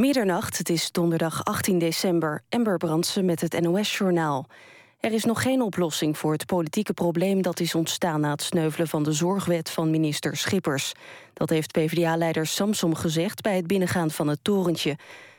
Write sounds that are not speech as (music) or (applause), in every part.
Middernacht, het is donderdag 18 december. Ember Brandsen met het NOS-journaal. Er is nog geen oplossing voor het politieke probleem dat is ontstaan na het sneuvelen van de zorgwet van minister Schippers. Dat heeft PvdA-leider Samsom gezegd bij het binnengaan van het torentje.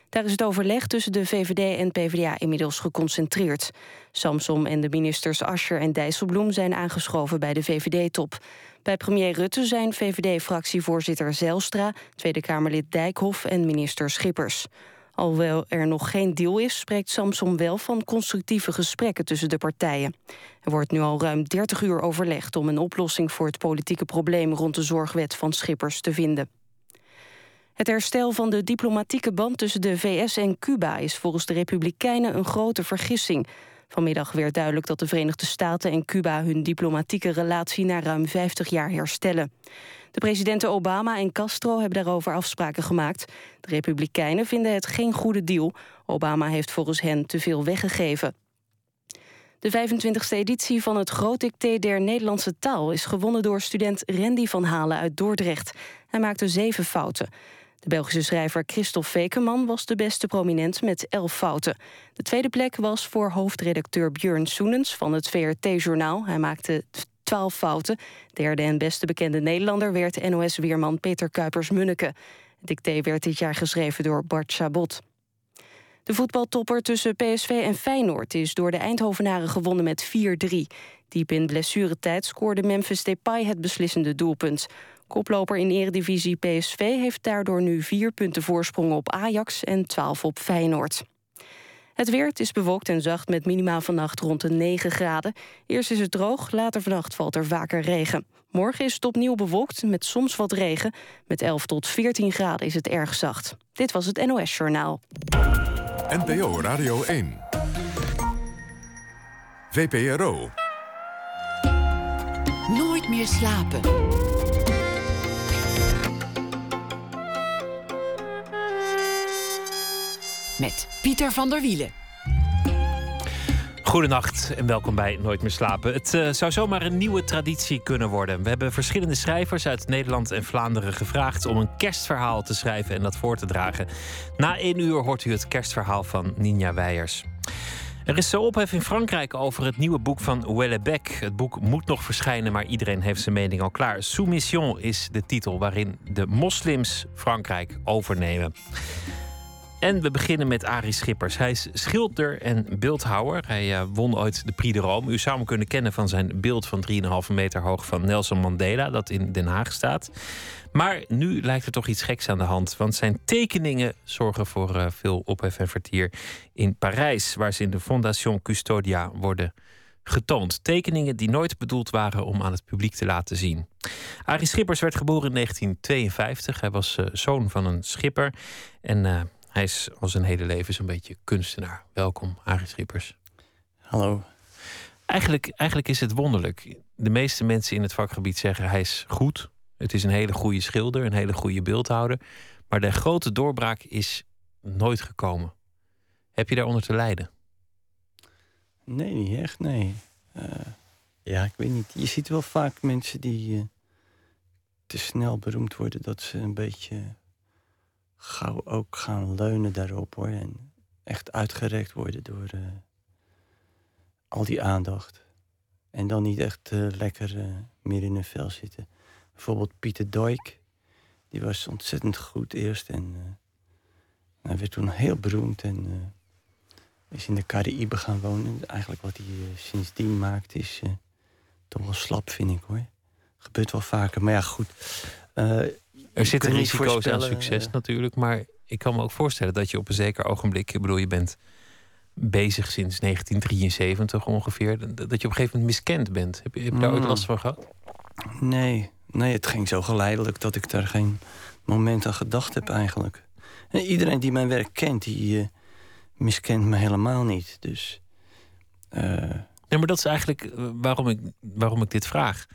Daar is het overleg tussen de VVD en PvdA inmiddels geconcentreerd. Samsom en de ministers Ascher en Dijsselbloem zijn aangeschoven bij de VVD-top. Bij premier Rutte zijn VVD-fractievoorzitter Zijlstra, Tweede Kamerlid Dijkhoff en minister Schippers. Alhoewel er nog geen deal is, spreekt Samsom wel van constructieve gesprekken tussen de partijen. Er wordt nu al ruim 30 uur overlegd om een oplossing voor het politieke probleem rond de zorgwet van Schippers te vinden. Het herstel van de diplomatieke band tussen de VS en Cuba is volgens de Republikeinen een grote vergissing. Vanmiddag werd duidelijk dat de Verenigde Staten en Cuba hun diplomatieke relatie na ruim 50 jaar herstellen. De presidenten Obama en Castro hebben daarover afspraken gemaakt. De Republikeinen vinden het geen goede deal. Obama heeft volgens hen te veel weggegeven. De 25e editie van het Grootdicté der Nederlandse taal is gewonnen door student Randy van Halen uit Dordrecht. Hij maakte zeven fouten. De Belgische schrijver Christophe Vekeman was de beste prominent met elf fouten. De tweede plek was voor hoofdredacteur Björn Soenens van het VRT-journaal. Hij maakte twaalf fouten. Derde en beste bekende Nederlander werd NOS-weerman Peter Kuipers-Munneke. Het dicté werd dit jaar geschreven door Bart Chabot. De voetbaltopper tussen PSV en Feyenoord is door de Eindhovenaren gewonnen met 4-3. Diep in blessuretijd scoorde Memphis Depay het beslissende doelpunt. Koploper in eredivisie PSV heeft daardoor nu vier punten voorsprong op Ajax en 12 op Feyenoord. Het weer, het is bewolkt en zacht met minimaal vannacht rond de 9 graden. Eerst is het droog, later vannacht valt er vaker regen. Morgen is het opnieuw bewolkt met soms wat regen. Met 11 tot 14 graden is het erg zacht. Dit was het NOS Journaal. NPO Radio 1. VPRO. Nooit meer slapen. Met Pieter van der Wielen. Goedenacht en welkom bij Nooit meer slapen. Het uh, zou zomaar een nieuwe traditie kunnen worden. We hebben verschillende schrijvers uit Nederland en Vlaanderen gevraagd om een kerstverhaal te schrijven en dat voor te dragen. Na één uur hoort u het kerstverhaal van Ninja Weijers. Er is zo ophef in Frankrijk over het nieuwe boek van Wellebec. Het boek moet nog verschijnen, maar iedereen heeft zijn mening al klaar. Soumission is de titel waarin de moslims Frankrijk overnemen. En we beginnen met Arie Schippers. Hij is schilder en beeldhouwer. Hij uh, won ooit de Prix de Rome. U zou hem kunnen kennen van zijn beeld van 3,5 meter hoog van Nelson Mandela, dat in Den Haag staat. Maar nu lijkt er toch iets geks aan de hand. Want zijn tekeningen zorgen voor uh, veel ophef en vertier in Parijs, waar ze in de Fondation Custodia worden getoond. Tekeningen die nooit bedoeld waren om aan het publiek te laten zien. Arie Schippers werd geboren in 1952. Hij was uh, zoon van een schipper. En hij is al zijn hele leven zo'n beetje kunstenaar. Welkom, Arie Schippers. Hallo. Eigenlijk, eigenlijk is het wonderlijk. De meeste mensen in het vakgebied zeggen hij is goed. Het is een hele goede schilder, een hele goede beeldhouder. Maar de grote doorbraak is nooit gekomen. Heb je daaronder te lijden? Nee, niet echt, nee. Uh, ja, ik weet niet. Je ziet wel vaak mensen die uh, te snel beroemd worden... dat ze een beetje gauw ook gaan leunen daarop hoor. En echt uitgerekt worden door uh, al die aandacht. En dan niet echt uh, lekker uh, meer in hun vel zitten. Bijvoorbeeld Pieter Doik. Die was ontzettend goed eerst. En hij werd toen heel beroemd. En is in de Cariben gaan wonen. Eigenlijk wat hij sindsdien maakt is toch wel slap vind ik hoor. Gebeurt wel vaker. Maar ja goed. Er zitten risico's aan succes natuurlijk, maar ik kan me ook voorstellen dat je op een zeker ogenblik, ik bedoel, je bent bezig sinds 1973 ongeveer, dat je op een gegeven moment miskend bent. Heb je, heb je daar ooit mm. last van gehad? Nee, nee, het ging zo geleidelijk dat ik daar geen moment aan gedacht heb eigenlijk. En iedereen die mijn werk kent, die uh, miskent me helemaal niet. Dus. Uh... Nee, maar dat is eigenlijk eh, waarom ik, waarom ik dit vraag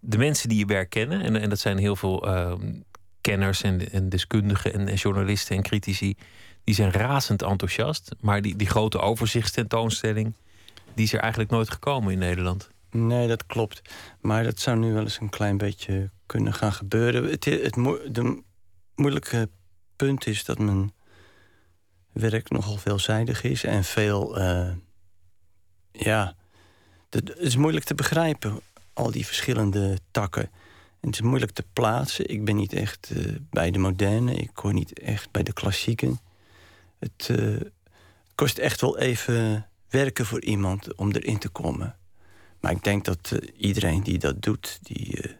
de mensen die je werk kennen, en, en dat zijn heel veel ehm, kenners en, en deskundigen en, journalisten en critici, die zijn razend enthousiast. Maar die, die grote overzichtstentoonstelling, die is er eigenlijk nooit gekomen in Nederland. Nee, dat klopt. Maar dat zou nu wel eens een klein beetje kunnen gaan gebeuren. Het, het, de moeilijke punt is dat men werk nogal veelzijdig is en veel. eh, ja, het is moeilijk te begrijpen, al die verschillende takken. En het is moeilijk te plaatsen. Ik ben niet echt eh, bij de moderne, ik hoor niet echt bij de klassieken. Het eh, kost echt wel even werken voor iemand om erin te komen. Maar ik denk dat eh, iedereen die dat doet, die,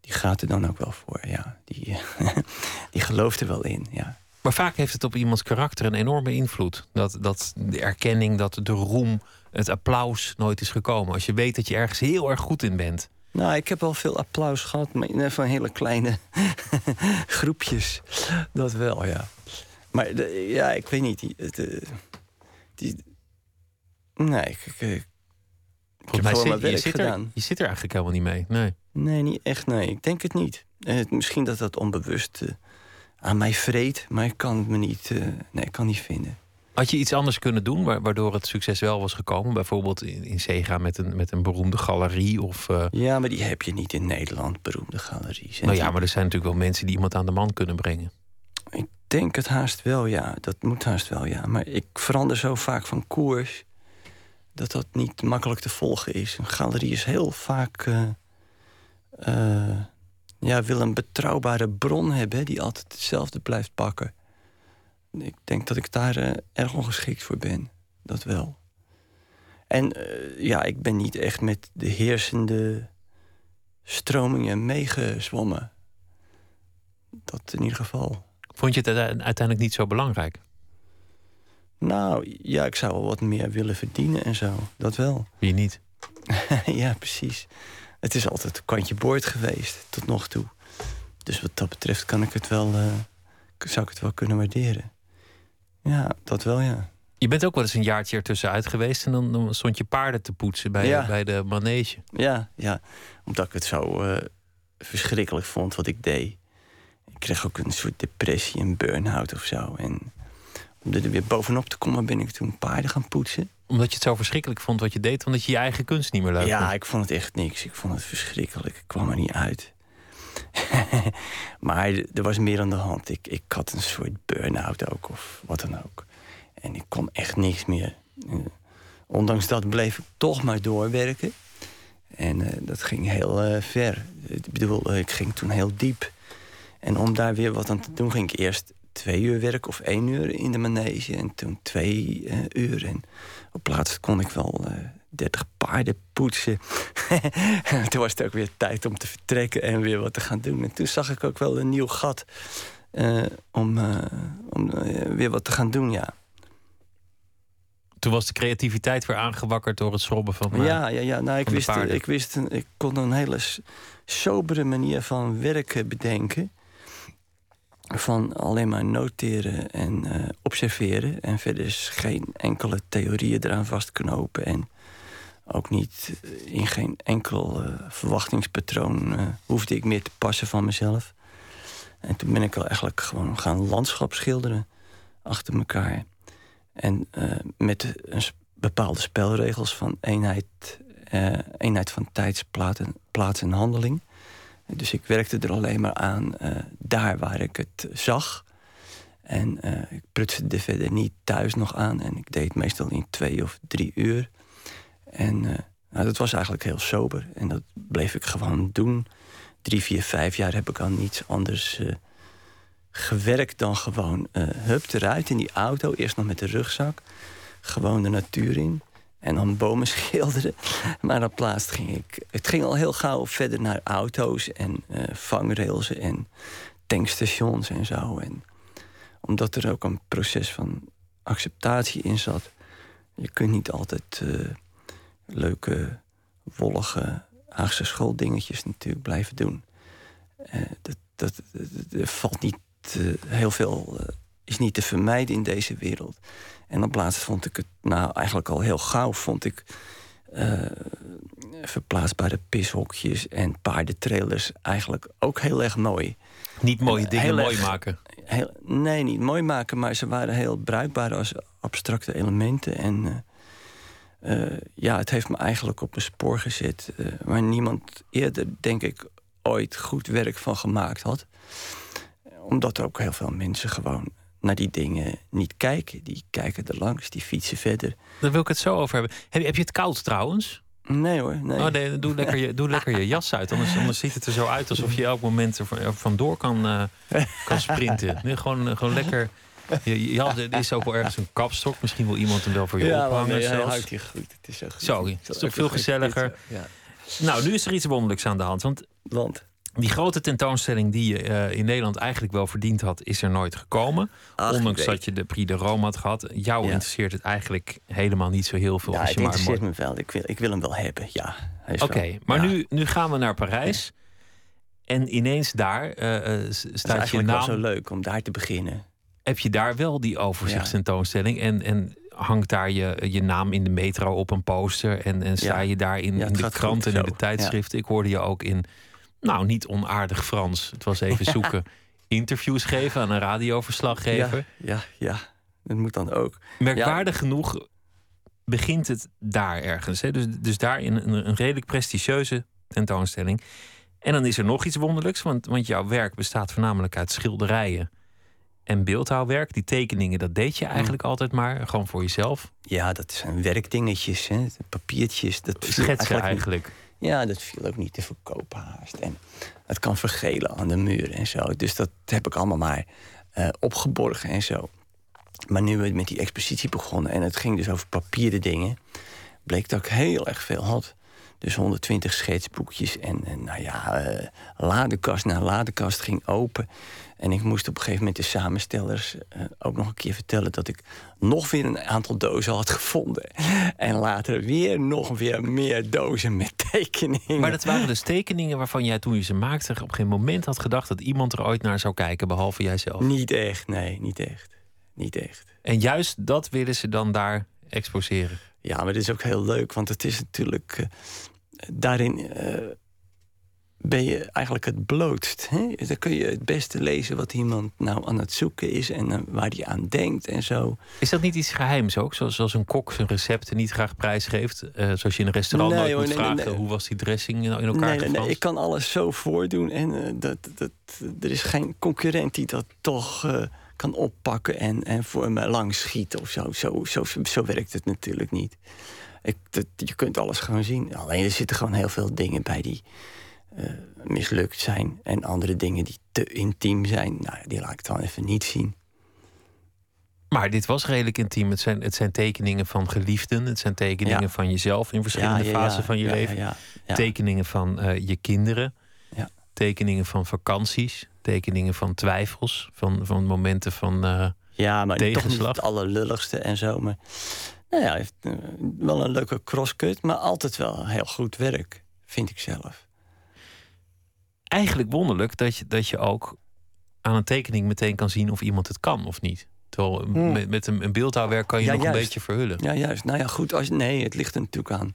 die gaat er dan ook wel voor. Ja. Die, (laughs) die gelooft er wel in. Ja. Maar vaak heeft het op iemands karakter een enorme invloed. Dat, dat de erkenning, dat de roem, het applaus nooit is gekomen. Als je weet dat je ergens heel erg goed in bent. Nou, ik heb wel veel applaus gehad, maar in- van hele kleine (laughs) groepjes. Dat wel, ja. Maar de- ja, ik weet niet. Die, eh, die, nee, ik, ik, heb mij zit, je, zit er, gedaan. je zit er eigenlijk helemaal niet mee. Nee. Nee, niet echt, nee. Ik denk het niet. Eh, misschien dat dat onbewust eh, aan mij vreet, maar ik kan het me niet, eh, nee, ik kan niet vinden. Had je iets anders kunnen doen wa- waardoor het succes wel was gekomen? Bijvoorbeeld in, in Zega met een, met een beroemde galerie? Of, eh, Ja, maar die heb je niet in Nederland, beroemde galeries. Nou ja, maar er zijn natuurlijk wel mensen die iemand aan de man kunnen brengen. Ik denk het haast wel, ja. Dat moet haast wel, ja. Maar ik verander zo vaak van koers... dat dat niet makkelijk te volgen is. Een galerie is heel vaak... eh, eh, ja, wil een betrouwbare bron hebben... die altijd hetzelfde blijft pakken. Ik denk dat ik daar eh, erg ongeschikt voor ben. Dat wel. En eh, ja, ik ben niet echt met de heersende stromingen meegezwommen. Dat in ieder geval. Vond je het uite- uiteindelijk niet zo belangrijk? Nou, ja, ik zou wel wat meer willen verdienen en zo. Dat wel. Wie niet? (laughs) ja, precies. Het is altijd kantje boord geweest, tot nog toe. Dus wat dat betreft kan ik het wel, eh, zou ik het wel kunnen waarderen. Ja, dat wel, ja. Je bent ook wel eens een jaartje ertussenuit geweest en dan, dan stond je paarden te poetsen bij, Ja. bij de manege. Ja, ja. Omdat ik het zo eh, verschrikkelijk vond wat ik deed. Ik kreeg ook een soort depressie, een burn-out of zo. En om er weer bovenop te komen ben ik toen paarden gaan poetsen. Omdat je het zo verschrikkelijk vond wat je deed, omdat je je eigen kunst niet meer leuk Ja, vond. ik vond het echt niks. Ik vond het verschrikkelijk. Ik kwam er niet uit. (laughs) maar er was meer aan de hand. Ik, ik had een soort burn-out ook, of wat dan ook. En ik kon echt niks meer. Eh, ondanks dat bleef ik toch maar doorwerken. En eh, dat ging heel eh, ver. Ik bedoel, ik ging toen heel diep. En om daar weer wat aan te doen, ging ik eerst twee uur werken of één uur in de manege. En toen twee uur. En op plaats kon ik wel 30 paarden poetsen. (laughs) toen was het ook weer tijd om te vertrekken en weer wat te gaan doen. En toen zag ik ook wel een nieuw gat eh, om, eh, om eh, weer wat te gaan doen, ja. Toen was de creativiteit weer aangewakkerd door het schrobben van. Ja, ja, ja. Nou, ik, wist, ik wist, een- ik kon een hele sobere manier van werken bedenken. Van alleen maar noteren en observeren. En verder is geen enkele theorieën eraan vastknopen. En ook niet eh, in geen enkel eh, verwachtingspatroon eh, hoefde ik meer te passen van mezelf. En toen ben ik wel eigenlijk gewoon gaan landschap schilderen achter elkaar. En met bepaalde spelregels van eenheid, eenheid van tijds, plaats en, handeling. Dus ik werkte er alleen maar aan daar waar ik het zag. En ik prutste er verder niet thuis nog aan. En ik deed meestal in twee of drie uur. En eh, nou, dat was eigenlijk heel sober. En dat bleef ik gewoon doen. Drie, vier, vijf jaar heb ik aan niets anders eh, gewerkt dan gewoon eh hup eruit in die auto. Eerst nog met de rugzak. Gewoon de natuur in. En dan bomen (laughs) schilderen. Maar op plaats ging ik. Het ging al heel gauw verder naar auto's en eh vangrails en tankstations en zo. En omdat er ook een proces van acceptatie in zat. Je kunt niet altijd leuke, wollige Haagse schooldingetjes natuurlijk blijven doen. Eh, dat, dat, dat- er valt niet eh, heel veel, eh, is niet te vermijden in deze wereld. En op laatst vond ik het, nou eigenlijk al heel gauw, vond ik verplaatsbare pishokjes en paardentrailers eigenlijk ook heel erg mooi. Niet mooie En dingen heel mooi erg- maken. Heel, nee, niet mooi maken, maar ze waren heel bruikbaar als abstracte elementen. En eh, eh, ja, het heeft me eigenlijk op een spoor gezet eh, waar niemand eerder, denk ik, ooit goed werk van gemaakt had. Omdat er ook heel veel mensen gewoon naar die dingen niet kijken. Die kijken er langs, die fietsen verder. Daar wil ik het zo over hebben. Heb, heb je het koud trouwens? Nee hoor, nee. Oh, nee doe, lekker je, doe lekker je (laughs) jas uit. Anders, anders ziet het er zo uit alsof je elk moment er vandoor kan, uh, kan sprinten. Nee, gewoon, gewoon lekker... Je, er is ook wel ergens een kapstok. Misschien wil iemand hem wel voor je ja, ophangen. Nee, zelfs. houdt je goed. Het is goed. Zo, het is toch veel gezelliger. Ja. Nou, nu is er iets wonderlijks aan de hand. Want, want? die grote tentoonstelling die je uh, in Nederland eigenlijk wel verdiend had, is er nooit gekomen. Ach, Ondanks dat je de Prix de Rome had gehad. Jou ja. interesseert het eigenlijk helemaal niet zo heel veel. Ja, als het je interesseert maar me wel. Ik wil, ik wil hem wel hebben, ja. Oké, okay, maar nu, nu gaan we naar Parijs. En ineens daar uh, uh, staat je naam. wel zo leuk om daar te beginnen. Heb je daar wel die overzichtstentoonstelling? En, en hangt daar je, je naam in de metro op een poster? En, en sta je daar in, in de kranten en in de tijdschriften? Ik hoorde je ook in, nou niet onaardig Frans. Het was even (laughs) zoeken. Interviews geven aan een radioverslaggever. Ja, ja, ja, dat moet dan ook. Merkwaardig genoeg begint het daar ergens. Hè? Dus, dus daar in een, een redelijk prestigieuze tentoonstelling. En dan is er nog iets wonderlijks, want, want jouw werk bestaat voornamelijk uit schilderijen en beeldhouwwerk. Die tekeningen, dat deed je eigenlijk altijd maar, gewoon voor jezelf. Ja, dat zijn werkdingetjes, hè? papiertjes. Dat Schetsen eigenlijk. eigenlijk. Ja, dat viel ook niet te verkopen haast. En het kan vergelen aan de muur en zo. Dus dat heb ik allemaal maar uh, opgeborgen en zo. Maar nu we met die expositie begonnen en het ging dus over papieren dingen, bleek dat ik heel erg veel had. Dus 120 schetsboekjes en, en nou ja, uh, ladekast na ladekast ging open. En ik moest op een gegeven moment de samenstellers uh, ook nog een keer vertellen dat ik nog weer een aantal dozen had gevonden. En later weer nog weer meer dozen met tekeningen. Maar dat waren dus tekeningen waarvan jij toen je ze maakte op geen moment had gedacht dat iemand er ooit naar zou kijken, behalve jijzelf? Niet echt, nee, niet echt. Niet echt. En juist dat willen ze dan daar exposeren? Ja, maar dit is ook heel leuk, want het is natuurlijk. Uh, daarin uh, ben je eigenlijk het blootst. Hè? Dan kun je het beste lezen wat iemand nou aan het zoeken is en uh, waar hij aan denkt en zo. Is dat niet iets geheims ook? Zoals, zoals een kok zijn recepten niet graag prijsgeeft? zoals je in een restaurant nee, nooit hoor, moet nee, vragen nee, hoe was die dressing in elkaar nee, nee, nee, ik kan alles zo voordoen en dat, dat, er is geen concurrent die dat toch kan oppakken en, en voor me langs schieten of zo. Zo, zo, zo werkt het natuurlijk niet. Ik, dat, je kunt alles gewoon zien. Alleen er zitten gewoon heel veel dingen bij die uh, mislukt zijn. En andere dingen die te intiem zijn. Nou, die laat ik dan even niet zien. Maar dit was redelijk intiem. Het zijn, het zijn tekeningen van geliefden. Het zijn tekeningen ja. van jezelf in verschillende ja, ja, fasen van je leven. Tekeningen van uh, je kinderen. Tekeningen van vakanties. Tekeningen van twijfels. Van, van momenten van uh, Ja, maar tegenslag. toch niet het allerlulligste en zo. Maar nou ja, heeft uh, wel een leuke crosscut. Maar altijd wel heel goed werk, vind ik zelf. Eigenlijk wonderlijk dat je, dat je ook aan een tekening meteen kan zien of iemand het kan of niet. Terwijl Hmm. met, met een, een beeldhouwwerk kan je Ja, nog een beetje verhullen. Ja, juist. Nou ja, goed. Als, nee, het ligt er natuurlijk aan.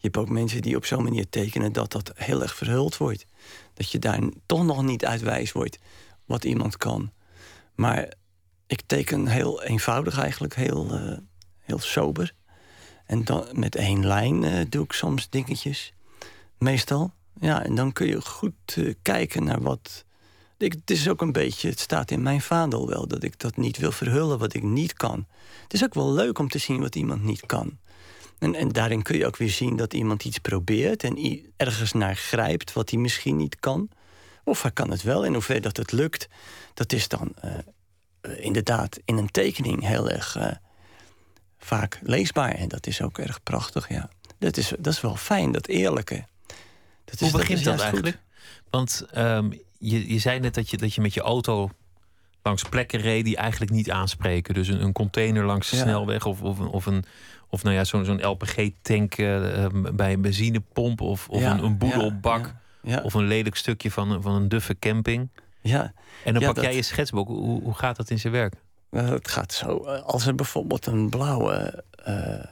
Je hebt ook mensen die op zo'n manier tekenen dat dat heel erg verhuld wordt. Dat je daar toch nog niet uit wijs wordt wat iemand kan. Maar ik teken heel eenvoudig eigenlijk, heel, eh, heel sober. En dan met één lijn eh, doe ik soms dingetjes. Meestal. Ja, en dan kun je goed eh, kijken naar wat. Ik, het is ook een beetje, het staat in mijn vaandel wel, dat ik dat niet wil verhullen wat ik niet kan. Het is ook wel leuk om te zien wat iemand niet kan. En, en daarin kun je ook weer zien dat iemand iets probeert en ergens naar grijpt wat hij misschien niet kan. Of hij kan het wel. En hoever dat het lukt, dat is dan eh, inderdaad in een tekening heel erg vaak leesbaar. En dat is ook erg prachtig, ja. Dat is, dat is wel fijn, dat eerlijke. Dat is, Hoe begint dat, goed. eigenlijk? Want ehm, je, je zei net dat je, dat je met je auto langs plekken reed die eigenlijk niet aanspreken. Dus een, een container langs de Ja. snelweg of, of, een- of een. Of nou ja, zo'n zo'n LPG-tank eh, bij een benzinepomp. Of, of Ja, een, een boedelbak. ja, ja. Of een lelijk stukje van, een- van een duffe camping. Ja, En dan pak dat- jij je schetsboek. Hoe, hoe gaat dat in zijn werk? Nou, het gaat zo. eh, Als er bijvoorbeeld een blauwe eh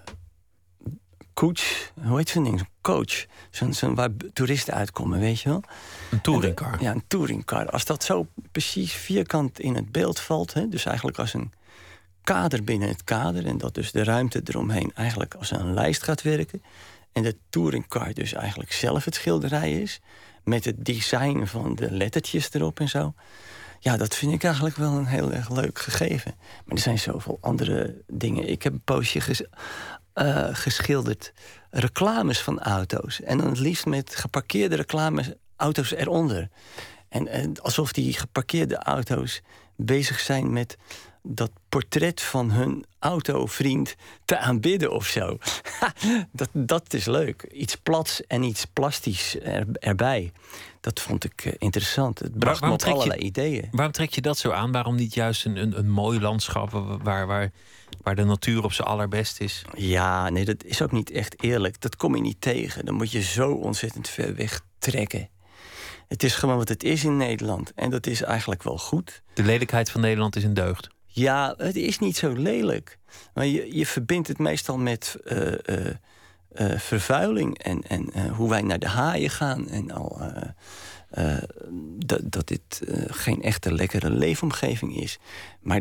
koets, hoe heet zo'n ding? Zo'n coach. Zo'n zo'n waar toeristen uitkomen, weet je wel? Een touringcar. Ja, een touringcar. Als dat zo precies vierkant in het beeld valt, hè, dus eigenlijk als een kader binnen het kader, en dat dus de ruimte eromheen eigenlijk als een lijst gaat werken, en de touringcar dus eigenlijk zelf het schilderij is, met het design van de lettertjes erop en zo, ja, dat vind ik eigenlijk wel een heel erg leuk gegeven. Maar er zijn zoveel andere dingen. Ik heb een poosje uh, geschilderd reclames van auto's. En dan het liefst met geparkeerde reclames auto's eronder. En, en alsof die geparkeerde auto's bezig zijn met dat portret van hun autovriend te aanbidden of zo. (laughs) dat, dat is leuk. Iets plats en iets plastisch er, erbij. Dat vond ik uh, interessant. Het bracht Waar, me op allerlei je, ideeën. Waarom trek je dat zo aan? Waarom niet juist een, een, een mooi landschap waar, waar, waar de natuur op zijn allerbest is? Ja, nee, dat is ook niet echt eerlijk. Dat kom je niet tegen. Dan moet je zo ontzettend ver weg trekken. Het is gewoon wat het is in Nederland. En dat is eigenlijk wel goed. De lelijkheid van Nederland is een deugd. Ja, het is niet zo lelijk. Maar je, je verbindt het meestal met uh, uh, uh, vervuiling en, en hoe wij naar de haaien gaan. En al, dat, dat dit geen echte lekkere leefomgeving is. Maar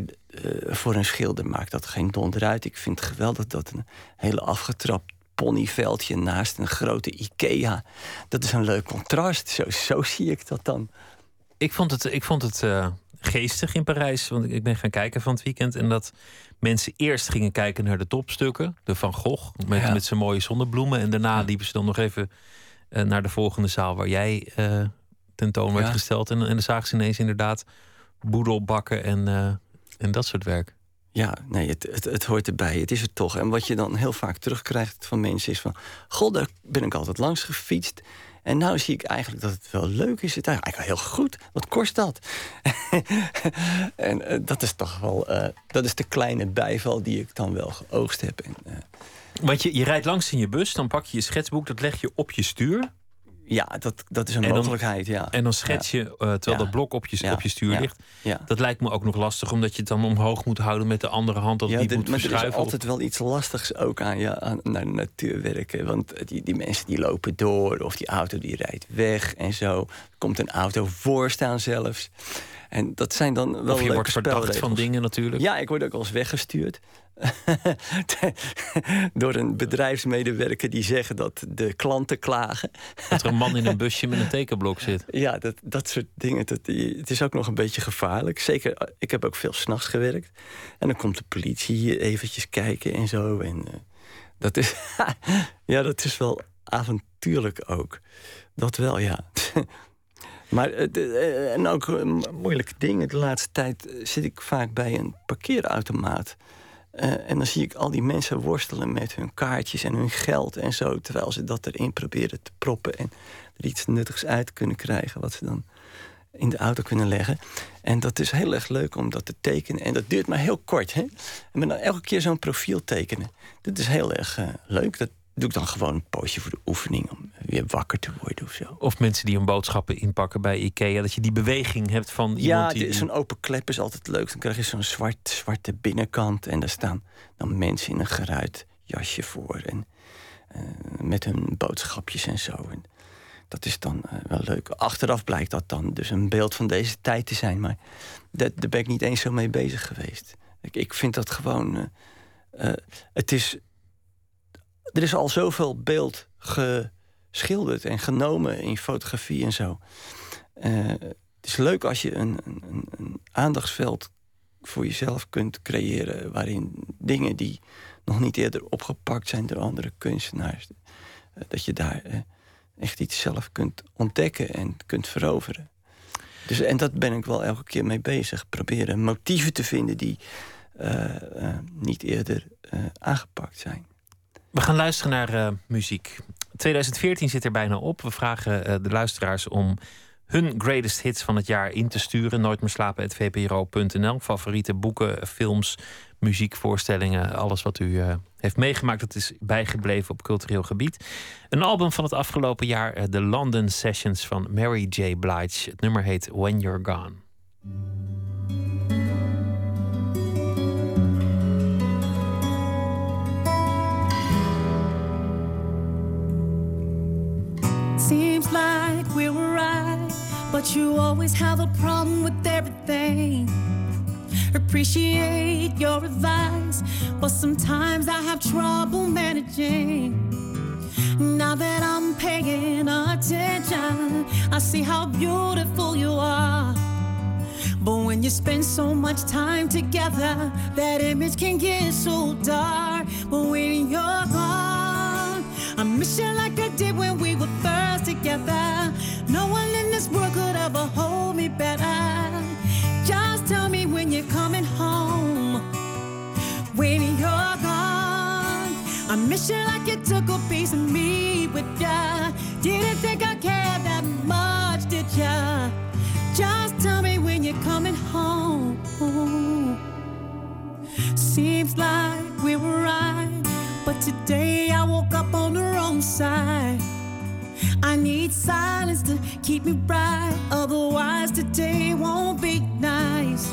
voor een schilder maakt dat geen donder uit. Ik vind het geweldig dat een hele afgetrapt ponyveldje naast een grote IKEA. Dat is een leuk contrast. Zo, zo zie ik dat dan. Ik vond het, ik vond het geestig in Parijs. Want ik ben gaan kijken van het weekend. En dat mensen eerst gingen kijken naar de topstukken. De Van Gogh met, met zijn mooie zonnebloemen. En daarna liepen ze dan nog even uh, naar de volgende zaal waar jij uh, tentoon werd gesteld. En, en dan zagen ze ineens inderdaad boedelbakken en, uh, en dat soort werk. Ja, nee, het, het, het, hoort erbij. Het is het toch. En wat je dan heel vaak terugkrijgt van mensen is van... God, daar ben ik altijd langs gefietst. En nu zie ik eigenlijk dat het wel leuk is. Het is eigenlijk heel goed. Wat kost dat? (laughs) en uh, dat is toch wel... Uh, dat is de kleine bijval die ik dan wel geoogst heb. En, uh, Want je, je rijdt langs in je bus, dan pak je je schetsboek... dat leg je op je stuur... Ja, dat, dat is een mogelijkheid. ja. En dan schets je, uh, terwijl dat blok op je, op je stuur ligt. Dat lijkt me ook nog lastig, omdat je het dan omhoog moet houden met de andere hand. Dat ja, niet moet maar er is altijd wel iets lastigs ook aan, ja, aan naar de natuur werken. Want die, die mensen die lopen door, of die auto die rijdt weg en zo. Er komt een auto voor staan zelfs. En dat zijn dan wel Of je wordt verdacht van dingen natuurlijk. Ja, ik word ook wel eens weggestuurd. (laughs) door een bedrijfsmedewerker die zeggen dat de klanten klagen. (laughs) Dat er een man in een busje met een tekenblok zit. Ja, dat, dat soort dingen. Dat, het is ook nog een beetje gevaarlijk. Zeker, ik heb ook veel s'nachts gewerkt. En dan komt de politie hier eventjes kijken en zo. En uh, dat is, (laughs) ja, dat is wel avontuurlijk ook. Dat wel, ja. Maar uh, en ook moeilijke dingen. De laatste tijd zit ik vaak bij een parkeerautomaat. En dan zie ik al die mensen worstelen met hun kaartjes en hun geld en zo. Terwijl ze dat erin proberen te proppen en er iets nuttigs uit kunnen krijgen. Wat ze dan in de auto kunnen leggen. En dat is heel erg leuk om dat te tekenen. En dat duurt maar heel kort. Hè? En dan elke keer zo'n profiel tekenen. Dat is heel erg leuk. Dat, doe ik dan gewoon een poosje voor de oefening om weer wakker te worden of zo. Of mensen die hun boodschappen inpakken bij Ikea, dat je die beweging hebt van iemand ja, die... zo'n open klep is altijd leuk. Dan krijg je zo'n zwart, zwarte binnenkant en daar staan dan mensen in een geruit jasje voor en uh, met hun boodschapjes en zo. En dat is dan uh, wel leuk. Achteraf blijkt dat dan dus een beeld van deze tijd te zijn, maar dat, daar ben ik niet eens zo mee bezig geweest. Ik, ik vind dat gewoon. Uh, het is er is al zoveel beeld geschilderd en genomen in fotografie en zo. Uh, het is leuk als je een, een, een, aandachtsveld voor jezelf kunt creëren... waarin dingen die nog niet eerder opgepakt zijn door andere kunstenaars... Uh, dat je daar uh, echt iets zelf kunt ontdekken en kunt veroveren. Dus, en dat ben ik wel elke keer mee bezig. Proberen motieven te vinden die niet eerder aangepakt zijn. We gaan luisteren naar uh, muziek. 2014 zit er bijna op. We vragen uh, de luisteraars om hun greatest hits van het jaar in te sturen. Nooit meer slapen. Favoriete boeken, films, muziekvoorstellingen. Alles wat u uh, heeft meegemaakt, dat is bijgebleven op cultureel gebied. Een album van het afgelopen jaar, de London Sessions van Mary J. Blige. Het nummer heet When You're Gone. Seems like we were right, but you always have a problem with everything. Appreciate your advice, but sometimes I have trouble managing. Now that I'm paying attention, I see how beautiful you are. But when you spend so much time together, that image can get so dark. But when you're gone, I miss you like I did when we were together. No one in this world could ever hold me better. Just tell me when you're coming home. When you're gone, I miss you like you took a piece of me with ya. Didn't think I cared that much, did ya? Just tell me when you're coming home. Seems like we were right, but today I woke up on the wrong side. I need silence to keep me bright, otherwise today won't be nice.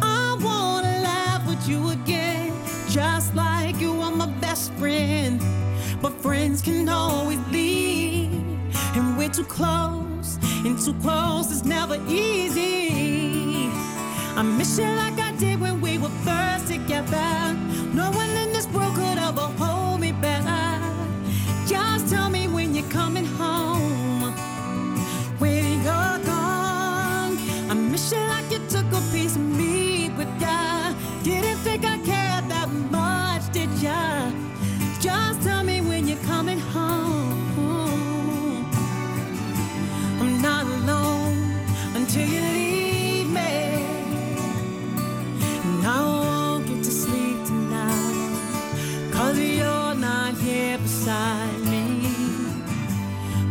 I wanna laugh with you again, just like you are my best friend. But friends can always leave, and we're too close, and too close is never easy. I miss you like I did when we were first together. No one in this world could ever hold you're coming home.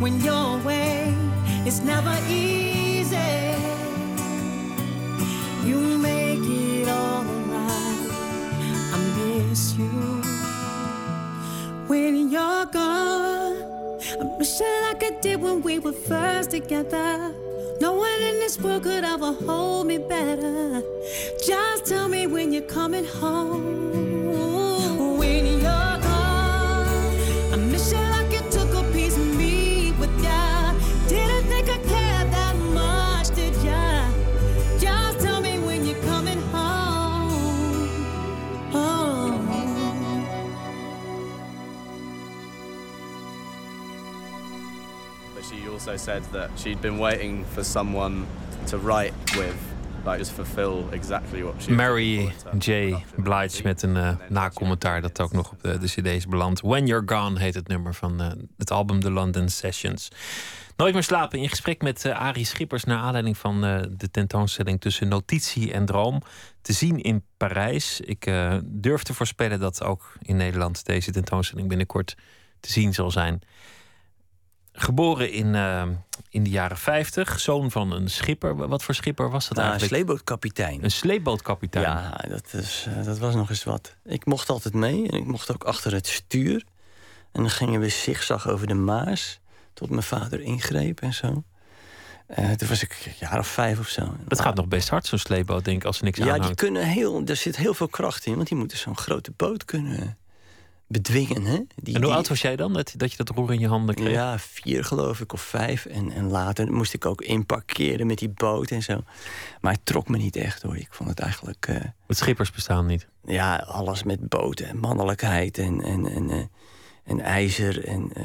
When you're away, it's never easy. You make it all right. I miss you. When you're gone, I miss you like I did when we were first together. No one in this world could ever hold me better. Just tell me when you're coming home. Also said that she'd been waiting for someone to write with, like just fulfill exactly what she. Mary J. Blige met een uh, nacommentaar dat ook nog op de, de CD's belandt. When You're Gone heet het nummer van uh, het album The London Sessions. Nooit meer slapen in gesprek met uh, Arie Schippers naar aanleiding van de tentoonstelling tussen notitie en droom. Te zien in Parijs. Ik durf te voorspellen dat ook in Nederland deze tentoonstelling binnenkort te zien zal zijn. Geboren in, uh, in de jaren 50, zoon van een schipper. Wat voor schipper was dat nou, eigenlijk? Een sleepbootkapitein. Een sleepbootkapitein. Ja, dat, is, uh, dat was nog eens wat. Ik mocht altijd mee en ik mocht ook achter het stuur. En dan gingen we zigzag over de Maas. Tot mijn vader ingreep en zo. Uh, toen was ik een jaar of vijf of zo. Dat gaat nog best hard, zo'n sleepboot, denk ik, als er niks ja, aanhangt. die kunnen heel, er zit heel veel kracht in, want die moeten zo'n grote boot kunnen bedwingen. Hè? Die, en hoe oud was jij dan, dat, dat je dat roer in je handen kreeg? Ja, vier geloof ik, of vijf. En, en later moest ik ook inparkeren met die boot en zo. Maar het trok me niet echt hoor. Ik vond het eigenlijk... Uh, het schippers bestaan niet? Ja, alles met boten en mannelijkheid en, en, en, uh, en ijzer en uh,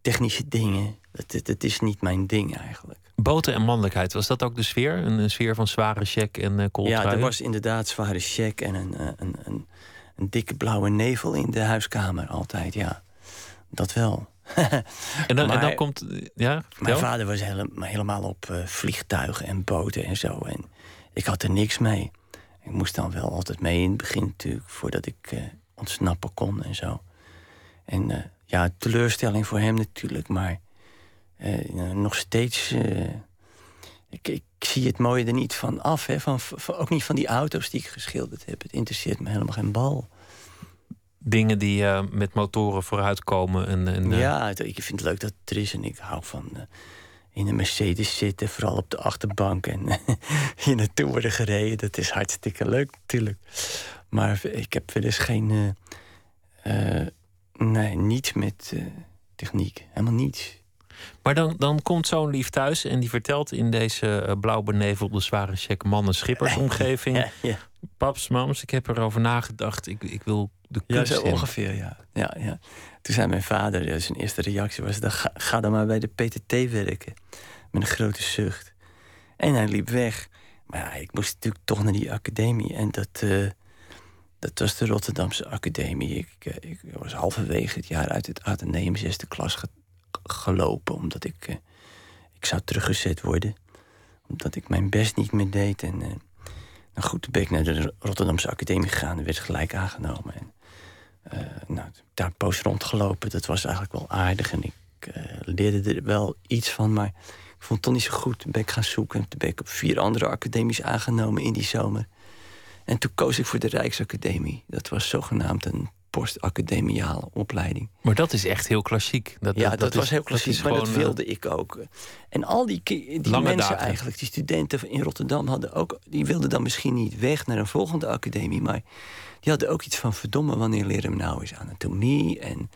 technische dingen. Dat, dat, dat, is niet mijn ding eigenlijk. Boten en mannelijkheid, was dat ook de sfeer? Een, een sfeer van zware check en uh, Ja, er was inderdaad zware check en een, een, een, een dikke blauwe nevel in de huiskamer altijd, ja. Dat wel. (laughs) en, dan, maar, en dan komt. Ja, mijn vader was hele, helemaal op uh, vliegtuigen en boten en zo. En ik had er niks mee. Ik moest dan wel altijd mee in het begin, natuurlijk, voordat ik uh, ontsnappen kon en zo. En uh, ja, teleurstelling voor hem natuurlijk, maar nog steeds. Ik, ik, zie het mooie er niet van af. Hè? Van, van, ook niet van die auto's die ik geschilderd heb. Het interesseert me helemaal geen bal. Dingen die uh, met motoren vooruitkomen. En, en, uh... Ja, ik vind het leuk dat het er is. En ik hou van uh, in een Mercedes zitten. Vooral op de achterbank. En (laughs) hier naartoe worden gereden. Dat is hartstikke leuk natuurlijk. Maar ik heb wel eens geen... nee, niets met techniek. Helemaal niets. Maar dan, dan komt zo'n lief thuis en die vertelt in deze uh, blauw benevelde zware check mannen schippersomgeving. (laughs) Ja, ja. Paps, mams, ik heb erover nagedacht. Ik, ik wil de kunst Ja, zo ongeveer, ja. ja, ja. Toen zei mijn vader, zijn eerste reactie was... Dan ga, ga dan maar bij de PTT werken. Met een grote zucht. En hij liep weg. Maar ja, ik moest natuurlijk toch naar die academie. En dat, uh, dat was de Rotterdamse Academie. Ik, uh, ik, was halverwege het jaar uit het Atheneum zesde klas gelopen. Omdat ik, uh, ik zou teruggezet worden. Omdat ik mijn best niet meer deed. En nou goed, toen ben ik naar de Rotterdamse Academie gegaan. En werd gelijk aangenomen. En, nou, daar poos rondgelopen. Dat was eigenlijk wel aardig. En ik leerde er wel iets van. Maar ik vond het toch niet zo goed. Toen ben ik gaan zoeken. Toen ben ik op vier andere academies aangenomen in die zomer. En toen koos ik voor de Rijksacademie. Dat was zogenaamd een postacademiale opleiding. Maar dat is echt heel klassiek. Dat, ja, dat, was heel klassiek, maar dat wilde ik ook. En al die, die mensen eigenlijk, die studenten in Rotterdam... Hadden ook, die wilden dan misschien niet weg naar een volgende academie... maar die hadden ook iets van verdomme... wanneer leren we nou eens anatomie en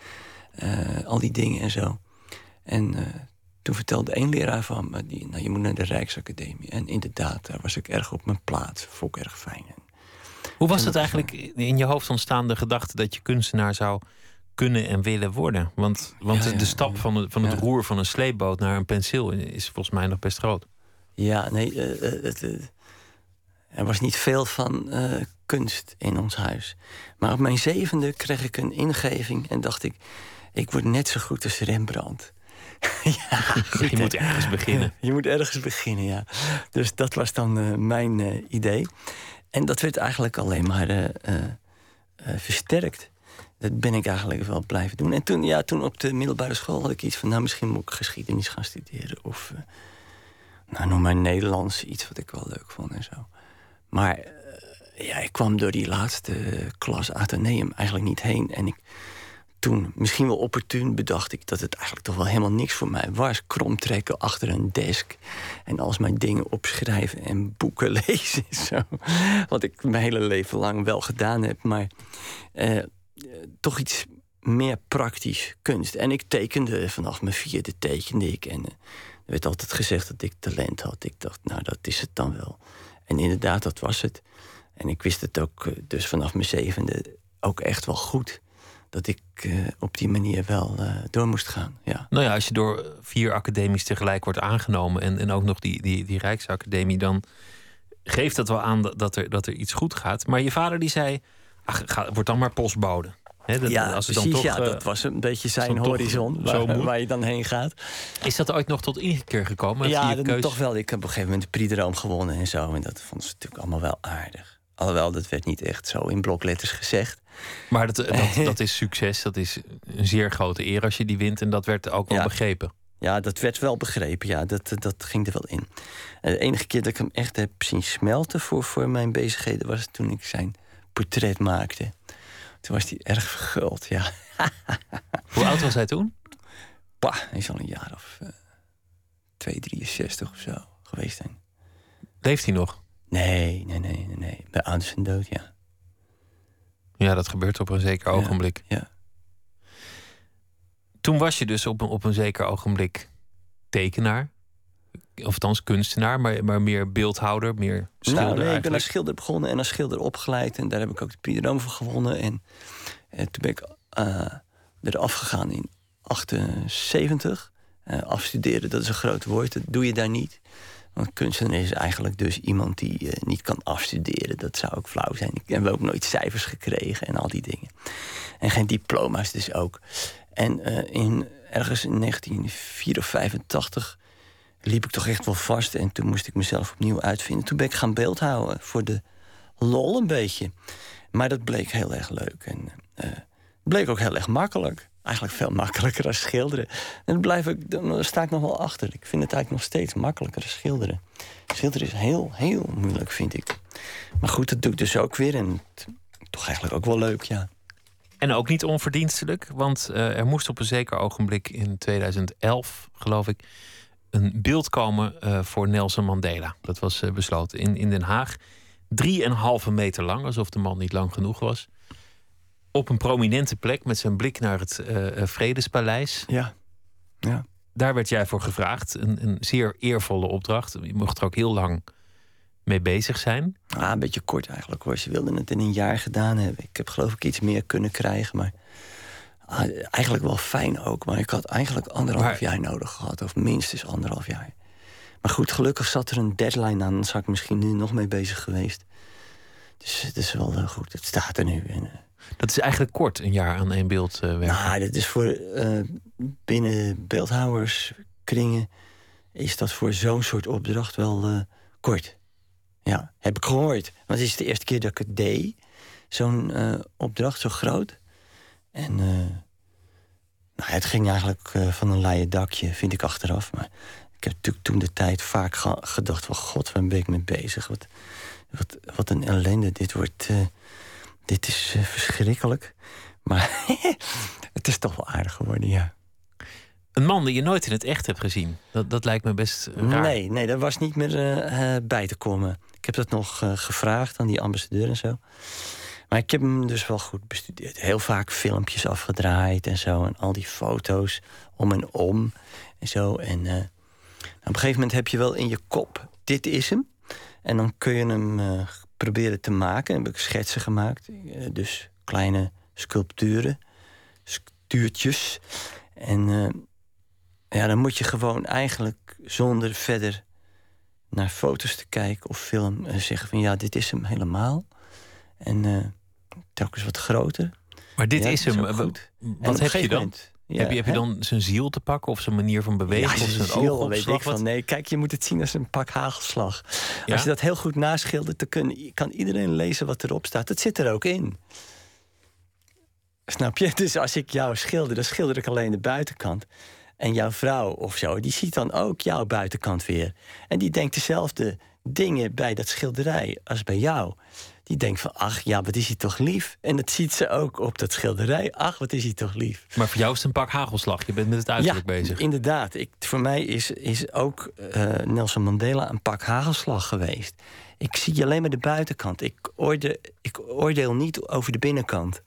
uh, al die dingen en zo. En uh, toen vertelde één leraar van me, die, nou, je moet naar de Rijksacademie. En inderdaad, daar was ik erg op mijn plaats. Vond ik erg fijn. Hoe was het eigenlijk in je hoofd ontstaan de gedachte dat je kunstenaar zou kunnen en willen worden? Want, want de stap van, het, van het roer van een sleepboot naar een penseel is volgens mij nog best groot. Ja, nee, uh, het, uh, er was niet veel van kunst in ons huis. Maar op mijn zevende kreeg ik een ingeving en dacht ik, ik word net zo goed als Rembrandt. (laughs) ja, (laughs) je moet ergens beginnen. (laughs) Je moet ergens beginnen, ja. Dus dat was dan mijn idee. En dat werd eigenlijk alleen maar uh, versterkt. Dat ben ik eigenlijk wel blijven doen. En toen, ja, toen op de middelbare school had ik iets van... nou, misschien moet ik geschiedenis gaan studeren. Of, nou, noem maar Nederlands. Iets wat ik wel leuk vond en zo. Maar ja, ik kwam door die laatste klas Atheneum eigenlijk niet heen. En ik toen, misschien wel opportun, bedacht ik dat het eigenlijk toch wel helemaal niks voor mij was. Kromtrekken achter een desk en als mijn dingen opschrijven en boeken (laughs) lezen. Zo. Wat ik mijn hele leven lang wel gedaan heb, maar eh, toch iets meer praktisch kunst. En ik tekende vanaf mijn vierde tekende ik. En eh, er werd altijd gezegd dat ik talent had. Ik dacht, nou, dat is het dan wel. En inderdaad, dat was het. En ik wist het ook eh, dus vanaf mijn zevende ook echt wel goed dat ik uh, op die manier wel uh, door moest gaan. Ja. Nou ja, als je door vier academies tegelijk wordt aangenomen en, en ook nog die, die, die Rijksacademie, dan geeft dat wel aan dat er, dat er iets goed gaat. Maar je vader die zei, ach, ga, word dan maar postbode. He, dat, ja, als precies, dan toch, ja, dat was een beetje zijn horizon (laughs) waar, waar, je dan heen gaat. Is dat ooit nog tot ingekeer gekomen? Ja, dat, toch wel. Ik heb op een gegeven moment de Prix gewonnen en zo. En dat vonden ze natuurlijk allemaal wel aardig. Alhoewel, dat werd niet echt zo in blokletters gezegd. Maar dat, (laughs) dat, dat is succes. Dat is een zeer grote eer als je die wint. En dat werd ook wel begrepen. Ja, dat werd wel begrepen. Ja, dat, dat ging er wel in. De enige keer dat ik hem echt heb zien smelten voor, voor mijn bezigheden... was toen ik zijn portret maakte. Toen was hij erg verguld, ja. (laughs) Hoe oud was hij toen? Pah, hij is al een jaar of uh, 2, 63 of zo geweest zijn. Leeft hij nog? Nee, nee, nee, nee. nee. Bij ouders zijn dood, ja. Ja, dat gebeurt op een zeker ogenblik. Ja. Toen was je dus op een, op een zeker ogenblik tekenaar. Of althans kunstenaar, maar, maar meer beeldhouder, meer schilder nou, nee, ik ben als schilder begonnen en als schilder opgeleid. En daar heb ik ook de de voor gewonnen. En, en, toen ben ik uh, eraf gegaan in 78. Uh, afstuderen, dat is een groot woord, dat doe je daar niet. Want kunstenaar is eigenlijk dus iemand die uh, niet kan afstuderen. Dat zou ook flauw zijn. Ik heb ook nooit cijfers gekregen en al die dingen. En geen diploma's dus ook. En uh, in, ergens in 1984 liep ik toch echt wel vast. En toen moest ik mezelf opnieuw uitvinden. Toen ben ik gaan beeldhouden voor de lol een beetje. Maar dat bleek heel erg leuk. En uh, bleek ook heel erg makkelijk eigenlijk veel makkelijker als schilderen. En dan, blijf ik, dan sta ik nog wel achter. Ik vind het eigenlijk nog steeds makkelijker als schilderen. Schilderen is heel, heel moeilijk, vind ik. Maar goed, dat doe ik dus ook weer. En toch eigenlijk ook wel leuk, ja. En ook niet onverdienstelijk, want uh, er moest op een zeker ogenblik in 2011, geloof ik, een beeld komen uh, voor Nelson Mandela. Dat was uh, besloten in, in Den Haag. Drieënhalve meter lang, alsof de man niet lang genoeg was op een prominente plek met zijn blik naar het uh, Vredespaleis. Ja. ja. Daar werd jij voor gevraagd. Een, een zeer eervolle opdracht. Je mocht er ook heel lang mee bezig zijn. Ah, een beetje kort eigenlijk hoor. Ze wilden het in een jaar gedaan hebben. Ik heb geloof ik iets meer kunnen krijgen, maar ah, eigenlijk wel fijn ook. Maar ik had eigenlijk anderhalf jaar nodig gehad, of minstens anderhalf jaar. Maar goed, gelukkig zat er een deadline aan. Dan zou ik misschien nu nog mee bezig geweest. Dus het is wel uh, goed. Het staat er nu. En, uh, dat is eigenlijk kort, een jaar aan één beeld uh, werken. Nou, dat is voor binnen beeldhouwerskringen... is dat voor zo'n soort opdracht wel kort. Ja, heb ik gehoord. Want het is de eerste keer dat ik het deed. Zo'n opdracht, zo groot. En nou, het ging eigenlijk van een leien dakje, vind ik achteraf. Maar ik heb natuurlijk toen de tijd vaak gedacht: van god, waar ben ik mee bezig? Wat, wat, wat een ellende. Dit wordt. Uh, dit is uh, verschrikkelijk. Maar (laughs) het is toch wel aardig geworden, ja. Een man die je nooit in het echt hebt gezien. Dat, dat lijkt me best raar. Nee, nee, daar was niet meer uh, bij te komen. Ik heb dat nog gevraagd aan die ambassadeur en zo. Maar ik heb hem dus wel goed bestudeerd. Heel vaak filmpjes afgedraaid en zo. En al die foto's om en om en zo. En op een gegeven moment heb je wel in je kop, dit is hem. En dan kun je hem uh, proberen te maken. Dan heb ik schetsen gemaakt. Uh, dus kleine sculpturen, stuurtjes. En uh, ja, dan moet je gewoon eigenlijk zonder verder naar foto's te kijken of film zeggen van ja, dit is hem helemaal. En telkens wat groter. Maar dit is hem. Wat heb je dan? Ja, heb, je, heb je dan zijn ziel te pakken of zijn manier van bewegen? Ja, of zijn ziel, weet ik van. Nee, kijk, je moet het zien als een pak hagelslag. Als je dat heel goed naschildert, dan kun, kan iedereen lezen wat erop staat. Het zit er ook in. Snap je? Dus als ik jou schilder, dan schilder ik alleen de buitenkant. En jouw vrouw of zo, die ziet dan ook jouw buitenkant weer. En die denkt dezelfde dingen bij dat schilderij als bij jou die denkt van, ach ja, wat is hij toch lief. En dat ziet ze ook op dat schilderij. Ach, wat is hij toch lief. Maar voor jou is het een pak hagelslag. Je bent met het uiterlijk ja, bezig. inderdaad. Ik, voor mij is, is ook uh, Nelson Mandela een pak hagelslag geweest. Ik zie alleen maar de buitenkant. Ik oordeel, ik oordeel niet over de binnenkant.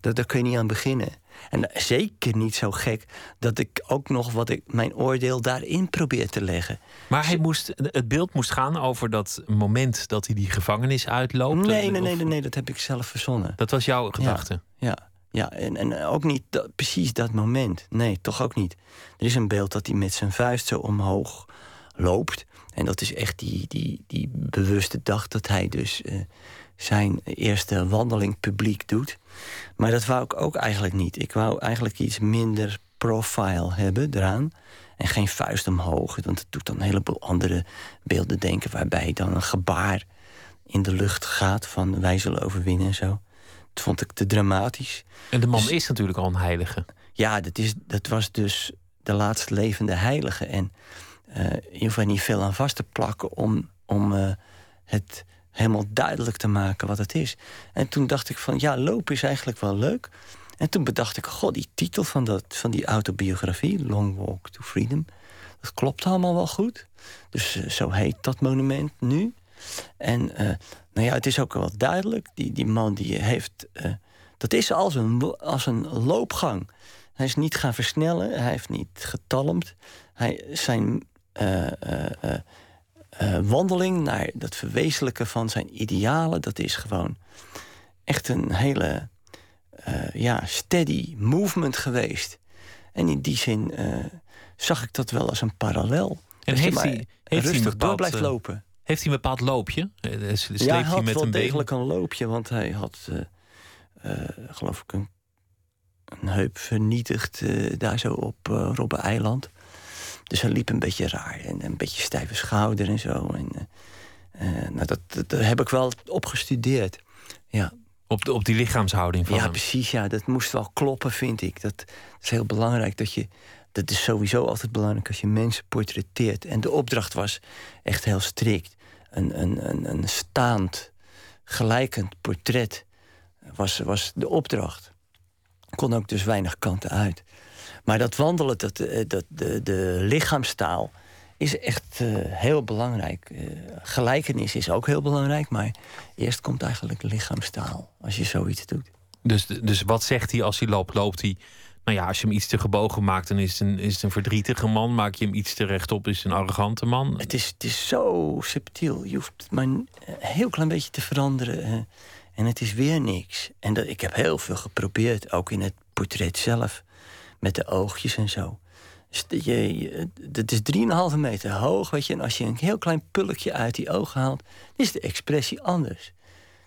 Dat, daar kun je niet aan beginnen. En zeker niet zo gek dat ik ook nog wat ik mijn oordeel daarin probeer te leggen. Maar hij moest, het beeld moest gaan over dat moment dat hij die gevangenis uitloopt? Nee, nee, nee, nee, nee dat heb ik zelf verzonnen. Dat was jouw gedachte? Ja, ja, ja. En, en ook niet dat, precies dat moment. Nee, toch ook niet. Er is een beeld dat hij met zijn vuist zo omhoog loopt. En dat is echt die, die, die bewuste dag dat hij dus uh, zijn eerste wandeling publiek doet. Maar dat wou ik ook eigenlijk niet. Ik wou eigenlijk iets minder profile hebben eraan. En geen vuist omhoog. Want het doet dan een heleboel andere beelden denken... waarbij dan een gebaar in de lucht gaat van wij zullen overwinnen en zo. Dat vond ik te dramatisch. En de man dus- is natuurlijk al een heilige. Ja, dat, is, dat was dus de laatst levende heilige. En uh, je hoeft er niet veel aan vast te plakken om, om uh, het helemaal duidelijk te maken wat het is. En toen dacht ik van, ja, lopen is eigenlijk wel leuk. En toen bedacht ik, god, die titel van, dat, van die autobiografie... Long Walk to Freedom, dat klopt allemaal wel goed. Dus uh, zo heet dat monument nu. En uh, nou ja, het is ook wel duidelijk, die, die man die heeft... Uh, dat is als een, als een loopgang. Hij is niet gaan versnellen, hij heeft niet getalmd. Hij, zijn uh, wandeling naar dat verwezenlijken van zijn idealen, dat is gewoon echt een hele uh, ja, steady movement geweest. En in die zin uh, zag ik dat wel als een parallel. En heeft hij, heeft rustig hij door blijft lopen. Heeft hij een bepaald loopje? Sleept ja, hij had hij met wel een degelijk een loopje, want hij had, geloof ik, een, een heup vernietigd daar zo op Robben Eiland. Dus hij liep een beetje raar en een beetje stijve schouder en zo. En, uh, nou, dat, dat, heb ik wel opgestudeerd. Ja. Op, de, op die lichaamshouding van Ja, hem. precies. Ja, dat moest wel kloppen, vind ik. Dat, is heel belangrijk. Dat, je, dat is sowieso altijd belangrijk als je mensen portretteert. En de opdracht was echt heel strikt. Een, een, een, een staand, gelijkend portret was, was de opdracht. Kon ook dus weinig kanten uit. Maar dat wandelen, dat, dat, de, de lichaamstaal, is echt uh, heel belangrijk. Uh, gelijkenis is ook heel belangrijk, maar eerst komt eigenlijk lichaamstaal als je zoiets doet. Dus, dus wat zegt hij als hij loopt? Loopt hij. Nou ja, als je hem iets te gebogen maakt, dan is het een, is het een verdrietige man. Maak je hem iets te rechtop, is het een arrogante man. Het is, het is zo subtiel. Je hoeft maar een heel klein beetje te veranderen. Uh, en het is weer niks. En dat, ik heb heel veel geprobeerd, ook in het portret zelf met de oogjes en zo. Dus dat je, dat is 3,5 meter hoog, weet je. En als je een heel klein pulkje uit die ogen haalt, is de expressie anders.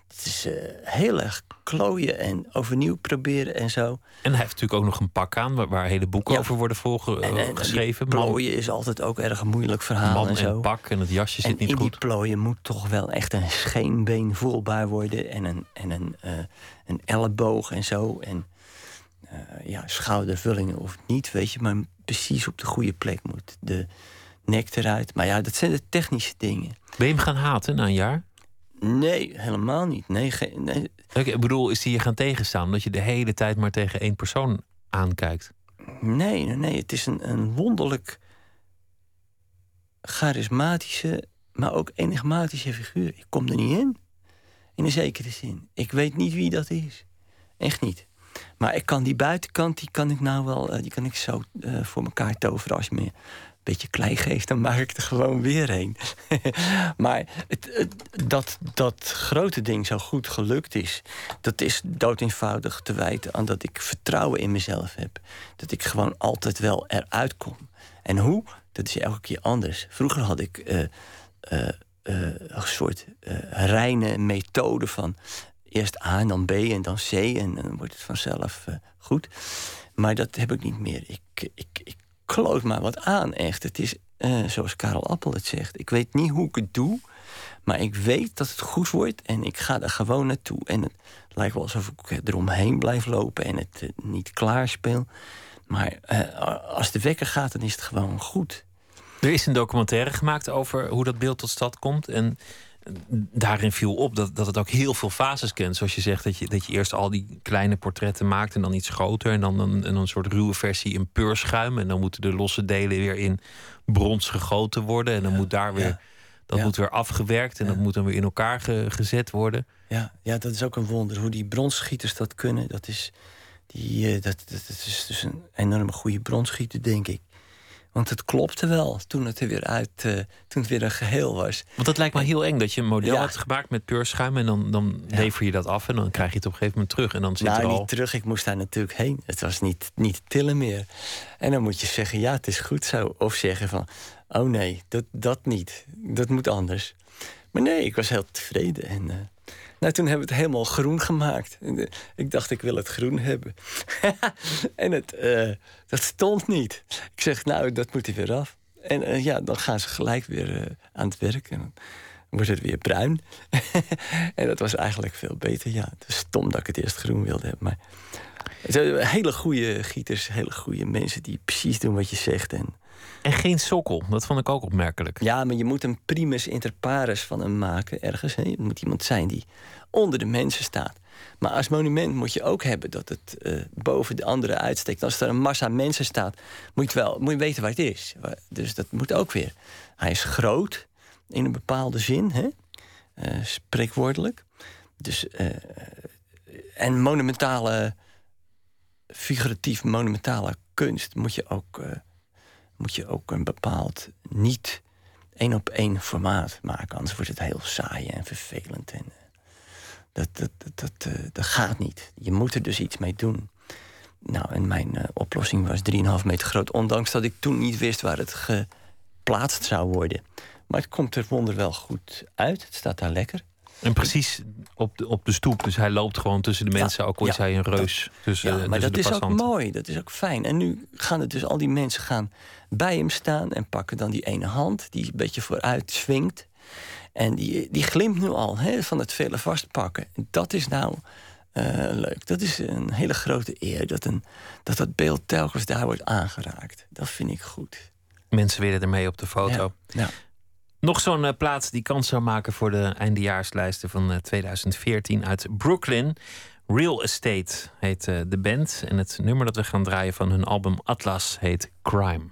Het is uh, heel erg klooien en overnieuw proberen en zo. En hij heeft natuurlijk ook nog een pak aan waar, waar hele boeken over worden volgeschreven. plooien is altijd ook erg een moeilijk verhaal. Man en, zo. pak en het jasje zit niet in goed. die plooien moet toch wel echt een scheenbeen voelbaar worden en een, en een, uh, een elleboog en zo. En uh, ja, schoudervullingen of niet, weet je, maar precies op de goede plek moet de nek eruit. Maar ja, dat zijn de technische dingen. Ben je hem gaan haten na een jaar? Nee, helemaal niet. Nee, nee. Ik bedoel, is hij je gaan tegenstaan omdat je de hele tijd maar tegen één persoon aankijkt? Nee, nee, nee. Het is een, een wonderlijk charismatische, maar ook enigmatische figuur. Ik kom er niet in. In een zekere zin. Ik weet niet wie dat is. Echt niet. Maar ik kan die buitenkant, die kan ik nou wel, die kan ik zo uh, voor elkaar toveren als je me beetje klei geeft, dan maak ik er gewoon weer een. (laughs) maar het, dat dat grote ding zo goed gelukt is, dat is dood eenvoudig te wijten aan dat ik vertrouwen in mezelf heb. Dat ik gewoon altijd wel eruit kom. En hoe? Dat is elke keer anders. Vroeger had ik uh, een soort reine methode van eerst A en dan B en dan C en dan wordt het vanzelf goed. Maar dat heb ik niet meer. Ik, ik, ik kloot maar wat aan, echt. Het is uh, zoals Karel Appel het zegt. Ik weet niet hoe ik het doe, maar ik weet dat het goed wordt en ik ga er gewoon naartoe. En het lijkt wel alsof ik eromheen blijf lopen en het uh, niet klaarspeel. Maar als de wekker gaat, dan is het gewoon goed. Er is een documentaire gemaakt over hoe dat beeld tot stand komt. En daarin viel op dat, dat het ook heel veel fases kent. Zoals je zegt, dat je, dat je eerst al die kleine portretten maakt en dan iets groter. En dan een, een soort ruwe versie in peurschuim. En dan moeten de losse delen weer in brons gegoten worden. En dan moet daar weer. Dat moet weer afgewerkt en dat moet dan weer in elkaar gezet worden. Ja, ja, dat is ook een wonder. Hoe die bronschieters dat kunnen, dat is, die, uh, dat, dat, dat, is dus een enorme goede bronsschieter, denk ik. Want het klopte wel toen het er weer uit, uh, toen het weer een geheel was. Want dat lijkt me heel eng dat je een model ja. hebt gemaakt met peurschuim en dan, dan ja. lever je dat af en dan krijg je het op een gegeven moment terug. En dan zit nou, er al... niet terug. Ik moest daar natuurlijk heen. Het was niet, niet tillen meer. En dan moet je zeggen, ja, het is goed zo. Of zeggen van, oh nee, dat, dat niet. Dat moet anders. Maar nee, ik was heel tevreden. En uh, nou, toen hebben we het helemaal groen gemaakt. Ik dacht, ik wil het groen hebben. (laughs) en het, uh, dat stond niet. Ik zeg, nou, dat moet er weer af. En uh, ja, dan gaan ze gelijk weer aan het werk. En dan wordt het weer bruin. (laughs) en dat was eigenlijk veel beter. Ja, het stom dat ik het eerst groen wilde hebben. Maar hele goede gieters, hele goede mensen die precies doen wat je zegt. En, en geen sokkel, dat vond ik ook opmerkelijk. Ja, maar je moet een primus inter pares van hem maken ergens. Het moet iemand zijn die onder de mensen staat. Maar als monument moet je ook hebben dat het uh, boven de anderen uitsteekt. Als er een massa mensen staat, moet je, wel, moet je weten waar het is. Dus dat moet ook weer. Hij is groot in een bepaalde zin, hè? Uh, spreekwoordelijk. Dus, uh, en monumentale, figuratief monumentale kunst moet je ook, moet je ook een bepaald niet één op één formaat maken. Anders wordt het heel saai en vervelend. En, dat, dat, dat, dat, uh, dat gaat niet. Je moet er dus iets mee doen. Nou, en mijn uh, oplossing was 3,5 meter groot. Ondanks dat ik toen niet wist waar het geplaatst zou worden. Maar het komt er wonder wel goed uit. Het staat daar lekker. En precies op de, op de stoep. Dus hij loopt gewoon tussen de mensen. Ja, ook al is ja, hij een reus. Dat, tussen, ja, maar tussen dat is passanten. ook mooi. Dat is ook fijn. En nu gaan het dus al die mensen gaan bij hem staan. En pakken dan die ene hand. Die een beetje vooruit swingt. En die, die glimt nu al hè, van het vele vastpakken. Dat is nou uh, leuk. Dat is een hele grote eer dat, een, dat dat beeld telkens daar wordt aangeraakt. Dat vind ik goed. Mensen willen ermee op de foto. Ja. Nog zo'n uh, plaats die kans zou maken voor de eindejaarslijsten van uh, 2014 uit Brooklyn. Real Estate heet uh, de band. En het nummer dat we gaan draaien van hun album Atlas heet Crime.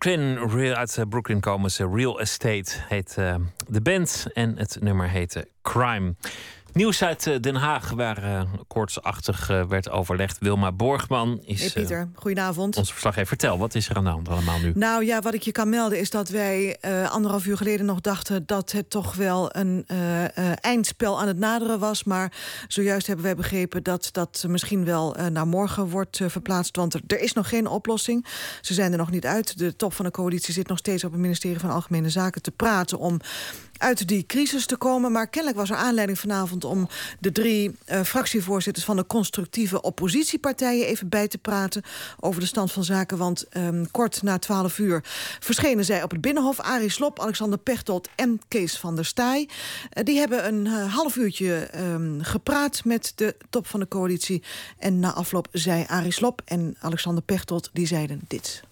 Brooklyn, uit eh, Brooklyn komen ze. Real Estate heet uh, de band en het nummer heette Crime. Nieuws uit eh, Den Haag, waar uh, koortsachtig uh, werd overlegd. Wilma Borgman is. Hey Pieter, goedenavond. Onze verslaggever. Vertel, wat is er aan de hand allemaal nu? Nou ja, wat ik je kan melden is dat wij anderhalf uur geleden nog dachten dat het toch wel een eindspel aan het naderen was. Maar zojuist hebben wij begrepen dat dat misschien wel naar morgen wordt verplaatst. Want er, er, is nog geen oplossing. Ze zijn er nog niet uit. De top van de coalitie zit nog steeds op het ministerie van Algemene Zaken te praten om uit die crisis te komen. Maar kennelijk was er aanleiding vanavond om de drie uh, fractievoorzitters van de constructieve oppositiepartijen even bij te praten over de stand van zaken. Want um, kort na 12 uur verschenen zij op het Binnenhof. Arie Slop, Alexander Pechtold en Kees van der Staaij. Uh, die hebben een uh, half uurtje um, gepraat met de top van de coalitie. En na afloop zei Arie Slop en Alexander Pechtold, die zeiden dit.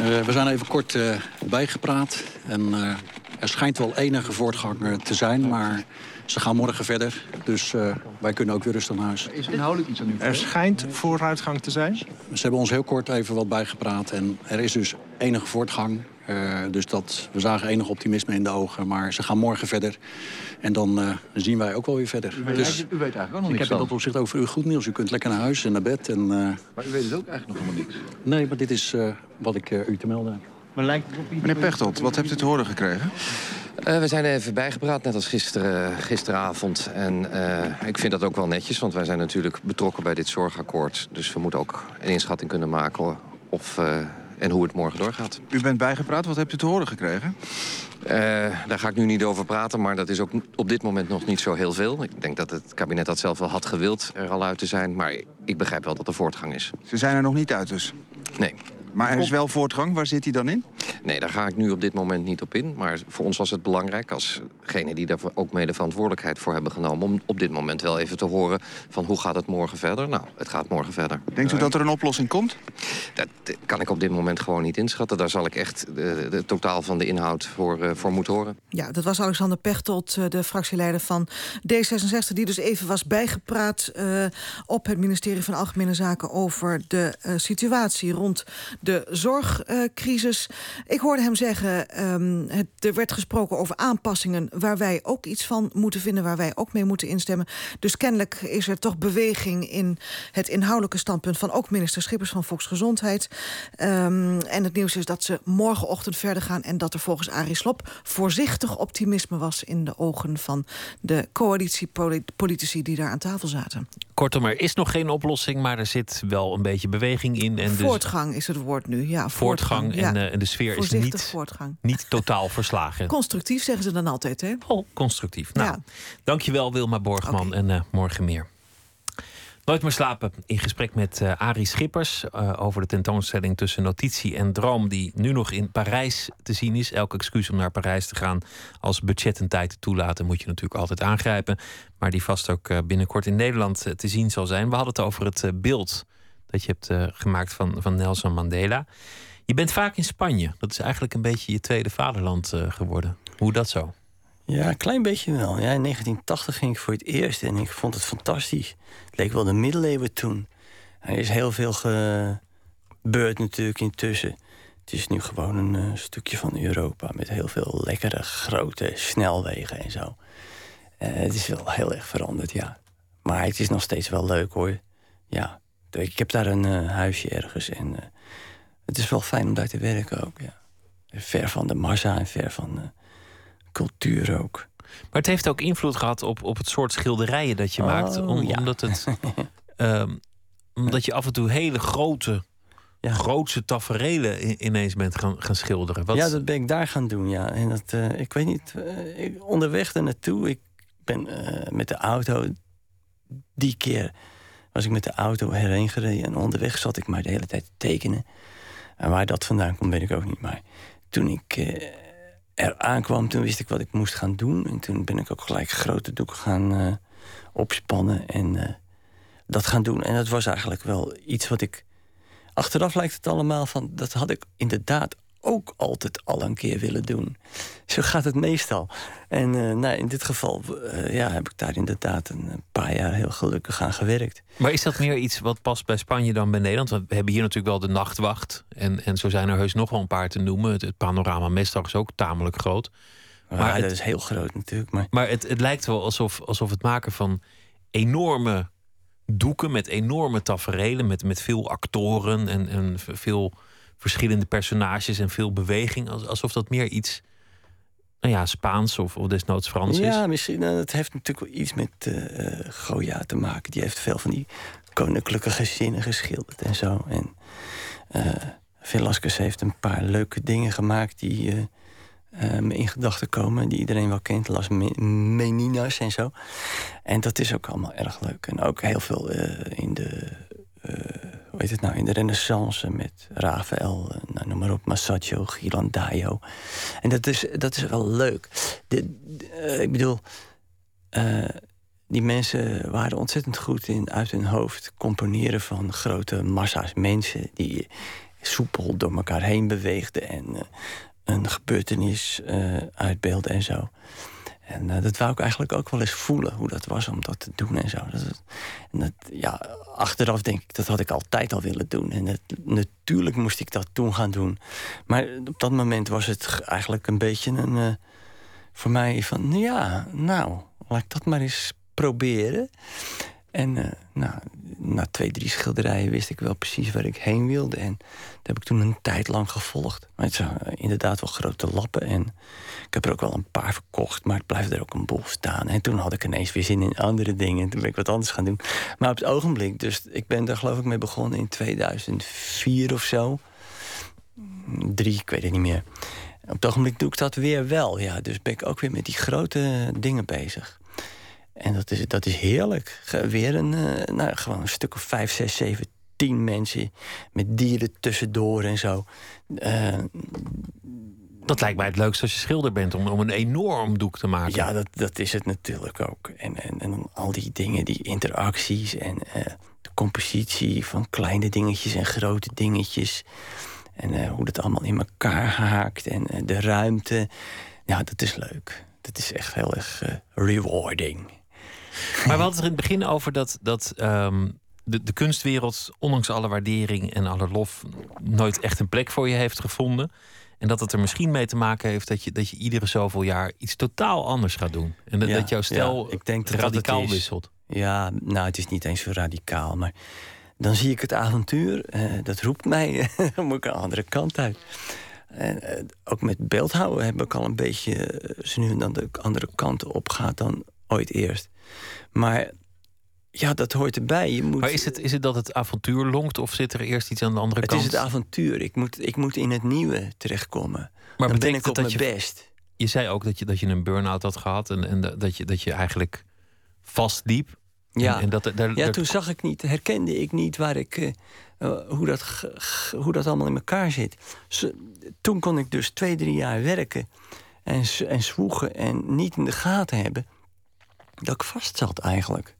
Uh, we zijn even kort uh, bijgepraat. En uh, er schijnt wel enige voortgang te zijn, maar ze gaan morgen verder. Dus wij kunnen ook weer rustig naar huis. Is inhoudelijk iets aan u? Er schijnt vooruitgang te zijn? Ze hebben ons heel kort even wat bijgepraat. En er is dus enige voortgang. Uh, dus dat, we zagen enig optimisme in de ogen. Maar ze gaan morgen verder. En dan uh, zien wij ook wel weer verder. U weet, dus, u weet eigenlijk ook nog niks Ik heb in dat opzicht over u goed nieuws. U kunt lekker naar huis en naar bed. En, uh, maar u weet het ook eigenlijk nog helemaal niks? Nee, maar dit is wat ik u te melden heb. Maar lijkt Meneer Pechtold, wat hebt u te horen gekregen? Uh, we zijn er even bijgepraat, net als gisteren, gisteravond. En uh, ik vind dat ook wel netjes, want wij zijn natuurlijk betrokken bij dit zorgakkoord. Dus we moeten ook een inschatting kunnen maken of, uh, en hoe het morgen doorgaat. U bent bijgepraat, wat hebt u te horen gekregen? daar ga ik nu niet over praten, maar dat is ook op dit moment nog niet zo heel veel. Ik denk dat het kabinet dat zelf wel had gewild er al uit te zijn. Maar ik begrijp wel dat er voortgang is. Ze zijn er nog niet uit dus? Nee. Maar er is wel voortgang. Waar zit hij dan in? Nee, daar ga ik nu op dit moment niet op in. Maar voor ons was het belangrijk, alsgene die daar ook mede verantwoordelijkheid voor hebben genomen... om op dit moment wel even te horen van hoe gaat het morgen verder? Nou, het gaat morgen verder. Denkt u dat er een oplossing komt? Dat kan ik op dit moment gewoon niet inschatten. Daar zal ik echt de, de totaal van de inhoud voor, uh, voor moeten horen. Ja, dat was Alexander Pechtold, eh, de fractieleider van D66... die dus even was bijgepraat uh, op het ministerie van Algemene Zaken... over de situatie rond de zorgcrisis. Ik hoorde hem zeggen, um, het, er werd gesproken over aanpassingen... waar wij ook iets van moeten vinden, waar wij ook mee moeten instemmen. Dus kennelijk is er toch beweging in het inhoudelijke standpunt... van ook minister Schippers van Volksgezondheid. Um, en het nieuws is dat ze morgenochtend verder gaan... en dat er volgens Arie Slop voorzichtig optimisme was... in de ogen van de coalitiepolitici die daar aan tafel zaten. Kortom, er is nog geen oplossing, maar er zit wel een beetje beweging in. En voortgang dus... is het woord nu. Ja, voortgang, voortgang en, uh, en, de sfeer is niet, voortgang. niet totaal verslagen. (laughs) Constructief zeggen ze dan altijd, hè? Oh, constructief. Nou, ja. dankjewel Wilma Borgman okay. en uh, morgen meer. Nooit meer slapen. In gesprek met uh, Arie Schippers uh, over de tentoonstelling tussen notitie en droom, die nu nog in Parijs te zien is. Elk excuus om naar Parijs te gaan als budget en tijd toelaten, moet je natuurlijk altijd aangrijpen. Maar die vast ook uh, binnenkort in Nederland te zien zal zijn. We hadden het over het beeld dat je hebt gemaakt van, van Nelson Mandela. Je bent vaak in Spanje. Dat is eigenlijk een beetje je tweede vaderland geworden. Hoe dat zo? Ja, een klein beetje wel. Ja, in 1980 ging ik voor het eerst en ik vond het fantastisch. Het leek wel de middeleeuwen toen. Er is heel veel gebeurd natuurlijk intussen. Het is nu gewoon een uh, stukje van Europa met heel veel lekkere grote snelwegen en zo. Uh, het is wel heel erg veranderd, ja. Maar het is nog steeds wel leuk hoor. Ja, ik heb daar een uh, huisje ergens en het is wel fijn om daar te werken ook. Ja. Ver van de massa en ver van cultuur ook. Maar het heeft ook invloed gehad op, op het soort schilderijen dat je oh, maakt. Om, ja. Omdat, het, um, (laughs) omdat je af en toe hele grote, ja. grootse taferelen ineens bent gaan, gaan schilderen. Wat... Ja, dat ben ik daar gaan doen, ja. En dat, uh, ik weet niet, ik, onderweg er naartoe, ik ben met de auto die keer was ik met de auto herheen gereden. En onderweg zat ik maar de hele tijd te tekenen. En waar dat vandaan komt, weet ik ook niet. Maar toen ik er aankwam, toen wist ik wat ik moest gaan doen. En toen ben ik ook gelijk grote doeken gaan uh, opspannen. En uh, dat gaan doen. En dat was eigenlijk wel iets wat ik... Achteraf lijkt het allemaal van... Dat had ik inderdaad ook altijd al een keer willen doen. Zo gaat het meestal. En uh, nou, in dit geval uh, ja, heb ik daar inderdaad een paar jaar heel gelukkig aan gewerkt. Maar is dat meer iets wat past bij Spanje dan bij Nederland? Want we hebben hier natuurlijk wel de nachtwacht. En, en zo zijn er heus nog wel een paar te noemen. Het, het panorama Mestdag is ook tamelijk groot. Maar ja, dat is heel groot natuurlijk. Maar, maar het, het lijkt wel alsof, alsof het maken van enorme doeken met enorme taferelen, met, met veel actoren en, en veel verschillende personages en veel beweging. Alsof dat meer iets, nou ja, Spaans of, of desnoods Frans is. Ja, misschien. Nou, het heeft natuurlijk wel iets met uh, Goya te maken. Die heeft veel van die koninklijke gezinnen geschilderd en zo. En uh, Velasquez heeft een paar leuke dingen gemaakt die me in gedachten komen. Die iedereen wel kent. Las Meninas en zo. En dat is ook allemaal erg leuk. En ook heel veel in de hoe heet het nou, in de renaissance met Rafael, eh, nou, noem maar op, Masaccio, Ghirlandaio. En dat is, dat is wel leuk. De, uh, ik bedoel, die mensen waren ontzettend goed in uit hun hoofd componeren van grote massa's mensen die soepel door elkaar heen beweegden en een gebeurtenis uitbeelden en zo. En uh, dat wou ik eigenlijk ook wel eens voelen, hoe dat was om dat te doen en zo. Dat, en dat, ja, achteraf denk ik, dat had ik altijd al willen doen. En natuurlijk moest ik dat toen gaan doen. Maar op dat moment was het eigenlijk een beetje een... Uh, voor mij van, ja, nou, laat ik dat maar eens proberen. En uh, nou, na twee, drie schilderijen wist ik wel precies waar ik heen wilde. En dat heb ik toen een tijd lang gevolgd. Maar het zijn inderdaad wel grote lappen. En ik heb er ook wel een paar verkocht, maar het blijft er ook een boel staan. En toen had ik ineens weer zin in andere dingen. En toen ben ik wat anders gaan doen. Maar op het ogenblik, dus ik ben daar geloof ik mee begonnen in 2004 of zo. Drie, ik weet het niet meer. Op het ogenblik doe ik dat weer wel. Ja, dus ben ik ook weer met die grote dingen bezig. En dat is, dat is heerlijk. Weer een, uh, nou, gewoon een stuk of vijf, zes, zeven, tien mensen met dieren tussendoor en zo. Uh, dat lijkt mij het leukste als je schilder bent, om, om een enorm doek te maken. Ja, dat, dat is het natuurlijk ook. En, en, en al die dingen, die interacties en uh, de compositie van kleine dingetjes en grote dingetjes. En uh, hoe dat allemaal in elkaar haakt en de ruimte. Ja, dat is leuk. Dat is echt heel erg rewarding. Maar we hadden het er in het begin over dat, dat um, de, de kunstwereld, ondanks alle waardering en alle lof, nooit echt een plek voor je heeft gevonden. En dat het er misschien mee te maken heeft dat je, dat je iedere zoveel jaar iets totaal anders gaat doen. En dat, ja, dat jouw stijl ja, ik denk dat radicaal dat wisselt. Ja, nou, het is niet eens zo radicaal, maar dan zie ik het avontuur. Uh, dat roept mij, (laughs) dan moet ik een andere kant uit. En uh, ook met beeldhouden heb ik al een beetje, uh, ze nu dan de andere kant op gaat dan ooit eerst. Maar ja, dat hoort erbij. Je moet... Maar is het, is het dat het avontuur longt of zit er eerst iets aan de andere het kant? Het is het avontuur. Ik moet, ik moet in het nieuwe terechtkomen. Maar dan ben ik op dat mijn je- best. Je zei ook dat je, dat je een burn-out had gehad en, en dat, je, dat je eigenlijk vastliep. Ja, En, en dat, daar, ja toen zag ik niet, herkende ik niet waar ik, eh, eh, hoe, dat, hoe dat allemaal in elkaar zit. Zo- toen kon ik dus twee, drie jaar werken en, en zwoegen en niet in de gaten hebben dat ik vast zat eigenlijk.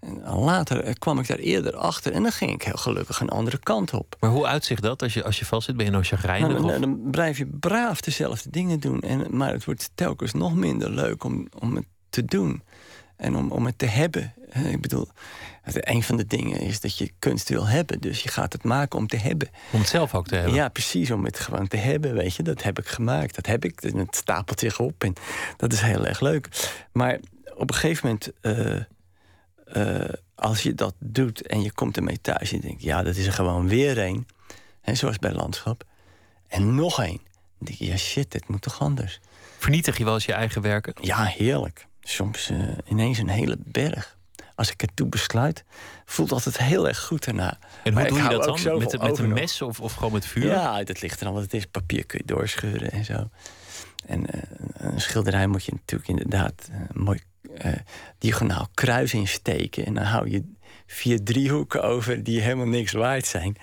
En later eh, kwam ik daar eerder achter en dan ging ik heel gelukkig een andere kant op. Maar hoe uitzicht dat als je, als je vastzit? Ben je nou chagrijnig? Nou, dan, blijf je braaf dezelfde dingen doen. En, maar het wordt telkens nog minder leuk om, om het te doen. En om, om het te hebben. Ik bedoel, een van de dingen is dat je kunst wil hebben. Dus je gaat het maken om te hebben. Om het zelf ook te hebben. Ja, precies, om het gewoon te hebben. Weet je, dat heb ik gemaakt. Dat heb ik. En het stapelt zich op. En dat is heel erg leuk. Maar op een gegeven moment, eh, eh, als je dat doet en je komt ermee thuis, je denkt, ja, dat is er gewoon weer een. Hè, zoals bij landschap. En nog één. Dan denk je, ja, shit, dit moet toch anders? Vernietig je wel eens je eigen werken? Ja, heerlijk. Soms eh, ineens een hele berg. Als ik ertoe besluit, voelt altijd heel erg goed daarna. En Maar hoe doe je dat dan? Met, met een mes of, of gewoon met vuur? Ja, dat ligt er al wat het is. Papier kun je doorscheuren en zo. En een schilderij moet je natuurlijk inderdaad mooi eh, diagonaal kruis insteken. En dan hou je vier driehoeken over die helemaal niks waard zijn.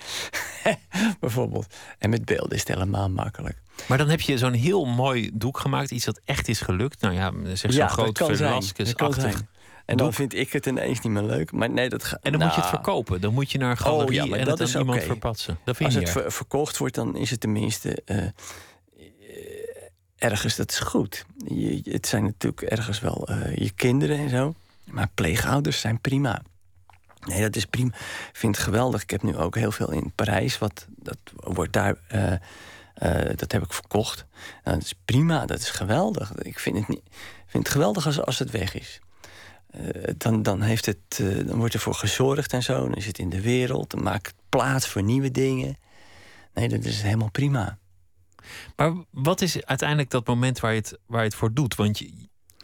(laughs) Bijvoorbeeld. En met beelden is het helemaal makkelijk. Maar dan heb je zo'n heel mooi doek gemaakt. Iets dat echt is gelukt. Nou ja, zeg zo'n Ja, groot Velasquez-achtig. En dan vind ik het ineens niet meer leuk. Maar nee, dat ga- En dan moet je het nou, verkopen. Dan moet je naar een galerie Oh, ja, en dat is iemand verpatsen. Dat vind Als je het ver- verkocht wordt, dan is het tenminste eh, ergens, dat is goed. Je, het zijn natuurlijk ergens wel eh, je kinderen en zo. Maar pleegouders zijn prima. Nee, dat is prima. Ik vind het geweldig. Ik heb nu ook heel veel in Parijs. Wat, dat wordt daar... eh, eh, dat heb ik verkocht. Nou, dat is prima, dat is geweldig. Ik vind het, niet, vind het geweldig als, als het weg is. Dan, dan, heeft het, dan wordt ervoor gezorgd en zo. Dan is het in de wereld. Dan maakt plaats voor nieuwe dingen. Nee, dat is helemaal prima. Maar wat is uiteindelijk dat moment waar je het, waar je het voor doet? Want je,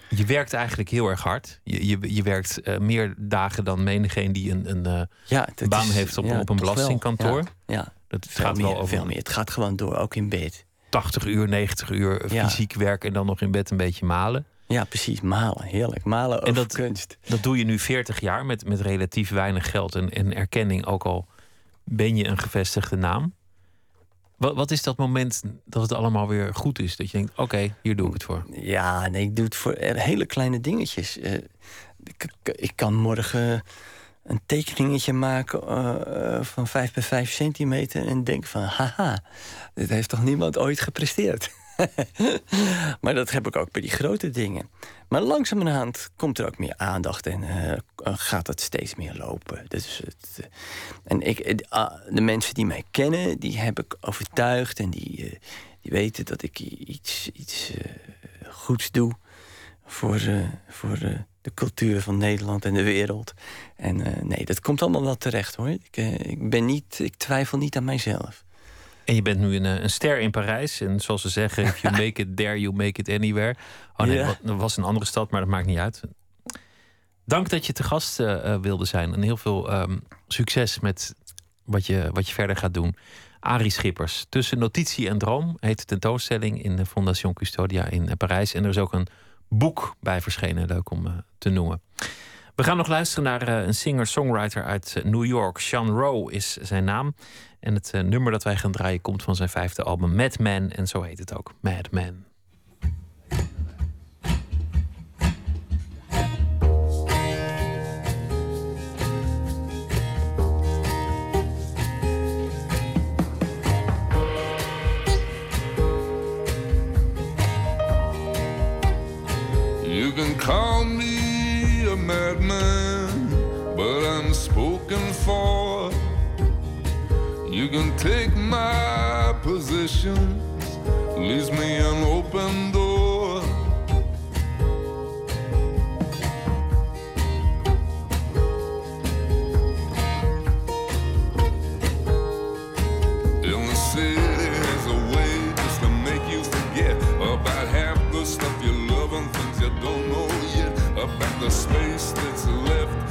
je werkt eigenlijk heel erg hard. Je, je, je werkt eh, meer dagen dan menigeen die een, een eh, Ja, baan is- heeft op, ja, op een belastingkantoor. Ja, ja. Dat Veel gaat meer, wel over veel meer. Het gaat gewoon door, ook in bed. 80 uur, 90 uur Ja. fysiek werk en dan nog in bed een beetje malen. Ja, precies. Malen. Heerlijk. Malen over En dat, kunst. dat doe je nu 40 jaar met, met relatief weinig geld en, en erkenning, ook al ben je een gevestigde naam. Wat, wat is dat moment dat het allemaal weer goed is? Dat je denkt, oké, hier doe ik het voor. Ja, nee, ik doe het voor eh, hele kleine dingetjes. Eh, ik, kan morgen een tekeningetje maken eh, van 5 bij 5 centimeter... en denk van, haha, dit heeft toch niemand ooit gepresteerd? (laughs) (laughs) maar dat heb ik ook bij die grote dingen. Maar langzamerhand komt er ook meer aandacht en eh, gaat het steeds meer lopen. Het, eh, en ik, eh, ah, de mensen die mij kennen, die heb ik overtuigd en die, die weten dat ik iets, iets goeds doe voor, voor de cultuur van Nederland en de wereld. En nee, dat komt allemaal wel terecht hoor. Ik, ik, ben niet, ik twijfel niet aan mijzelf. En je bent nu een, eh, een ster in Parijs. En zoals ze zeggen, if you (laughs) make it there, you make it anywhere. Oh nee, dat was een andere stad, maar dat maakt niet uit. Dank dat je te gast eh, eh, wilde zijn. En heel veel ehm, succes met wat je, wat je verder gaat doen. Arie Schippers. Tussen notitie en droom heet de tentoonstelling in de Fondation Custodia in Parijs. En er is ook een boek bij verschenen, leuk om te noemen. We gaan nog luisteren naar eh, een singer-songwriter uit eh, New York. Sean Rowe is zijn naam. En het eh, nummer dat wij gaan draaien komt van zijn vijfde album Madman. En zo heet het ook, Madman. You can call me madman, but I'm spoken for. You can take my positions, leaves me an open the space that's left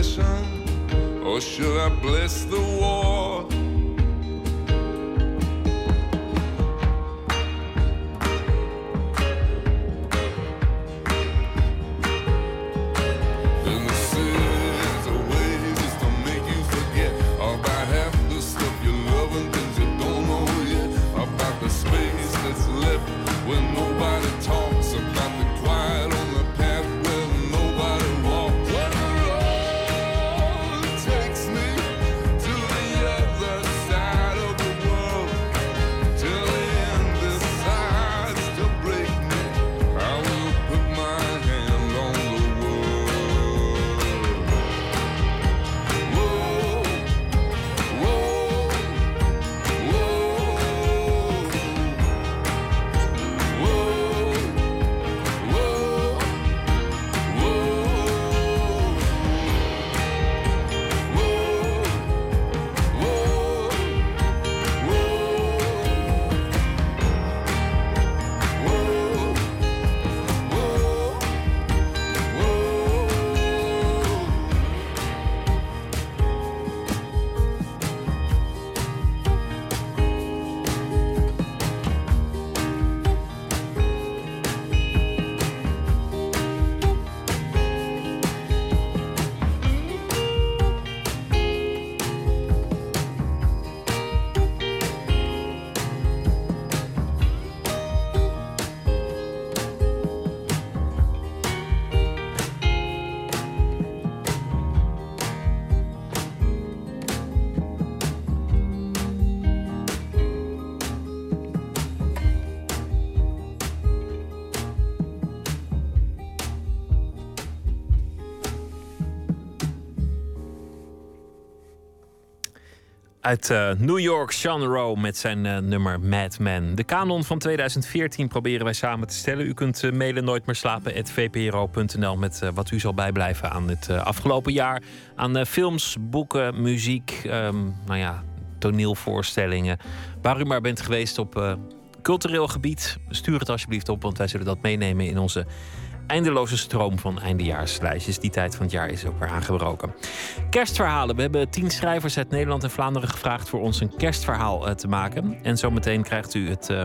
or should I bless the war? Uit uh, New York, Sean Rowe met zijn uh, nummer Madman. De kanon van 2014 proberen wij samen te stellen. U kunt uh, mailen nooit meer slapen vpro.nl met wat u zal bijblijven aan het afgelopen jaar. Aan films, boeken, muziek, um, nou ja, toneelvoorstellingen. Waar u maar bent geweest op cultureel gebied. Stuur het alsjeblieft op, want wij zullen dat meenemen in onze eindeloze stroom van eindejaarslijstjes. Die tijd van het jaar is ook weer aangebroken. Kerstverhalen. We hebben tien schrijvers uit Nederland en Vlaanderen gevraagd voor ons een kerstverhaal uh, te maken. En zometeen krijgt u het uh,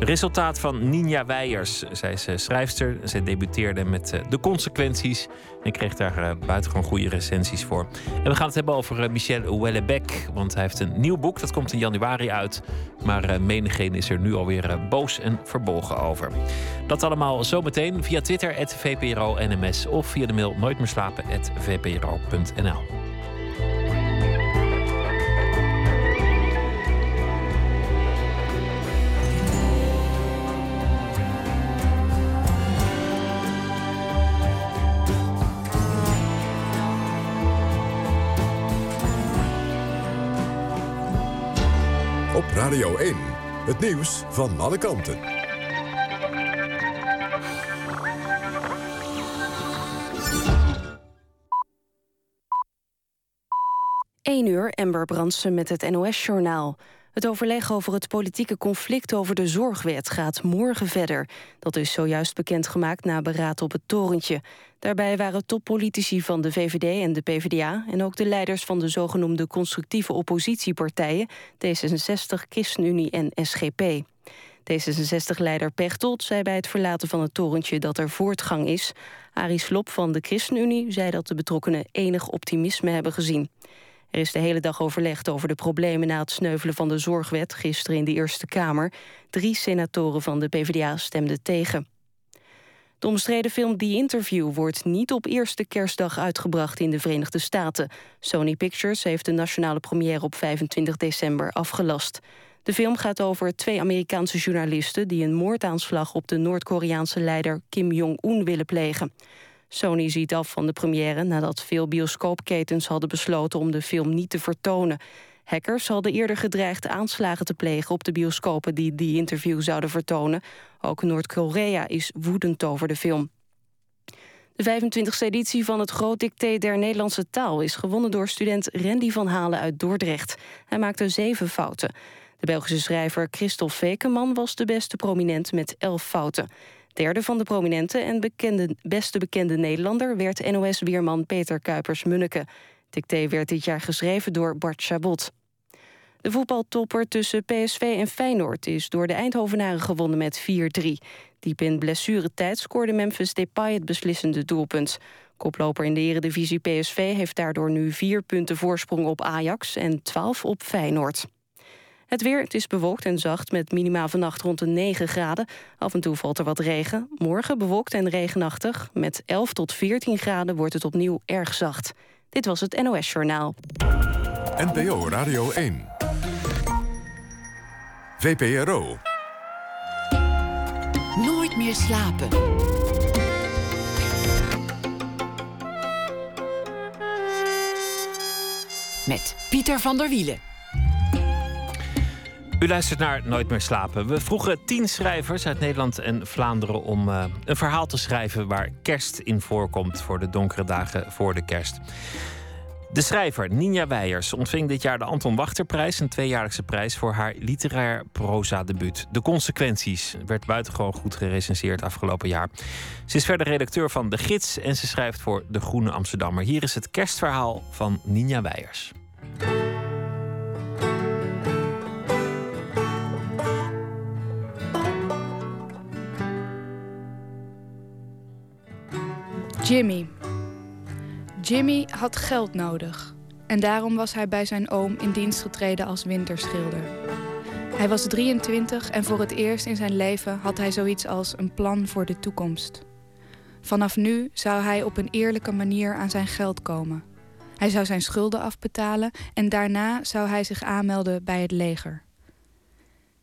resultaat van Ninja Weijers. Zij is uh, schrijfster. Zij debuteerde met De Consequenties. En kreeg daar buitengewoon goede recensies voor. En we gaan het hebben over Michel Wellebec. Want hij heeft een nieuw boek. Dat komt in januari uit. Maar menigeen is er nu alweer boos en verbolgen over. Dat allemaal zometeen via Twitter VPRO-NMS of via de mail nooitmeerslapen.vpro.nl. Op Radio 1, het nieuws van alle kanten. 1 uur, Ember Brandsen met het NOS-journaal. Het overleg over het politieke conflict over de zorgwet gaat morgen verder. Dat is zojuist bekendgemaakt na beraad op het torentje. Daarbij waren toppolitici van de VVD en de PvdA... en ook de leiders van de zogenoemde constructieve oppositiepartijen... D66, ChristenUnie en SGP. D66-leider Pechtold zei bij het verlaten van het torentje dat er voortgang is. Arie Slop van de ChristenUnie zei dat de betrokkenen enig optimisme hebben gezien. Er is de hele dag overlegd over de problemen na het sneuvelen van de zorgwet gisteren in de Eerste Kamer. Drie senatoren van de PvdA stemden tegen. De omstreden film The Interview wordt niet op eerste kerstdag uitgebracht in de Verenigde Staten. Sony Pictures heeft de nationale première op 25 december afgelast. De film gaat over twee Amerikaanse journalisten die een moordaanslag op de Noord-Koreaanse leider Kim Jong-un willen plegen. Sony ziet af van de première nadat veel bioscoopketens hadden besloten om de film niet te vertonen. Hackers hadden eerder gedreigd aanslagen te plegen op de bioscopen die die interview zouden vertonen. Ook Noord-Korea is woedend over de film. De 25e editie van het Groot Dicté der Nederlandse Taal is gewonnen door student Randy van Halen uit Dordrecht. Hij maakte zeven fouten. De Belgische schrijver Christophe Vekeman was de beste prominent met elf fouten. Derde van de prominente en bekende, beste bekende Nederlander... werd NOS-weerman Peter Kuipers-Munneke. Dicté werd dit jaar geschreven door Bart Chabot. De voetbaltopper tussen PSV en Feyenoord is door de Eindhovenaren gewonnen met 4-3. Diep in blessuretijd scoorde Memphis Depay het beslissende doelpunt. Koploper in de eredivisie PSV heeft daardoor nu vier punten voorsprong op Ajax en 12 op Feyenoord. Het weer, het is bewolkt en zacht met minima vannacht rond de 9 graden. Af en toe valt er wat regen. Morgen bewolkt en regenachtig. Met 11 tot 14 graden wordt het opnieuw erg zacht. Dit was het NOS Journaal. NPO Radio 1. VPRO. Nooit meer slapen. Met Pieter van der Wielen. U luistert naar Nooit meer slapen. We vroegen tien schrijvers uit Nederland en Vlaanderen om uh, een verhaal te schrijven waar kerst in voorkomt voor de donkere dagen voor de kerst. De schrijver Ninja Weijers ontving dit jaar de Anton Wachterprijs, een tweejaarlijkse prijs voor haar literair proza-debuut. De consequenties werd buitengewoon goed gerecenseerd afgelopen jaar. Ze is verder redacteur van De Gids en ze schrijft voor De Groene Amsterdammer. Hier is het kerstverhaal van Ninja Weijers. Jimmy. Jimmy had geld nodig. En daarom was hij bij zijn oom in dienst getreden als winterschilder. Hij was 23 en voor het eerst in zijn leven had hij zoiets als een plan voor de toekomst. Vanaf nu zou hij op een eerlijke manier aan zijn geld komen. Hij zou zijn schulden afbetalen en daarna zou hij zich aanmelden bij het leger.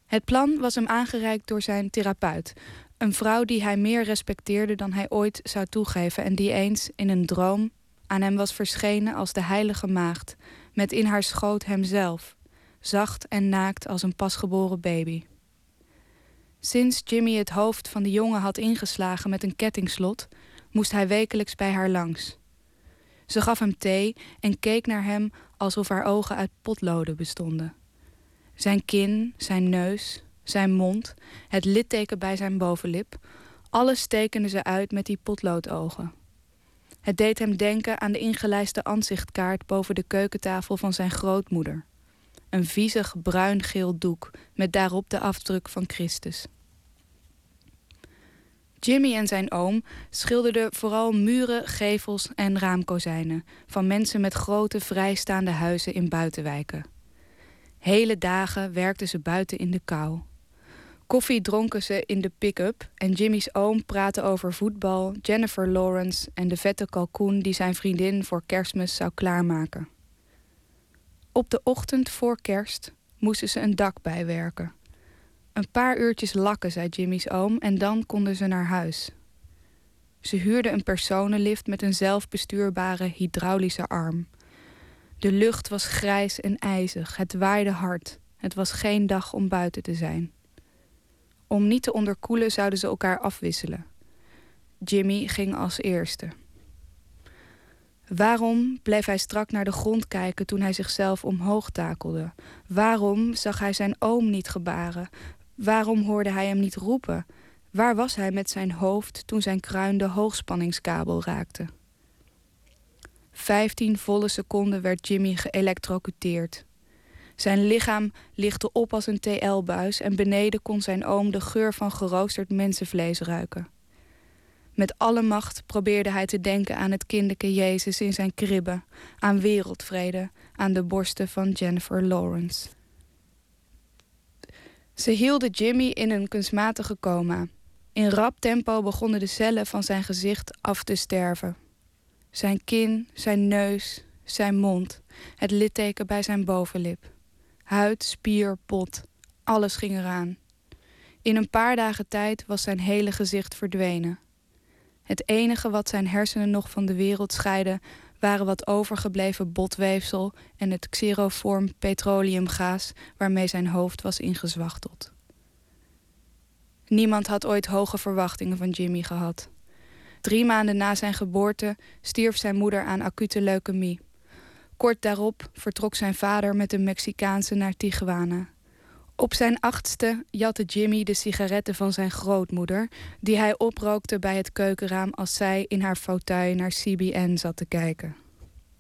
Het plan was hem aangereikt door zijn therapeut, een vrouw die hij meer respecteerde dan hij ooit zou toegeven en die eens in een droom aan hem was verschenen als de heilige maagd, met in haar schoot hemzelf, zacht en naakt als een pasgeboren baby. Sinds Jimmy het hoofd van de jongen had ingeslagen met een kettingslot, moest hij wekelijks bij haar langs. Ze gaf hem thee en keek naar hem alsof haar ogen uit potloden bestonden. Zijn kin, zijn neus, zijn mond, het litteken bij zijn bovenlip, alles tekende ze uit met die potloodogen. Het deed hem denken aan de ingelijste ansichtkaart boven de keukentafel van zijn grootmoeder. Een viezig bruin-geel doek met daarop de afdruk van Christus. Jimmy en zijn oom schilderden vooral muren, gevels en raamkozijnen van mensen met grote vrijstaande huizen in buitenwijken. Hele dagen werkten ze buiten in de kou. Koffie dronken ze in de pick-up en Jimmy's oom praatte over voetbal, Jennifer Lawrence en de vette kalkoen die zijn vriendin voor kerstmis zou klaarmaken. Op de ochtend voor kerst moesten ze een dak bijwerken. Een paar uurtjes lakken, zei Jimmy's oom, en dan konden ze naar huis. Ze huurden een personenlift met een zelfbestuurbare hydraulische arm. De lucht was grijs en ijzig, het waaide hard. Het was geen dag om buiten te zijn. Om niet te onderkoelen zouden ze elkaar afwisselen. Jimmy ging als eerste. Waarom bleef hij strak naar de grond kijken toen hij zichzelf omhoog takelde? Waarom zag hij zijn oom niet gebaren? Waarom hoorde hij hem niet roepen? Waar was hij met zijn hoofd toen zijn kruin de hoogspanningskabel raakte? Vijftien volle seconden werd Jimmy geëlectrocuteerd. Zijn lichaam lichtte op als een TL-buis en beneden kon zijn oom de geur van geroosterd mensenvlees ruiken. Met alle macht probeerde hij te denken aan het kinderke Jezus in zijn kribbe, aan wereldvrede, aan de borsten van Jennifer Lawrence. Ze hielden Jimmy in een kunstmatige coma. In rap tempo begonnen de cellen van zijn gezicht af te sterven. Zijn kin, zijn neus, zijn mond, het litteken bij zijn bovenlip. Huid, spier, bot, alles ging eraan. In een paar dagen tijd was zijn hele gezicht verdwenen. Het enige wat zijn hersenen nog van de wereld scheidden, waren wat overgebleven botweefsel en het xeroform petroleumgaas waarmee zijn hoofd was ingezwachteld. Niemand had ooit hoge verwachtingen van Jimmy gehad. Drie maanden na zijn geboorte stierf zijn moeder aan acute leukemie. Kort daarop vertrok zijn vader met een Mexicaanse naar Tijuana. Op zijn achtste jatte Jimmy de sigaretten van zijn grootmoeder, die hij oprookte bij het keukenraam als zij in haar fauteuil naar CBN zat te kijken.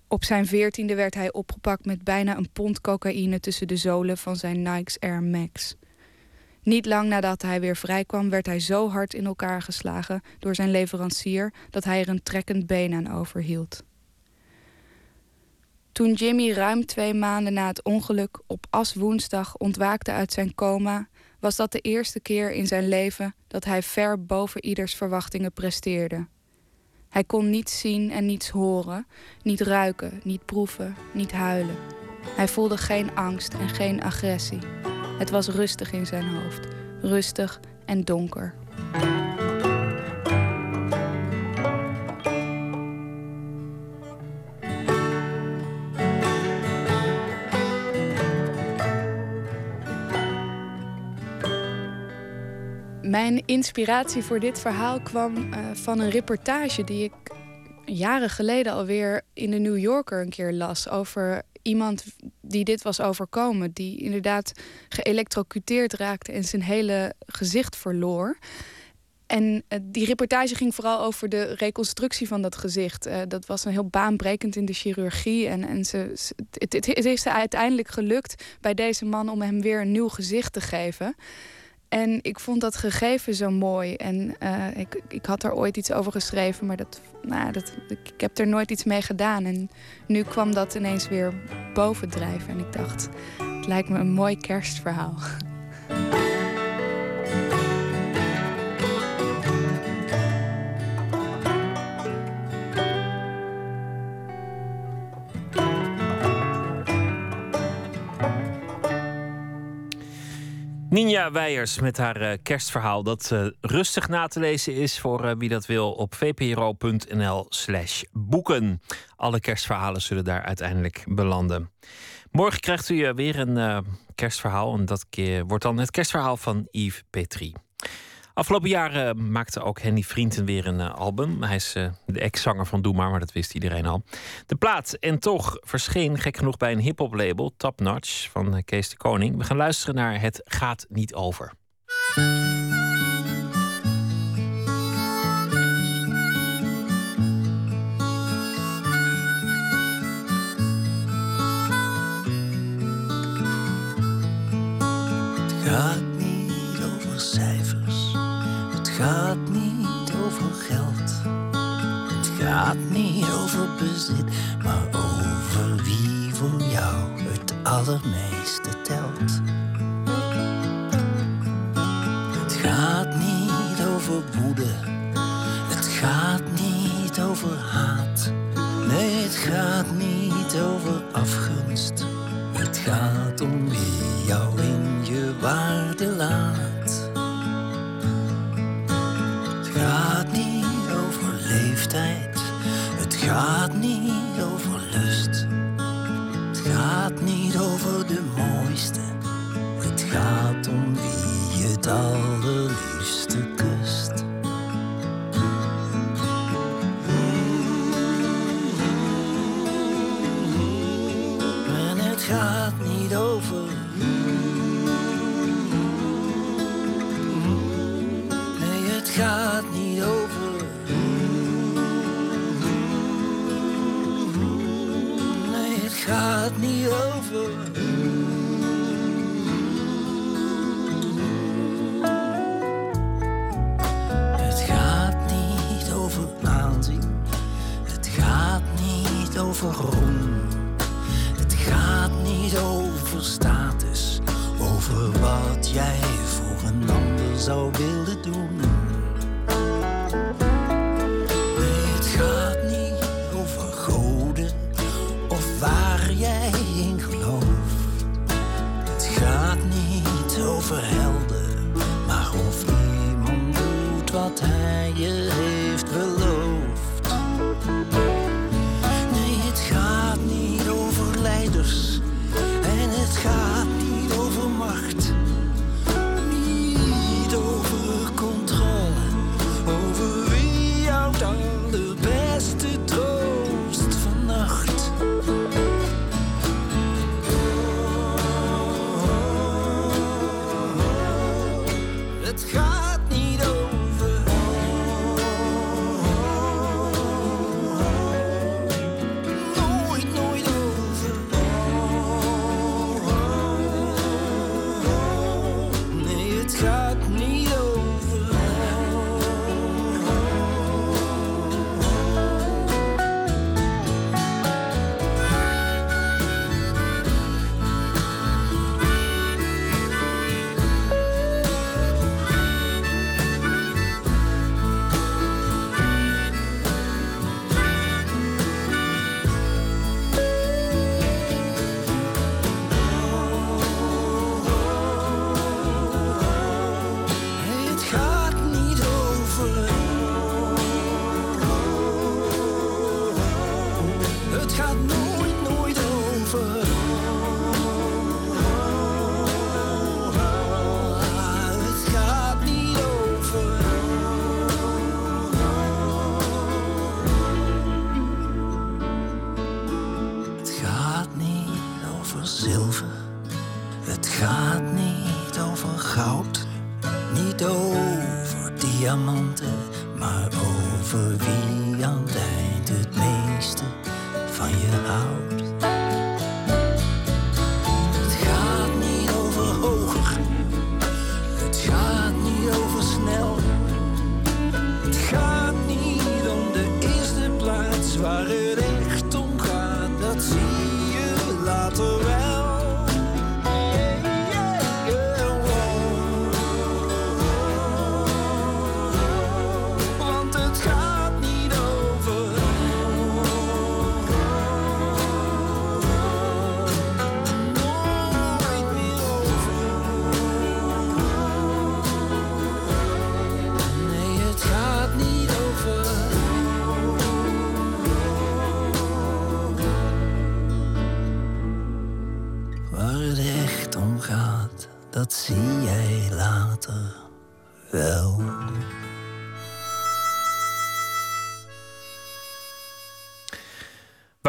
Op zijn veertiende werd hij opgepakt met bijna een pond cocaïne tussen de zolen van zijn Nike's Air Max. Niet lang nadat hij weer vrijkwam, werd hij zo hard in elkaar geslagen door zijn leverancier dat hij er een trekkend been aan overhield. Toen Jimmy ruim twee maanden na het ongeluk op aswoensdag ontwaakte uit zijn coma, was dat de eerste keer in zijn leven dat hij ver boven ieders verwachtingen presteerde. Hij kon niets zien en niets horen, niet ruiken, niet proeven, niet huilen. Hij voelde geen angst en geen agressie. Het was rustig in zijn hoofd, rustig en donker. Mijn inspiratie voor dit verhaal kwam uh, van een reportage die ik jaren geleden alweer in de New Yorker een keer las over iemand die dit was overkomen, die inderdaad geëlectrocuteerd raakte en zijn hele gezicht verloor. En uh, die reportage ging vooral over de reconstructie van dat gezicht. Uh, dat was een heel baanbrekend in de chirurgie. En, en ze, het, het, het is uiteindelijk gelukt bij deze man om hem weer een nieuw gezicht te geven. En ik vond dat gegeven zo mooi. En uh, ik, ik had er ooit iets over geschreven, maar dat, nou, dat, ik heb er nooit iets mee gedaan. En nu kwam dat ineens weer bovendrijven. En ik dacht, het lijkt me een mooi kerstverhaal. (laughs) Ninja Weijers met haar eh, kerstverhaal dat eh, rustig na te lezen is voor eh, wie dat wil op vpro.nl/slash boeken. Alle kerstverhalen zullen daar uiteindelijk belanden. Morgen krijgt u weer een kerstverhaal en dat keer wordt dan het kerstverhaal van Yves Petrie. Afgelopen jaar maakte ook Henny Vrienden weer een eh, album. Hij is eh, de ex-zanger van Doe Maar, maar dat wist iedereen al. De plaat En Toch verscheen gek genoeg bij een hip-hop label, Top Notch, van eh, Kees de Koning. We gaan luisteren naar Het Gaat Niet Over. Gaat niet over geld. Het gaat niet over bezit, maar over wie voor jou het allermeeste telt. Het gaat niet over woede, het gaat niet over haat. Nee, het gaat niet over afgunst. Het gaat om wie jou in je waarde laat. Gaat niet over leeftijd. Het gaat niet over lust. Het gaat niet over de mooiste. Het gaat om wie je het allerliefste kust. En het gaat niet over. Gaat gaat niet over. Het gaat niet over aanzien. Het gaat niet over roem. Het gaat niet over status, over wat jij voor een ander zou willen doen.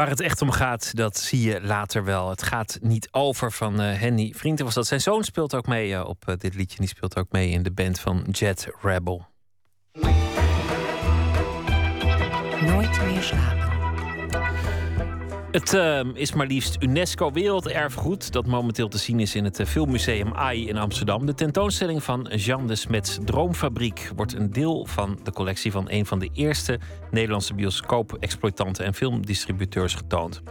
Waar het echt om gaat, dat zie je later wel. Het gaat niet over van uh, Henny Vrienden was dat. Zijn zoon speelt ook mee uh, op uh, dit liedje. Die speelt ook mee in de band van Jet Rebel. Nooit meer slapen. Het uh, is maar liefst UNESCO Werelderfgoed dat momenteel te zien is in het Filmmuseum AI in Amsterdam. De tentoonstelling van Jean de Smets Droomfabriek wordt een deel van de collectie van een van de eerste Nederlandse bioscoop-exploitanten en filmdistributeurs getoond.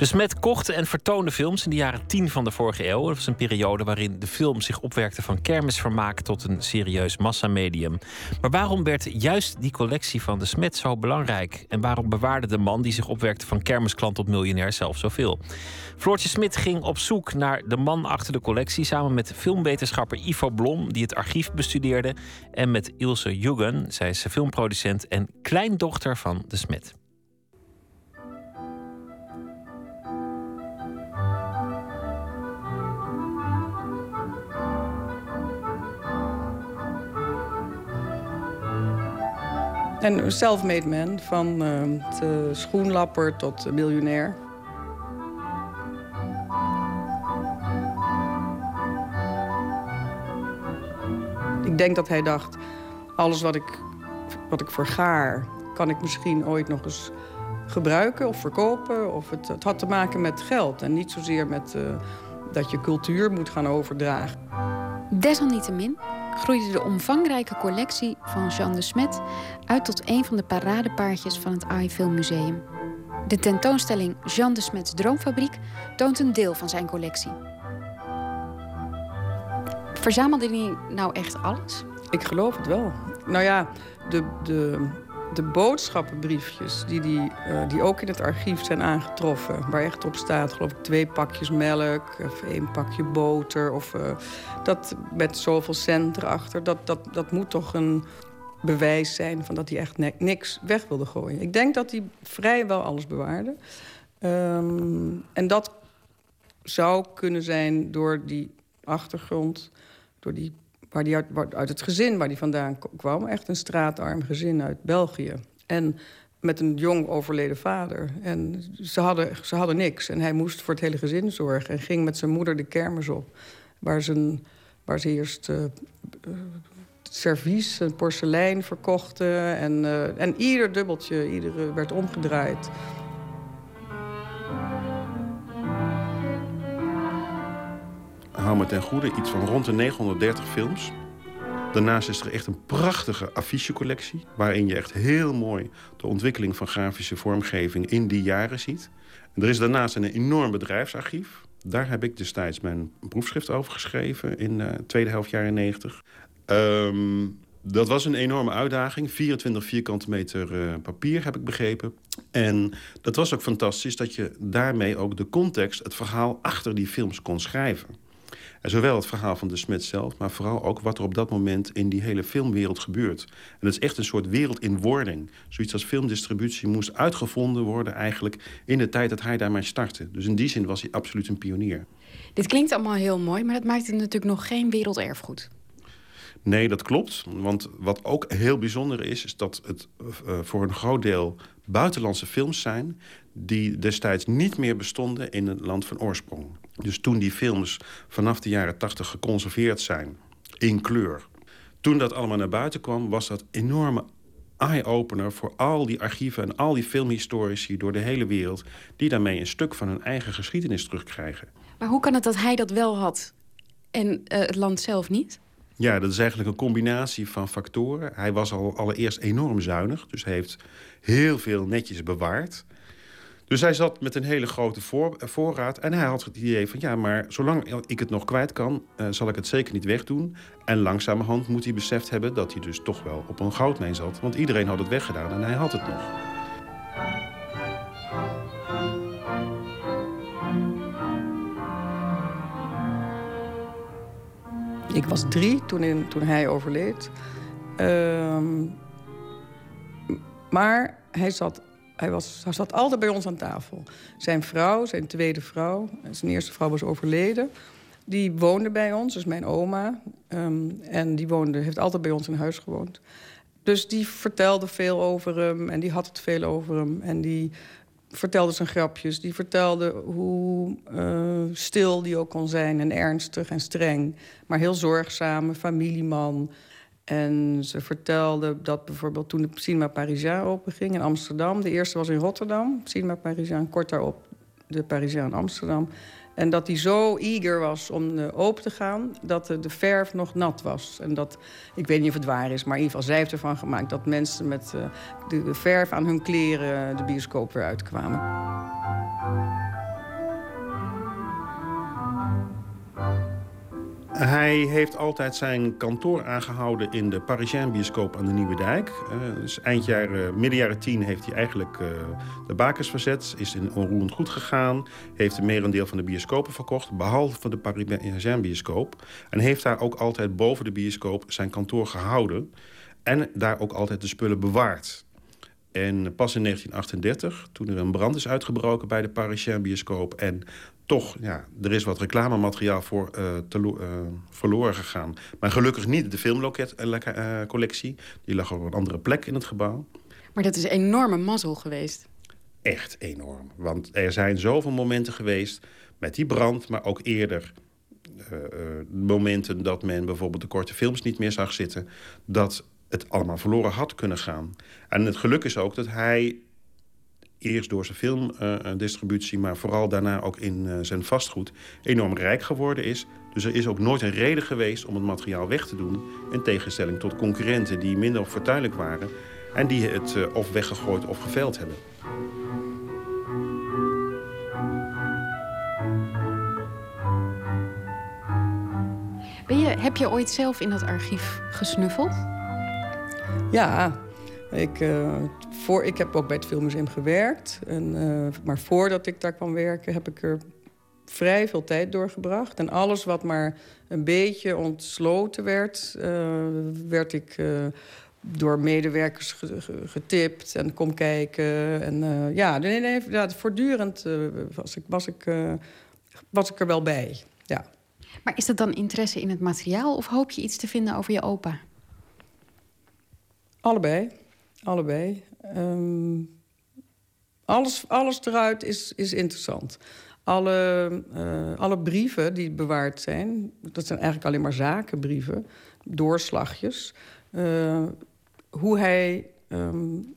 De Smet kocht en vertoonde films in de jaren 10 van de vorige eeuw. Dat was een periode waarin de film zich opwerkte van kermisvermaak tot een serieus massamedium. Maar waarom werd juist die collectie van de Smet zo belangrijk? En waarom bewaarde de man die zich opwerkte van kermisklant tot miljonair zelf zoveel? Floortje Smit ging op zoek naar de man achter de collectie samen met filmwetenschapper Ivo Blom, die het archief bestudeerde, en met Ilse Juggen, zij is filmproducent en kleindochter van de Smet. En self-made man, van uh, schoenlapper tot miljonair. Ik denk dat hij dacht, alles wat ik, wat ik vergaar... kan ik misschien ooit nog eens gebruiken of verkopen. Of het, het had te maken met geld en niet zozeer met uh, dat je cultuur moet gaan overdragen. Desalniettemin groeide de omvangrijke collectie van Jean de Smet uit tot een van de paradepaardjes van het AI Filmmuseum. De tentoonstelling Jean de Smets Droomfabriek toont een deel van zijn collectie. Verzamelde hij nou echt alles? Ik geloof het wel. Nou ja, de, de, de boodschappenbriefjes die, die, uh, die ook in het archief zijn aangetroffen... waar echt op staat, geloof ik, twee pakjes melk of één pakje boter... of uh, dat met zoveel cent erachter, dat, dat, dat moet toch een bewijs zijn... van dat hij echt niks weg wilde gooien. Ik denk dat hij vrijwel alles bewaarde. Um, en dat zou kunnen zijn door die achtergrond... door die waar die uit, uit het gezin waar die vandaan kwam. Echt een straatarm gezin uit België. En met een jong overleden vader. En ze hadden, ze hadden niks. En hij moest voor het hele gezin zorgen. En ging met zijn moeder de kermis op. Waar ze, waar ze eerst uh, servies en porselein verkochten. En, uh, en ieder dubbeltje iedere werd omgedraaid. Hou me ten goede iets van rond de 930 films. Daarnaast is er echt een prachtige affichecollectie... waarin je echt heel mooi de ontwikkeling van grafische vormgeving in die jaren ziet. Er is daarnaast een enorm bedrijfsarchief. Daar heb ik destijds mijn proefschrift over geschreven in de uh, tweede helft jaren 90. Um, dat was een enorme uitdaging. 24 vierkante meter uh, papier, heb ik begrepen. En dat was ook fantastisch dat je daarmee ook de context... het verhaal achter die films kon schrijven. En zowel het verhaal van de Smet zelf, maar vooral ook wat er op dat moment in die hele filmwereld gebeurt. En dat is echt een soort wereld in wording. Zoiets als filmdistributie moest uitgevonden worden eigenlijk in de tijd dat hij daarmee startte. Dus in die zin was hij absoluut een pionier. Dit klinkt allemaal heel mooi, maar dat maakt het natuurlijk nog geen werelderfgoed. Nee, dat klopt. Want wat ook heel bijzonder is, is dat het uh, voor een groot deel buitenlandse films zijn die destijds niet meer bestonden in het land van oorsprong. Dus toen die films vanaf de jaren 80 geconserveerd zijn in kleur. Toen dat allemaal naar buiten kwam, was dat enorme eye-opener voor al die archieven en al die filmhistorici door de hele wereld, die daarmee een stuk van hun eigen geschiedenis terugkrijgen. Maar hoe kan het dat hij dat wel had en uh, het land zelf niet? Ja, dat is eigenlijk een combinatie van factoren. Hij was al allereerst enorm zuinig, dus hij heeft heel veel netjes bewaard. Dus hij zat met een hele grote voor, voorraad. En hij had het idee van, ja, maar zolang ik het nog kwijt kan... Uh, zal ik het zeker niet wegdoen. En langzamerhand moet hij beseft hebben... dat hij dus toch wel op een goudmijn zat. Want iedereen had het weggedaan en hij had het nog. Ik was drie toen, in, toen hij overleed. Uh, maar hij zat hij, was, hij zat altijd bij ons aan tafel. Zijn vrouw, zijn tweede vrouw, zijn eerste vrouw was overleden. Die woonde bij ons, dus mijn oma. Ehm, en die woonde, heeft altijd bij ons in huis gewoond. Dus die vertelde veel over hem en die had het veel over hem. En die vertelde zijn grapjes. Die vertelde hoe uh, stil die ook kon zijn en ernstig en streng. Maar heel zorgzame familieman. En ze vertelde dat bijvoorbeeld toen de Cinema Parisien openging in Amsterdam... de eerste was in Rotterdam, Cinema Parisien, kort daarop de Parisien in Amsterdam... En dat hij zo eager was om uh, open te gaan, dat de, verf nog nat was. En dat, ik weet niet of het waar is, maar in ieder geval zij heeft ervan gemaakt... dat mensen met de, de, verf aan hun kleren de bioscoop weer uitkwamen. Hij heeft altijd zijn kantoor aangehouden in de Parisien bioscoop aan de Nieuwe Dijk. Uh, dus eind jaren, midden jaren tien heeft hij eigenlijk uh, de bakers verzet. Is in onroerend goed gegaan. Heeft een merendeel van de bioscopen verkocht. Behalve de Parisien bioscoop. En heeft daar ook altijd boven de bioscoop zijn kantoor gehouden. En daar ook altijd de spullen bewaard. En pas in 1938, toen er een brand is uitgebroken bij de Parisien bioscoop... en toch, ja, er is wat reclamemateriaal voor uh, te, uh, verloren gegaan. Maar gelukkig niet de filmloket-collectie. Die lag op een andere plek in het gebouw. Maar dat is een enorme mazzel geweest. Echt enorm. Want er zijn zoveel momenten geweest met die brand, maar ook eerder... Uh, momenten dat men bijvoorbeeld de korte films niet meer zag zitten... dat het allemaal verloren had kunnen gaan. En het geluk is ook dat hij eerst door zijn filmdistributie, maar vooral daarna ook in uh, zijn vastgoed, enorm rijk geworden is. Dus er is ook nooit een reden geweest om het materiaal weg te doen. In tegenstelling tot concurrenten die minder fortuinlijk waren en die het uh, of weggegooid of geveld hebben. Ben je, heb je ooit zelf in dat archief gesnuffeld? Ja, ik, uh, voor, ik heb ook bij het Filmmuseum gewerkt. En, uh, maar voordat ik daar kwam werken, heb ik er vrij veel tijd doorgebracht. En alles wat maar een beetje ontsloten werd, uh, werd ik door medewerkers getipt en kom kijken. En ja, nee, nee, ja, voortdurend was, ik, was, ik, was ik er wel bij. Ja. Maar is dat dan interesse in het materiaal of hoop je iets te vinden over je opa? Allebei. Allebei. Um, alles, alles eruit is, is interessant. Alle, uh, alle brieven die bewaard zijn, dat zijn eigenlijk alleen maar zakenbrieven, doorslagjes. Uh, hoe hij um,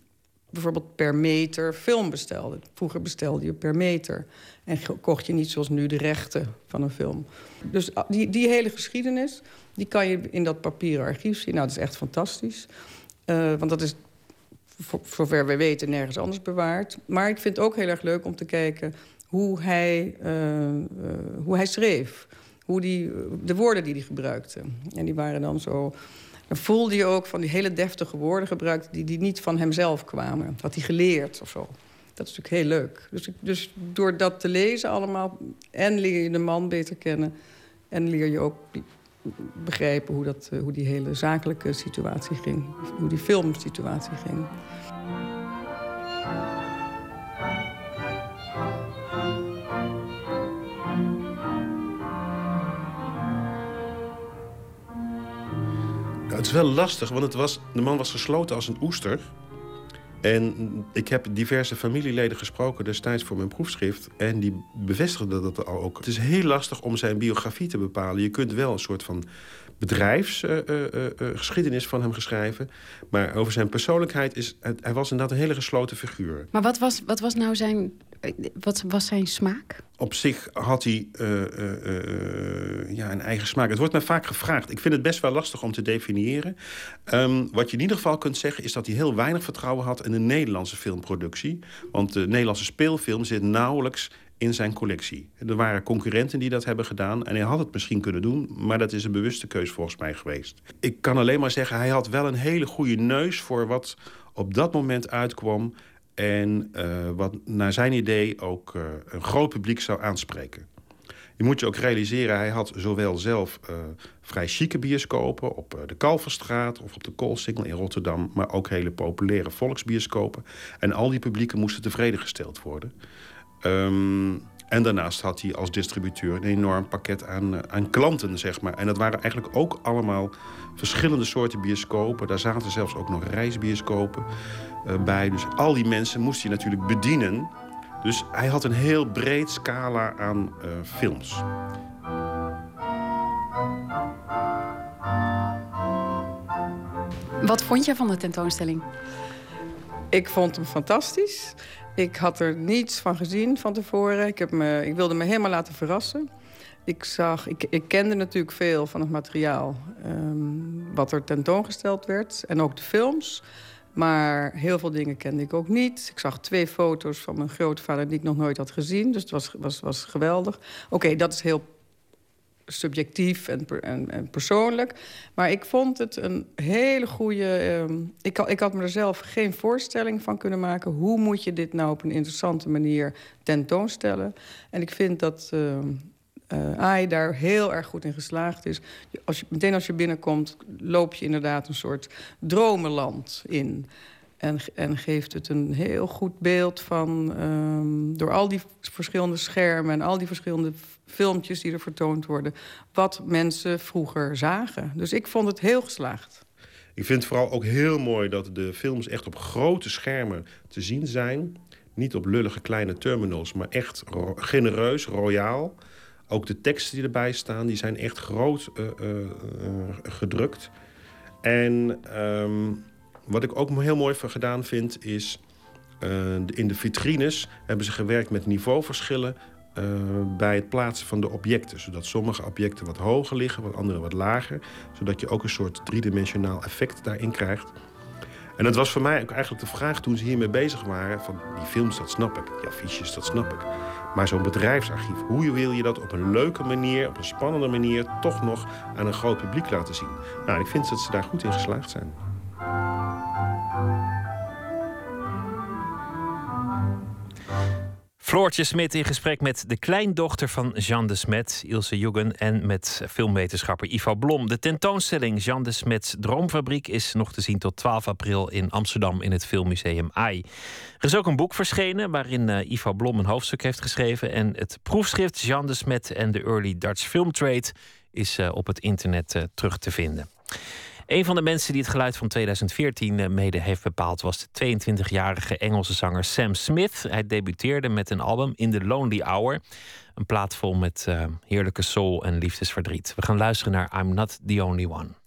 bijvoorbeeld per meter film bestelde. Vroeger bestelde je per meter. En kocht je niet zoals nu de rechten van een film. Dus die, die hele geschiedenis, die kan je in dat papieren archief zien. Nou, dat is echt fantastisch. Uh, want dat is voor, zover we weten nergens anders bewaard. Maar ik vind het ook heel erg leuk om te kijken hoe hij, uh, uh, hoe hij schreef. Hoe die, de woorden die hij gebruikte. En die waren dan zo... Dan voelde je ook van die hele deftige woorden gebruikt... die, die niet van hemzelf kwamen. Had hij geleerd of zo. Dat is natuurlijk heel leuk. Dus, dus door dat te lezen allemaal... en leer je de man beter kennen... en leer je ook begrijpen hoe, dat, hoe die hele zakelijke situatie ging. Hoe die filmsituatie ging. het is wel lastig, want het was, de man was gesloten als een oester. En ik heb diverse familieleden gesproken destijds voor mijn proefschrift. En die bevestigden dat ook. Het is heel lastig om zijn biografie te bepalen. Je kunt wel een soort van bedrijfsgeschiedenis uh, uh, van hem geschrijven. Maar over zijn persoonlijkheid is... Hij was inderdaad een hele gesloten figuur. Maar wat was, wat was nou zijn... Wat was zijn smaak? Op zich had hij ja, een eigen smaak. Het wordt mij vaak gevraagd. Ik vind het best wel lastig om te definiëren. Um, wat je in ieder geval kunt zeggen... is dat hij heel weinig vertrouwen had in de Nederlandse filmproductie. Want de Nederlandse speelfilm zit nauwelijks in zijn collectie. Er waren concurrenten die dat hebben gedaan en hij had het misschien kunnen doen, maar dat is een bewuste keus volgens mij geweest. Ik kan alleen maar zeggen, hij had wel een hele goede neus voor wat op dat moment uitkwam en uh, wat naar zijn idee ook uh, een groot publiek zou aanspreken. Je moet je ook realiseren, hij had zowel zelf uh, vrij chique bioscopen op de Kalverstraat of op de Koolsingel in Rotterdam, maar ook hele populaire volksbioscopen. En al die publieken moesten tevreden gesteld worden. Um, en daarnaast had hij als distributeur een enorm pakket aan, uh, aan klanten, zeg maar. En dat waren eigenlijk ook allemaal verschillende soorten bioscopen. Daar zaten zelfs ook nog reisbioscopen bij. Dus al die mensen moest hij natuurlijk bedienen. Dus hij had een heel breed scala aan uh, films. Wat vond je van de tentoonstelling? Ik vond hem fantastisch. Ik had er niets van gezien van tevoren. Ik, heb me, ik wilde me helemaal laten verrassen. Ik, zag, ik, ik kende natuurlijk veel van het materiaal um, wat er tentoongesteld werd. En ook de films. Maar heel veel dingen kende ik ook niet. Ik zag twee foto's van mijn grootvader die ik nog nooit had gezien. Dus het was, was, was geweldig. Oké, dat is heel subjectief en, en, en, persoonlijk. Maar ik vond het een hele goede... Uh, ik, ik had me er zelf geen voorstelling van kunnen maken. Hoe moet je dit nou op een interessante manier tentoonstellen? En ik vind dat... Uh, uh, AI daar heel erg goed in geslaagd is. Als je, meteen als je binnenkomt, loop je inderdaad een soort dromenland in. En, en geeft het een heel goed beeld van... Um, door al die verschillende schermen en al die verschillende filmpjes die er vertoond worden... wat mensen vroeger zagen. Dus ik vond het heel geslaagd. Ik vind het vooral ook heel mooi dat de films echt op grote schermen te zien zijn. Niet op lullige kleine terminals, maar echt genereus, royaal. Ook de teksten die erbij staan, die zijn echt groot uh, uh, uh, gedrukt. En um, wat ik ook heel mooi gedaan vind, is... in de vitrines hebben ze gewerkt met niveauverschillen... bij het plaatsen van de objecten. Zodat sommige objecten wat hoger liggen, wat andere wat lager. Zodat je ook een soort driedimensionaal effect daarin krijgt. En dat was voor mij ook eigenlijk de vraag toen ze hiermee bezig waren... van die films, dat snap ik. Die affiches, dat snap ik. Maar zo'n bedrijfsarchief, hoe wil je dat op een leuke manier... op een spannende manier toch nog aan een groot publiek laten zien? Nou, ik vind dat ze daar goed in geslaagd zijn. Floortje Smit in gesprek met de kleindochter van Jean de Smet, Ilse Juggen, en met filmwetenschapper Ivo Blom. De tentoonstelling Jean de Smets Droomfabriek is nog te zien tot 12 april in Amsterdam in het Filmmuseum AI. Er is ook een boek verschenen waarin uh, Ivo Blom een hoofdstuk heeft geschreven. En het proefschrift Jean de Smet en de Early Dutch Film Trade is uh, op het internet uh, terug te vinden. Een van de mensen die het geluid van 2014 mede heeft bepaald was de 22-jarige Engelse zanger Sam Smith. Hij debuteerde met een album In the Lonely Hour. Een plaat vol met uh, heerlijke soul en liefdesverdriet. We gaan luisteren naar I'm Not the Only One.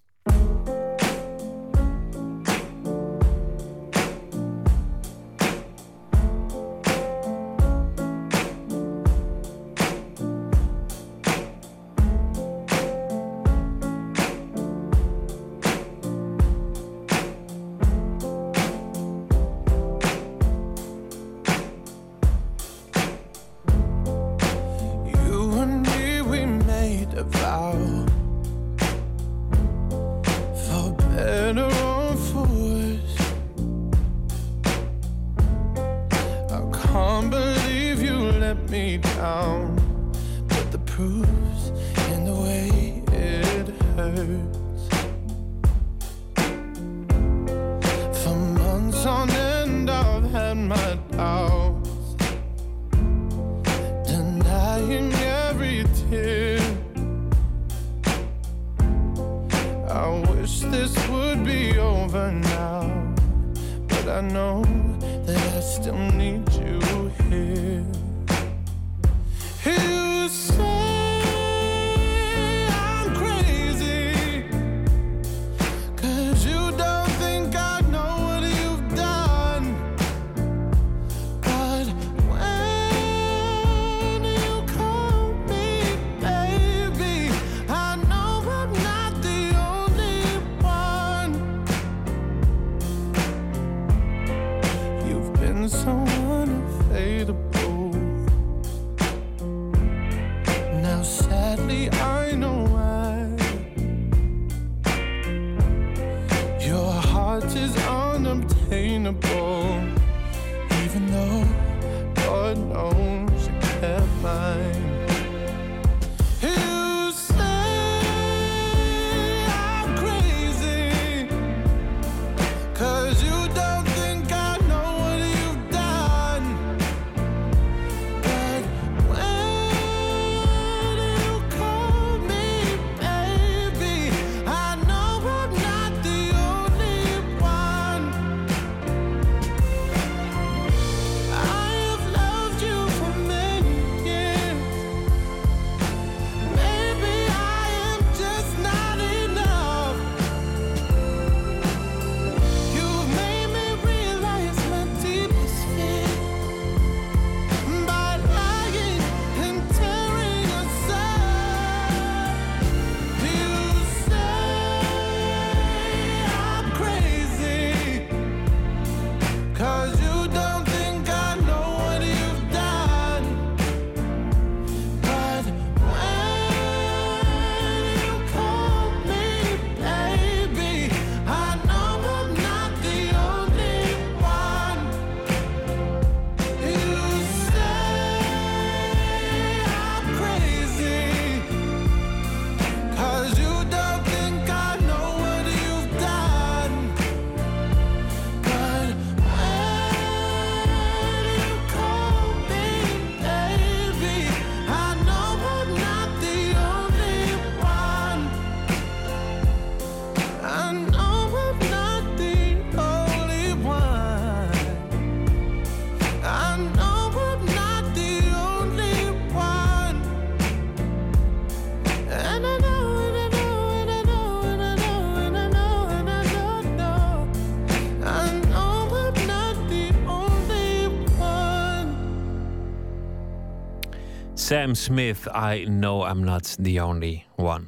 Sam Smith, I know I'm not the only one.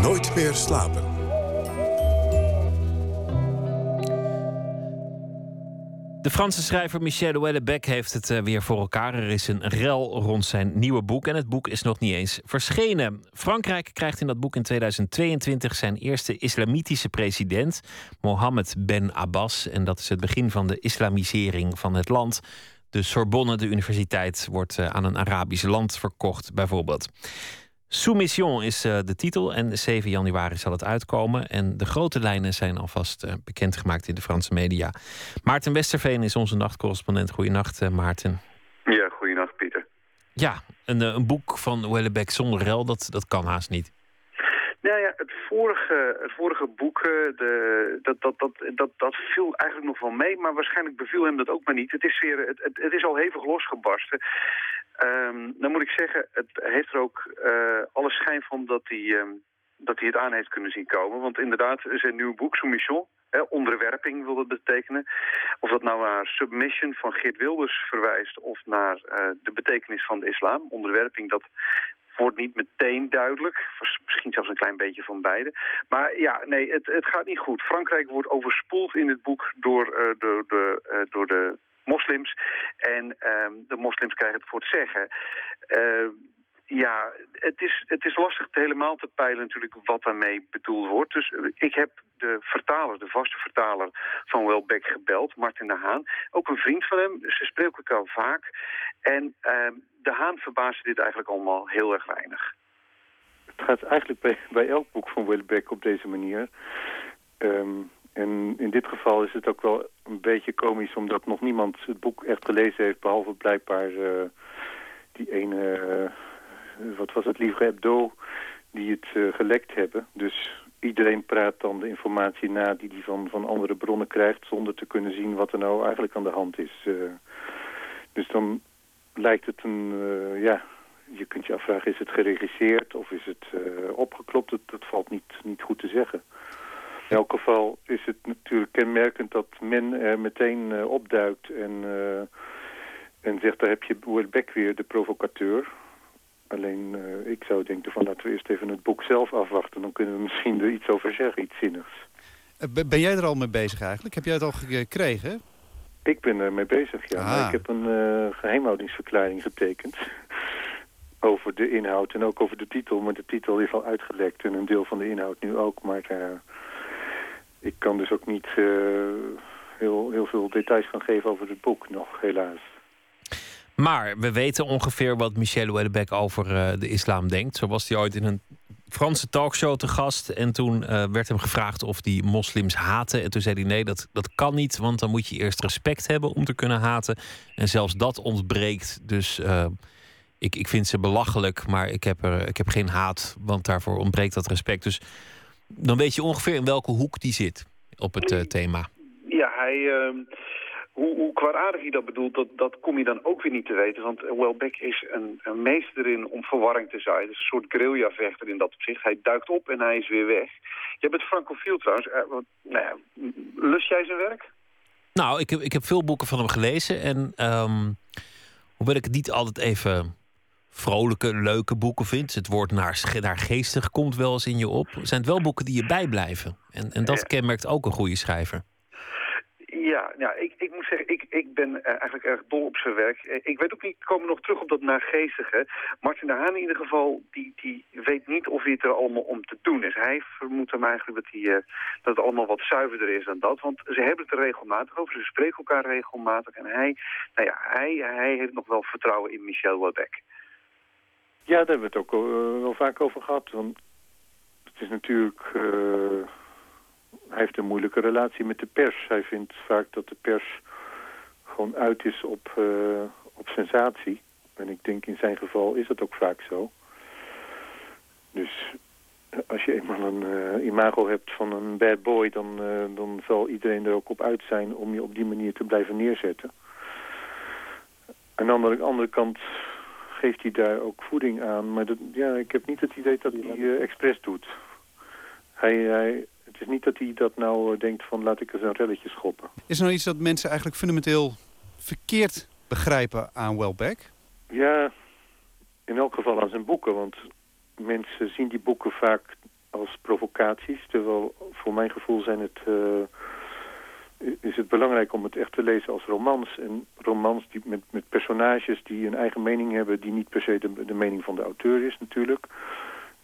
Nooit meer slapen. De Franse schrijver Michel Houellebecq heeft het eh, weer voor elkaar. Er is een rel rond zijn nieuwe boek en het boek is nog niet eens verschenen. Frankrijk krijgt in dat boek in 2022 zijn eerste islamitische president, Mohammed Ben Abbas. En dat is het begin van de islamisering van het land. De Sorbonne, de universiteit, wordt eh, aan een Arabisch land verkocht, bijvoorbeeld. Soumission is uh, de titel en 7 januari zal het uitkomen. En de grote lijnen zijn alvast uh, bekendgemaakt in de Franse media. Maarten Westerveen is onze nachtcorrespondent. Goedenacht, uh, Maarten. Ja, goedenacht, Pieter. Ja, een, een boek van Wellebeck zonder rel, dat, dat kan haast niet. Nou ja, het vorige, het vorige boek, de, dat, dat, dat, dat, dat viel eigenlijk nog wel mee, maar waarschijnlijk beviel hem dat ook maar niet. Het is, weer, het, het, is al hevig losgebarsten. Um, dan moet ik zeggen, het heeft er ook uh, alle schijn van dat hij, um, dat hij het aan heeft kunnen zien komen. Want inderdaad, zijn nieuwe boek, Soumission, hè, onderwerping wil dat betekenen. Of dat nou naar Submission van Geert Wilders verwijst of naar uh, de betekenis van de islam. Onderwerping, dat wordt niet meteen duidelijk. Misschien zelfs een klein beetje van beide. Maar ja, nee, het, het gaat niet goed. Frankrijk wordt overspoeld in het boek door, door, de, uh, door de moslims. En uh, de moslims krijgen het voor het zeggen. Uh, ja, het is, het is lastig helemaal te peilen natuurlijk wat daarmee bedoeld wordt. Dus ik heb de vertaler, de vaste vertaler van Welbeck gebeld, Martin de Haan. Ook een vriend van hem, ze spreken elkaar vaak. En uh, de Haan verbaasde dit eigenlijk allemaal heel erg weinig. Het gaat eigenlijk bij, (laughs) elk boek van Welbeck op deze manier. Um, en in dit geval is het ook wel een beetje komisch... omdat nog niemand het boek echt gelezen heeft... behalve blijkbaar uh, die ene... Uh, wat was het, Livre Hebdo... die het uh, gelekt hebben. Dus iedereen praat dan de informatie na... die hij van, van andere bronnen krijgt... zonder te kunnen zien wat er nou eigenlijk aan de hand is. dus dan lijkt het een... ja, je kunt je afvragen, is het geregisseerd of is het opgeklopt? Dat, dat valt niet, niet goed te zeggen. In elk geval is het natuurlijk kenmerkend dat men er meteen opduikt en, en zegt, daar heb je Welbeck weer, de provocateur. Alleen, uh, ik zou denken van laten we eerst even het boek zelf afwachten. Dan kunnen we misschien er iets over zeggen, iets zinnigs. Ben jij er al mee bezig eigenlijk? Heb jij het al gekregen? Ik ben er mee bezig, ja. Maar ik heb een geheimhoudingsverklaring getekend. (laughs) over de inhoud en ook over de titel. Maar de titel is al uitgelekt en een deel van de inhoud nu ook. Maar ik kan dus ook niet heel, heel veel details gaan geven over het boek nog, helaas. Maar we weten ongeveer wat Michel Houellebecq over uh, de islam denkt. Zo was hij ooit in een Franse talkshow te gast. En toen uh, werd hem gevraagd of hij moslims haten. En toen zei hij nee, dat, dat kan niet. Want dan moet je eerst respect hebben om te kunnen haten. En zelfs dat ontbreekt. Dus uh, ik, ik vind ze belachelijk. Maar ik heb, er, ik heb geen haat, want daarvoor ontbreekt dat respect. Dus dan weet je ongeveer in welke hoek die zit op het thema. Ja, hij, uh, hoe, hoe kwaadaardig hij dat bedoelt, dat, dat kom je dan ook weer niet te weten. Want Welbeck is een, een meester in om verwarring te zaaien. Dus een soort guerrilla-vechter in dat opzicht. Hij duikt op en hij is weer weg. Je bent francofiel trouwens. Uh, wat, nou ja, lust jij zijn werk? Nou, ik heb, ik heb veel boeken van hem gelezen. En um, hoewel ik het niet altijd even vrolijke, leuke boeken vindt. Het woord naar, naar geestig komt wel eens in je op. Zijn het wel boeken die je bijblijven? En, en dat ja. kenmerkt ook een goede schrijver. Ja, ja ik, ik, ik ben uh, eigenlijk erg dol op zijn werk. Uh, ik weet ook niet, komen nog terug op dat naargeestige. Martin de Haan in ieder geval, die, die weet niet of hij het er allemaal om te doen is. Hij vermoedt hem eigenlijk dat, hij, uh, dat het allemaal wat zuiverder is dan dat. Want ze hebben het er regelmatig over, ze spreken elkaar regelmatig. En hij, nou ja, hij, hij heeft nog wel vertrouwen in Michel Welbeck. Ja, daar hebben we het ook wel vaak over gehad. Want het is natuurlijk... Hij heeft een moeilijke relatie met de pers. Hij vindt vaak dat de pers gewoon uit is op, uh, op sensatie. En ik denk in zijn geval is dat ook vaak zo. Dus als je eenmaal een uh, imago hebt van een bad boy... Dan, uh, dan zal iedereen er ook op uit zijn om je op die manier te blijven neerzetten. Aan de andere, kant geeft hij daar ook voeding aan. Maar dat, ja, ik heb niet het idee dat hij uh, expres doet. Hij, hij, het is niet dat hij dat nou denkt van laat ik eens een relletje schoppen. Is er nou iets dat mensen eigenlijk fundamenteel verkeerd begrijpen aan Welbeck? Ja, in elk geval aan zijn boeken. Want mensen zien die boeken vaak als provocaties. Terwijl voor mijn gevoel zijn het, eh, is het belangrijk om het echt te lezen als romans. En romans die met, met personages die een eigen mening hebben... die niet per se de, de mening van de auteur is natuurlijk.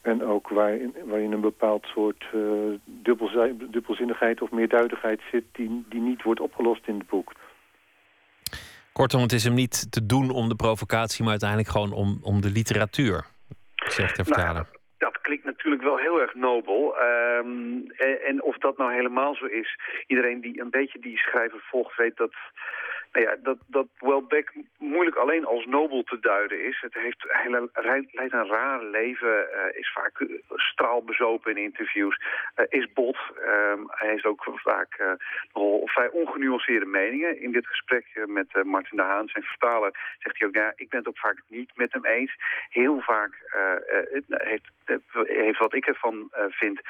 En ook waarin, waarin een bepaald soort uh, dubbelzi- dubbelzinnigheid of meerduidigheid zit... Die, die niet wordt opgelost in het boek. Kortom, het is hem niet te doen om de provocatie, maar uiteindelijk gewoon om, om de literatuur, zegt de vertaler. Dat klinkt natuurlijk wel heel erg nobel. Ehm, en, en of dat nou helemaal zo is... iedereen die een beetje die schrijver volgt weet dat... Nou ja, dat, dat Welbeck moeilijk alleen als nobel te duiden is. Het heeft, hij le- leidt een raar leven, eh, is vaak eh, straalbezopen in interviews, eh, is bot. Ehm, hij heeft ook vaak vrij ongenuanceerde meningen. In dit gesprek met Martin de Haan, zijn vertaler, zegt hij ook... Ja, ik ben het ook vaak niet met hem eens. Heel vaak heeft, heeft wat ik ervan vind,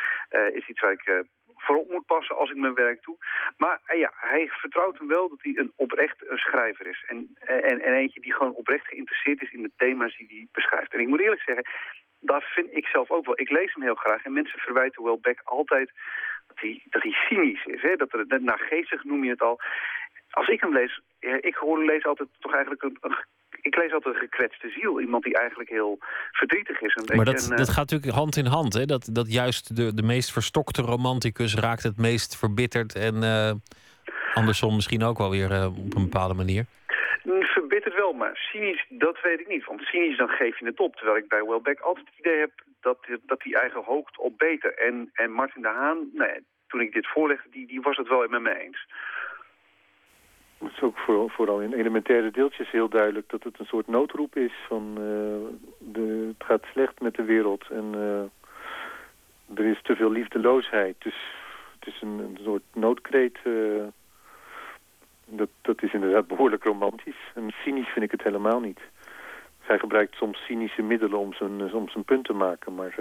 is iets waar ik... eh, voorop moet passen als ik mijn werk doe. Maar eh, ja, hij vertrouwt hem wel dat hij een oprecht een schrijver is. En, eh, en, en eentje die gewoon oprecht geïnteresseerd is in de thema's die hij beschrijft. En ik moet eerlijk zeggen, dat vind ik zelf ook wel. Ik lees hem heel graag en mensen verwijten Welbeck altijd dat hij, dat hij cynisch is. Hè? Dat er, dat, naargeestig noem je het al. Als ik hem lees, eh, ik hoor lees altijd toch eigenlijk een, een ik lees altijd een gekwetste ziel. Iemand die eigenlijk heel verdrietig is. Een Maar dat, een, dat eh, gaat natuurlijk hand in hand. Hè? Dat, dat juist de, de meest verstokte romanticus raakt het meest verbitterd. En eh, andersom misschien ook wel weer eh, op een bepaalde manier. Mm, Verbitterd wel, maar cynisch, dat weet ik niet. Want cynisch, dan geef je het op. Terwijl ik bij Welbeck altijd het idee heb dat, dat hij eigen hoogt op beter. En, en Martin de Haan, nou ja, toen ik dit voorlegde, die, die was het wel met me eens. Het is ook vooral, in elementaire deeltjes heel duidelijk dat het een soort noodroep is van eh, de, het gaat slecht met de wereld en eh, er is te veel liefdeloosheid. Dus het is een, een soort noodkreet. eh, dat, dat is inderdaad behoorlijk romantisch. En cynisch vind ik het helemaal niet. Hij gebruikt soms cynische middelen om zijn, om zijn punt te maken, maar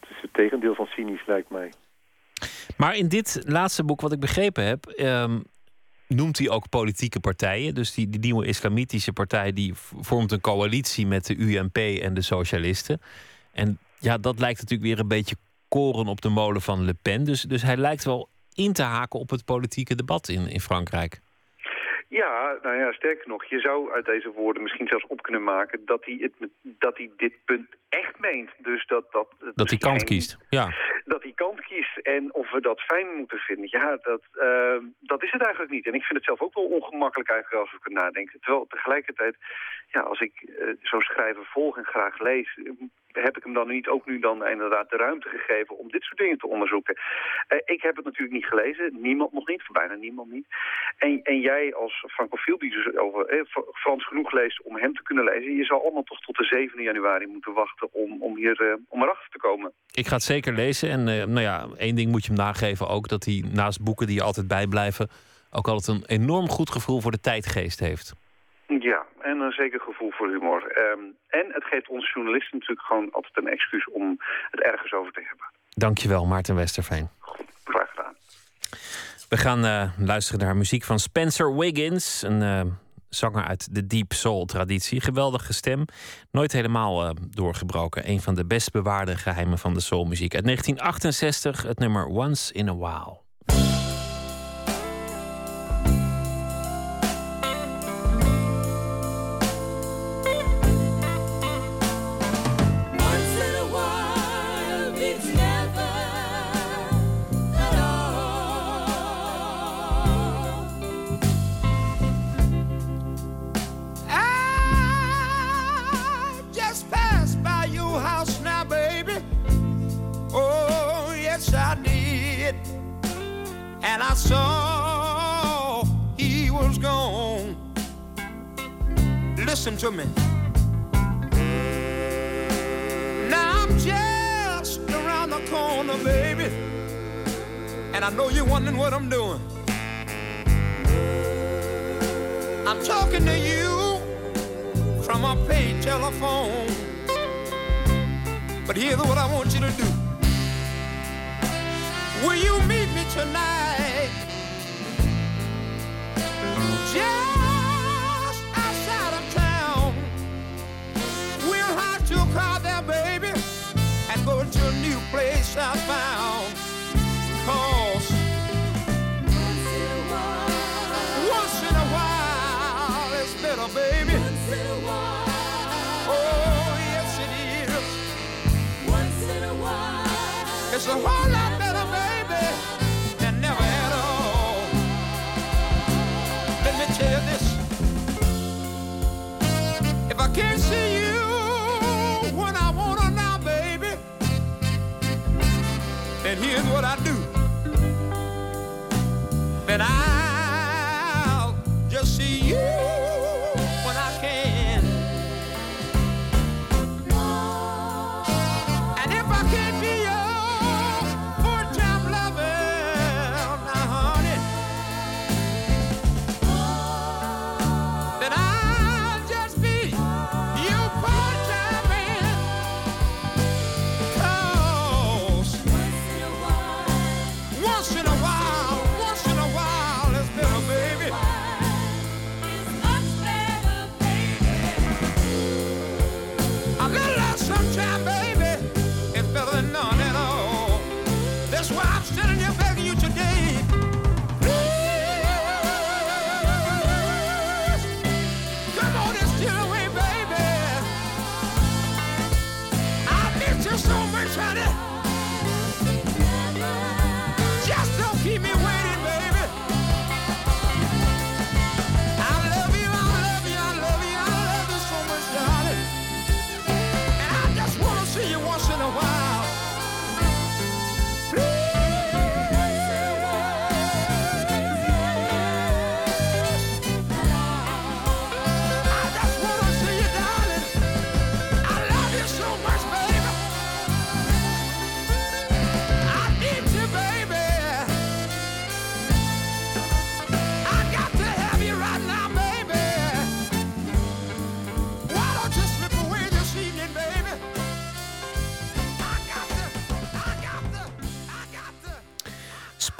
het is het tegendeel van cynisch lijkt mij. Maar in dit laatste boek, wat ik begrepen heb, ehm, noemt hij ook politieke partijen. Dus die, die nieuwe islamitische partij die vormt een coalitie met de UMP en de socialisten. En ja, dat lijkt natuurlijk weer een beetje koren op de molen van Le Pen. Dus, dus hij lijkt wel in te haken op het politieke debat in, in Frankrijk. Ja, nou ja, sterker nog, je zou uit deze woorden misschien zelfs op kunnen maken dat hij, het, dat hij dit punt echt meent. Dus dat, dat, Dat hij kant geen- kiest. Ja. dat hij kant kiest en of we dat fijn moeten vinden. Ja, dat, eh, dat is het eigenlijk niet. En ik vind het zelf ook wel ongemakkelijk eigenlijk als ik er nadenk. Terwijl tegelijkertijd, ja, als ik eh, zo'n schrijver volg en graag lees... heb ik hem dan niet ook nu dan inderdaad de ruimte gegeven om dit soort dingen te onderzoeken. Eh, ik heb het natuurlijk niet gelezen. Niemand nog niet, bijna niemand niet. En, en jij als francofiel die dus over eh, Fr- Frans genoeg leest om hem te kunnen lezen... je zal allemaal toch tot de 7 januari moeten wachten om, om hier eh, om erachter te komen. Ik ga het zeker lezen. En nou ja, één ding moet je hem nageven ook: dat hij naast boeken die je altijd bijblijven, ook altijd een enorm goed gevoel voor de tijdgeest heeft. Ja, en een zeker gevoel voor humor. Ehm, en het geeft ons journalisten natuurlijk gewoon altijd een excuus om het ergens over te hebben. Dankjewel, Maarten Westerveen. Graag gedaan. We gaan eh, luisteren naar muziek van Spencer Wiggins, een eh, zanger uit de deep soul traditie. Geweldige stem, nooit helemaal eh, doorgebroken. Een van de best bewaarde geheimen van de soulmuziek. Uit 1968, het nummer Once in a While. Saw he was gone. Listen to me. Now I'm just around the corner, baby. And I know you're wondering what I'm doing. I'm talking to you from a paid telephone. But here's what I want you to do. Will you meet me tonight? just outside of town. We'll have to car there, baby, and go to a new place I found. Cause once in a while it's better, baby. Oh, yes it is. Once in a while. It's a whole then here's what I do. Then I'll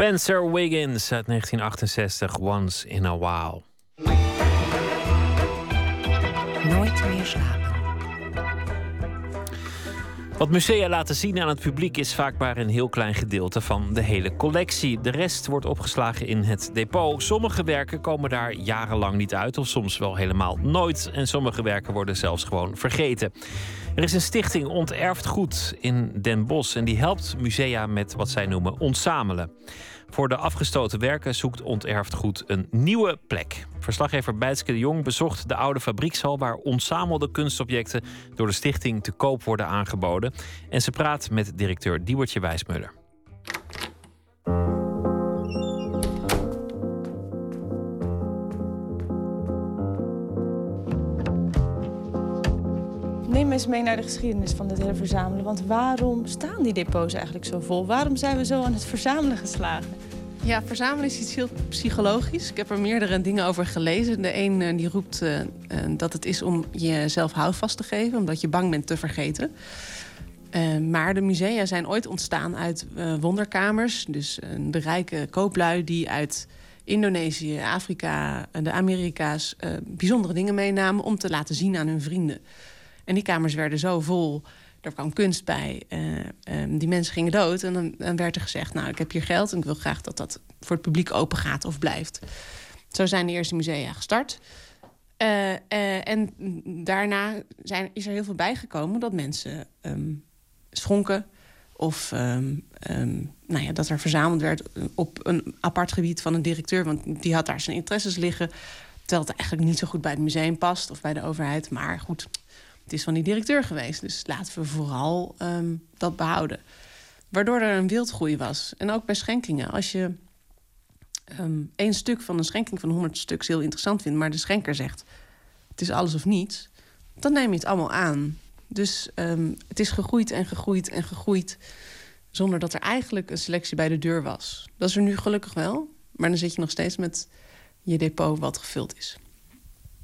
Spencer Wiggins uit 1968, Once in a While. Nooit meer slapen. Wat musea laten zien aan het publiek is vaak maar een heel klein gedeelte van de hele collectie. De rest wordt opgeslagen in het depot. Sommige werken komen daar jarenlang niet uit, of soms wel helemaal nooit. En sommige werken worden zelfs gewoon vergeten. Er is een stichting Onterfd Goed in Den Bosch en die helpt musea met wat zij noemen ontzamelen. Voor de afgestoten werken zoekt Onterfd Goed een nieuwe plek. Verslaggever Bijtske de Jong bezocht de oude fabriekshal waar ontzamelde kunstobjecten door de stichting te koop worden aangeboden. En ze praat met directeur Diewertje Wijsmuller. Eens mee naar de geschiedenis van dit hele verzamelen. Want waarom staan die depots eigenlijk zo vol? Waarom zijn we zo aan het verzamelen geslagen? Ja, verzamelen is iets heel psychologisch. Ik heb er meerdere dingen over gelezen. De een eh, die roept eh, eh, dat het is om jezelf houvast te geven, omdat je bang bent te vergeten. Maar de musea zijn ooit ontstaan uit wonderkamers. Dus de rijke kooplui die uit Indonesië, Afrika, en de Amerika's bijzondere dingen meenamen om te laten zien aan hun vrienden. En die kamers werden zo vol. Er kwam kunst bij. eh, ehm, die mensen gingen dood. En dan, werd er gezegd: Nou, ik heb hier geld en ik wil graag dat dat voor het publiek open gaat of blijft. Zo zijn de eerste musea gestart. Eh, eh, en daarna zijn, is er heel veel bijgekomen dat mensen ehm, schonken. Of ehm, nou ja, dat er verzameld werd op een apart gebied van een directeur. Want die had daar zijn interesses liggen. Terwijl het eigenlijk niet zo goed bij het museum past of bij de overheid. Maar goed, het is van die directeur geweest. Dus laten we vooral ehm, dat behouden. Waardoor er een wildgroei was. En ook bij schenkingen. Als je ehm één stuk van een schenking van 100 stuks heel interessant vindt... maar de schenker zegt, het is alles of niets... dan neem je het allemaal aan. Dus ehm, het is gegroeid en gegroeid en gegroeid... zonder dat er eigenlijk een selectie bij de deur was. Dat is er nu gelukkig wel. Maar dan zit je nog steeds met je depot wat gevuld is.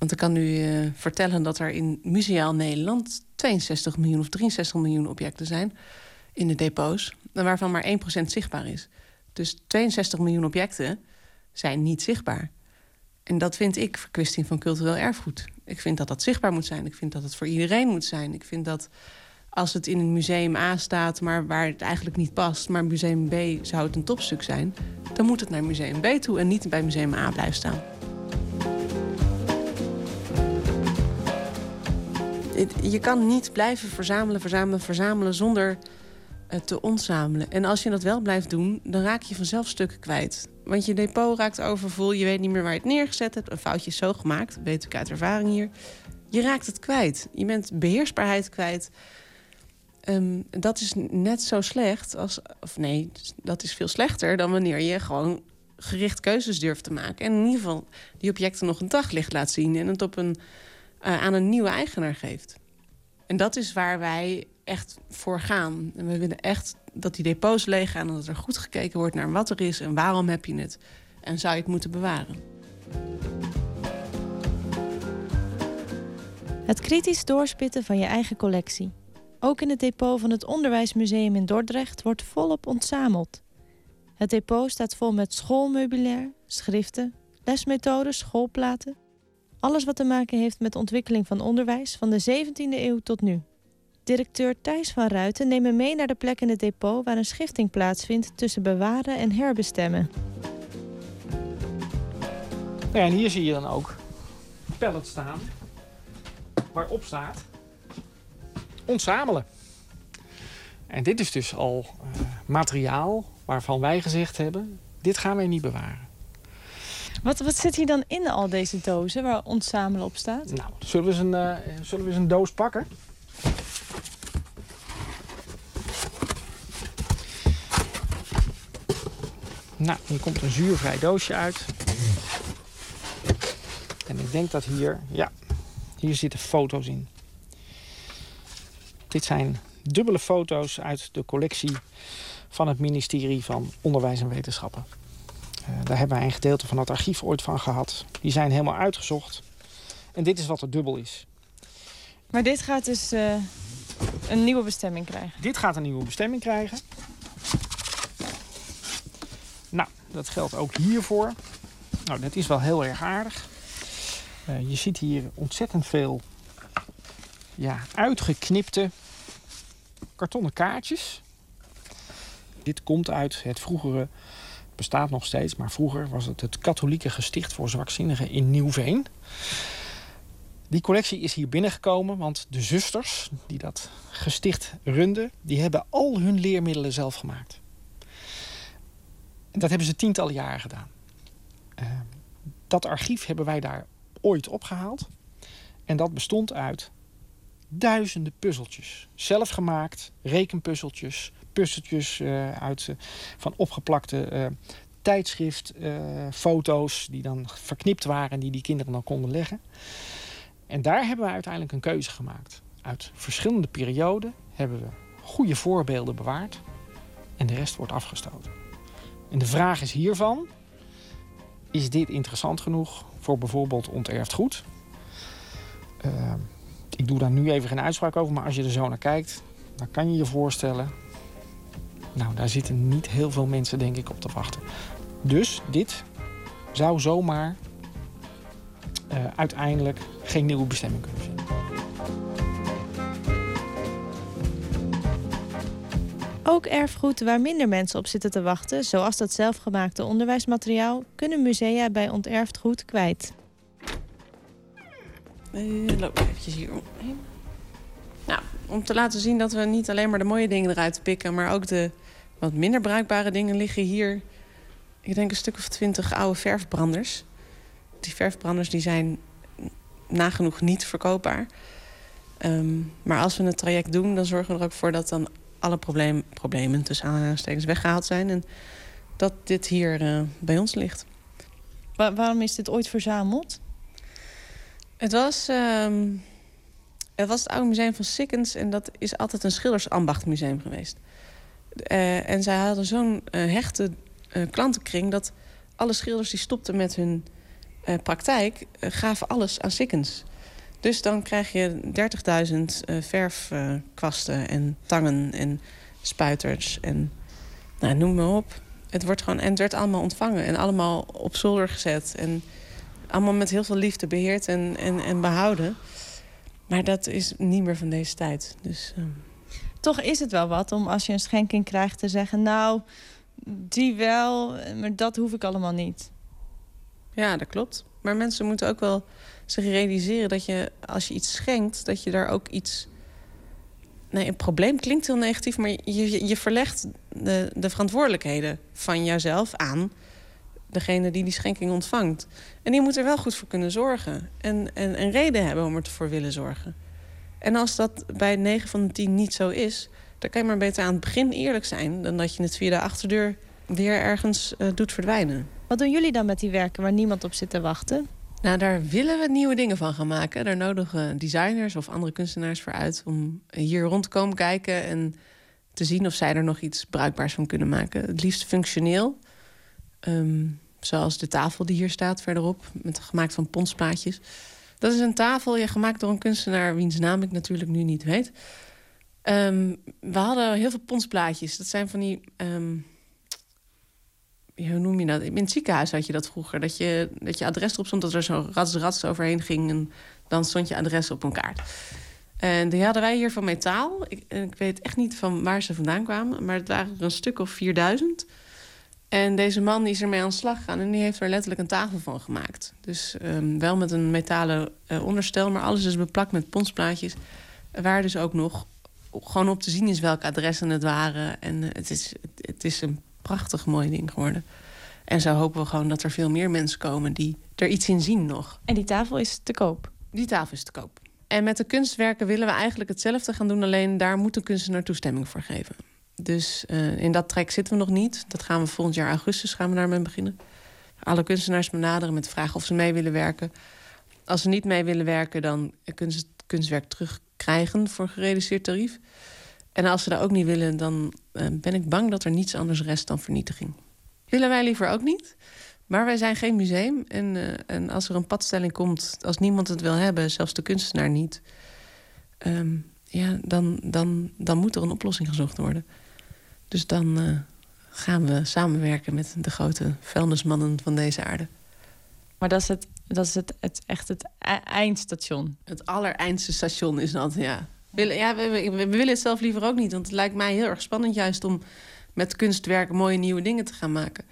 Want ik kan u eh, vertellen dat er in Museaal Nederland 62 miljoen of 63 miljoen objecten zijn in de depots, waarvan maar 1% zichtbaar is. Dus 62 miljoen objecten zijn niet zichtbaar. En dat vind ik verkwisting van cultureel erfgoed. Ik vind dat dat zichtbaar moet zijn. Ik vind dat het voor iedereen moet zijn. Ik vind dat als het in een museum A staat, maar waar het eigenlijk niet past, maar museum B zou het een topstuk zijn, dan moet het naar museum B toe en niet bij museum A blijven staan. Je kan niet blijven verzamelen, verzamelen, verzamelen zonder te ontzamelen. En als je dat wel blijft doen, dan raak je vanzelf stukken kwijt. Want je depot raakt overvol, je weet niet meer waar je het neergezet hebt. Een foutje is zo gemaakt, weet ik uit ervaring hier. Je raakt het kwijt. Je bent beheersbaarheid kwijt. Um, dat is net zo slecht als... Of nee, dat is veel slechter dan wanneer je gewoon gericht keuzes durft te maken. En in ieder geval die objecten nog een daglicht laat zien... en het op een, aan een nieuwe eigenaar geeft. En dat is waar wij echt voor gaan. En we willen echt dat die depots leeg gaan... en dat er goed gekeken wordt naar wat er is en waarom heb je het. En zou je het moeten bewaren. Het kritisch doorspitten van je eigen collectie. Ook in het depot van het Onderwijsmuseum in Dordrecht wordt volop ontzameld. Het depot staat vol met schoolmeubilair, schriften, lesmethoden, schoolplaten. Alles wat te maken heeft met de ontwikkeling van onderwijs van de 17e eeuw tot nu. Directeur Thijs van Ruiten neemt me mee naar de plek in het depot waar een schifting plaatsvindt tussen bewaren en herbestemmen. Ja, en hier zie je dan ook pallet staan waarop staat ontzamelen. En dit is dus al uh, materiaal waarvan wij gezegd hebben: dit gaan wij niet bewaren. Wat, wat zit hier dan in al deze dozen waar ontzamelen op staat? Nou, zullen we eens een, uh, zullen we eens een doos pakken? Nou, hier komt een zuurvrij doosje uit. En ik denk dat hier, ja, hier zitten foto's in. Dit zijn dubbele foto's uit de collectie van het ministerie van Onderwijs en Wetenschappen. Uh, daar hebben wij een gedeelte van het archief ooit van gehad. Die zijn helemaal uitgezocht. En dit is wat er dubbel is. Maar dit gaat dus uh, een nieuwe bestemming krijgen? Dit gaat een nieuwe bestemming krijgen. Nou, dat geldt ook hiervoor. Nou, dat is wel heel erg aardig. Uh, je ziet hier ontzettend veel ja, uitgeknipte kartonnen kaartjes. Dit komt uit het vroegere, bestaat nog steeds, maar vroeger was het het katholieke gesticht voor zwakzinnigen in Nieuwveen. Die collectie is hier binnengekomen, want de zusters die dat gesticht runden, die hebben al hun leermiddelen zelf gemaakt. En dat hebben ze tientallen jaren gedaan. Uh, dat archief hebben wij daar ooit opgehaald. En dat bestond uit duizenden puzzeltjes. Zelf gemaakt, rekenpuzzeltjes, puzzeltjes uh, uit, uh, van opgeplakte uh, tijdschrift, foto's die dan verknipt waren en die die kinderen dan konden leggen. En daar hebben we uiteindelijk een keuze gemaakt. Uit verschillende perioden hebben we goede voorbeelden bewaard en de rest wordt afgestoten. En de vraag is hiervan: is dit interessant genoeg voor bijvoorbeeld onterfd goed? Uh, ik doe daar nu even geen uitspraak over, maar als je er zo naar kijkt, dan kan je je voorstellen. Nou, daar zitten niet heel veel mensen, denk ik, op te wachten. Dus dit zou zomaar uh, uiteindelijk geen nieuwe bestemming kunnen vinden. Ook erfgoed waar minder mensen op zitten te wachten, zoals dat zelfgemaakte onderwijsmateriaal, kunnen musea bij onterfd goed kwijt. Uh, loop eventjes hier omheen. Nou, om te laten zien dat we niet alleen maar de mooie dingen eruit pikken... maar ook de wat minder bruikbare dingen liggen hier... ik denk een stuk of twintig oude verfbranders. Die verfbranders die zijn nagenoeg niet verkoopbaar. Um, maar als we het traject doen, dan zorgen we er ook voor... dat dan alle probleem, problemen tussen aanhalingstekens weggehaald zijn... en dat dit hier uh, bij ons ligt. Wa waarom is dit ooit verzameld? Het was, um, het was het oude museum van Sikkens... en dat is altijd een schildersambachtmuseum geweest. Uh, en zij hadden zo'n uh, hechte uh, klantenkring... dat alle schilders die stopten met hun praktijk... gaven alles aan Sikkens. Dus dan krijg je 30.000 verfkwasten en tangen en spuiters en nou, noem maar op. Het wordt gewoon, en het werd allemaal ontvangen en allemaal op zolder gezet... En, allemaal met heel veel liefde beheerd en, en, en behouden. Maar dat is niet meer van deze tijd. Dus, ehm, Toch is het wel wat om als je een schenking krijgt te zeggen... nou, die wel, maar dat hoef ik allemaal niet. Ja, dat klopt. Maar mensen moeten ook wel zich realiseren dat je, als je iets schenkt, dat je daar ook iets. Nee, een probleem klinkt heel negatief, maar je, je, verlegt de, de verantwoordelijkheden van jouzelf aan degene die die schenking ontvangt. En die moet er wel goed voor kunnen zorgen. En, en een reden hebben om ervoor willen zorgen. En als dat bij 9 van de 10 niet zo is, dan kan je maar beter aan het begin eerlijk zijn dan dat je het via de achterdeur weer ergens uh, doet verdwijnen. Wat doen jullie dan met die werken waar niemand op zit te wachten? Nou, daar willen we nieuwe dingen van gaan maken. Daar nodigen designers of andere kunstenaars voor uit om hier rond te komen kijken en te zien of zij er nog iets bruikbaars van kunnen maken. Het liefst functioneel. Um, zoals de tafel die hier staat verderop, met, gemaakt van ponsplaatjes. Dat is een tafel ja, gemaakt door een kunstenaar wiens naam ik natuurlijk nu niet weet. Um, we hadden heel veel ponsplaatjes. Dat zijn van die um, hoe noem je dat? In het ziekenhuis had je dat vroeger. Dat je, dat je adres erop stond, dat er zo rats rats overheen ging. En dan stond je adres op een kaart. En die hadden wij hier van metaal. Ik, ik weet echt niet van waar ze vandaan kwamen. Maar het waren er een stuk of 4000. En deze man die is ermee aan de slag gegaan. En die heeft er letterlijk een tafel van gemaakt. Dus um, wel met een metalen uh, onderstel. Maar alles is beplakt met ponsplaatjes. Waar dus ook nog gewoon op te zien is welke adressen het waren. En uh, het, is, het, het is een prachtig mooi ding geworden. En zo hopen we gewoon dat er veel meer mensen komen die er iets in zien nog. En die tafel is te koop? Die tafel is te koop. En met de kunstwerken willen we eigenlijk hetzelfde gaan doen, alleen daar moet de kunstenaar toestemming voor geven. Dus uh, in dat trek zitten we nog niet. Dat gaan we volgend jaar augustus gaan we daarmee beginnen. Alle kunstenaars benaderen met de vraag of ze mee willen werken. Als ze niet mee willen werken, dan kunnen ze het kunstwerk terugkrijgen voor gereduceerd tarief. En als ze dat ook niet willen, dan uh, ben ik bang dat er niets anders rest dan vernietiging. Willen wij liever ook niet. Maar wij zijn geen museum. En, uh, en als er een padstelling komt, als niemand het wil hebben, zelfs de kunstenaar niet, um, ja, dan, dan, dan moet er een oplossing gezocht worden. Dus dan uh, gaan we samenwerken met de grote vuilnismannen van deze aarde. Maar dat is het, dat is het, het echt het e-, eindstation. Het allereindste station is dat, ja. Willen, ja, we, we, we, willen het zelf liever ook niet. Want het lijkt mij heel erg spannend juist om met kunstwerken mooie nieuwe dingen te gaan maken.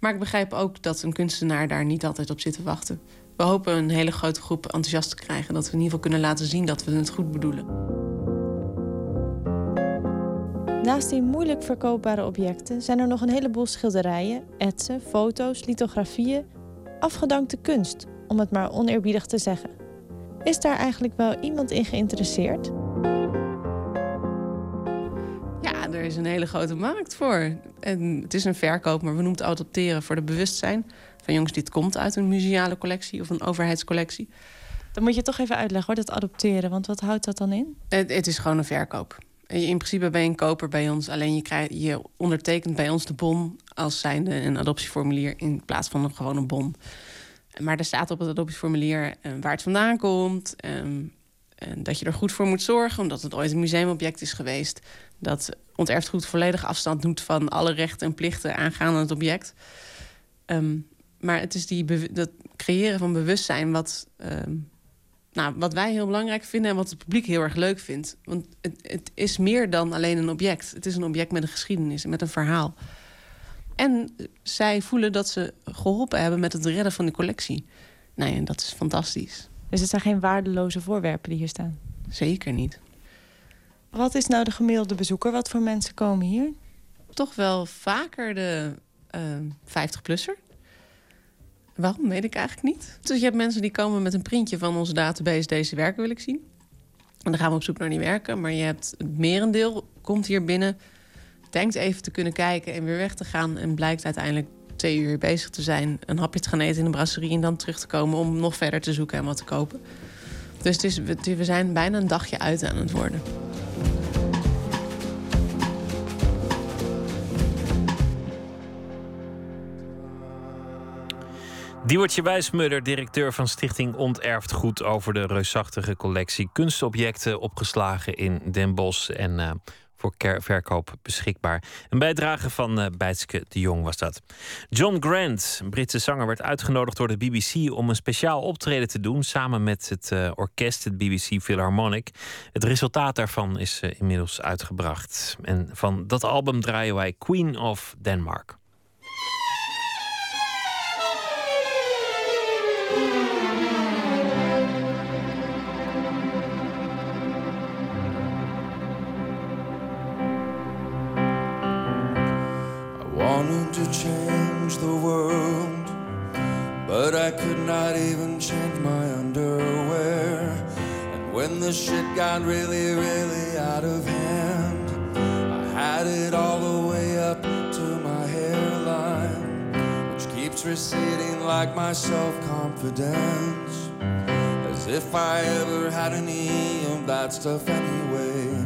Maar ik begrijp ook dat een kunstenaar daar niet altijd op zit te wachten. We hopen een hele grote groep enthousiast te krijgen. Dat we in ieder geval kunnen laten zien dat we het goed bedoelen. Naast die moeilijk verkoopbare objecten zijn er nog een heleboel schilderijen, etsen, foto's, lithografieën, afgedankte kunst, om het maar oneerbiedig te zeggen. Is daar eigenlijk wel iemand in geïnteresseerd? Ja, er is een hele grote markt voor. En het is een verkoop, maar we noemen het adopteren voor de bewustzijn van jongens, dit komt uit een museale collectie of een overheidscollectie. Dan moet je toch even uitleggen hoor, dat adopteren, want wat houdt dat dan in? Het, het is gewoon een verkoop. In principe ben je een koper bij ons, alleen je, krijgt, je ondertekent bij ons de bon als zijnde een adoptieformulier in plaats van een gewone bon. Maar er staat op het adoptieformulier uh, waar het vandaan komt. Um, en dat je er goed voor moet zorgen, omdat het ooit een museumobject is geweest. Dat onterfgoed volledig afstand doet van alle rechten en plichten aangaande het object. Um, maar het is die dat creëren van bewustzijn wat, um, nou, wat wij heel belangrijk vinden en wat het publiek heel erg leuk vindt. Want het, het is meer dan alleen een object. Het is een object met een geschiedenis en met een verhaal. En zij voelen dat ze geholpen hebben met het redden van de collectie. Nou ja, dat is fantastisch. Dus het zijn geen waardeloze voorwerpen die hier staan? Zeker niet. Wat is nou de gemiddelde bezoeker? Wat voor mensen komen hier? Toch wel vaker de uh, 50-plusser. Waarom, weet ik eigenlijk niet. Dus je hebt mensen die komen met een printje van onze database... deze werken wil ik zien. En dan gaan we op zoek naar die werken. Maar je hebt het merendeel komt hier binnen... denkt even te kunnen kijken en weer weg te gaan... en blijkt uiteindelijk twee uur bezig te zijn... een hapje te gaan eten in de brasserie... en dan terug te komen om nog verder te zoeken en wat te kopen. Dus het is, we zijn bijna een dagje uit aan het worden. Diewertje Wijsmudder, directeur van Stichting Onterfd Goed... over de reusachtige collectie kunstobjecten opgeslagen in Den Bosch. En uh, voor verkoop beschikbaar. Een bijdrage van eh Bijtske de Jong was dat. John Grant, een Britse zanger, werd uitgenodigd door de BBC om een speciaal optreden te doen samen met het eh, orkest, het BBC Philharmonic. Het resultaat daarvan is eh, inmiddels uitgebracht. En van dat album draaien wij Queen of Denmark. Wanted to change the world, but I could not even change my underwear. And when the shit got really, really out of hand, I had it all the way up to my hairline, which keeps receding like my self confidence. As if I ever had any of that stuff anyway.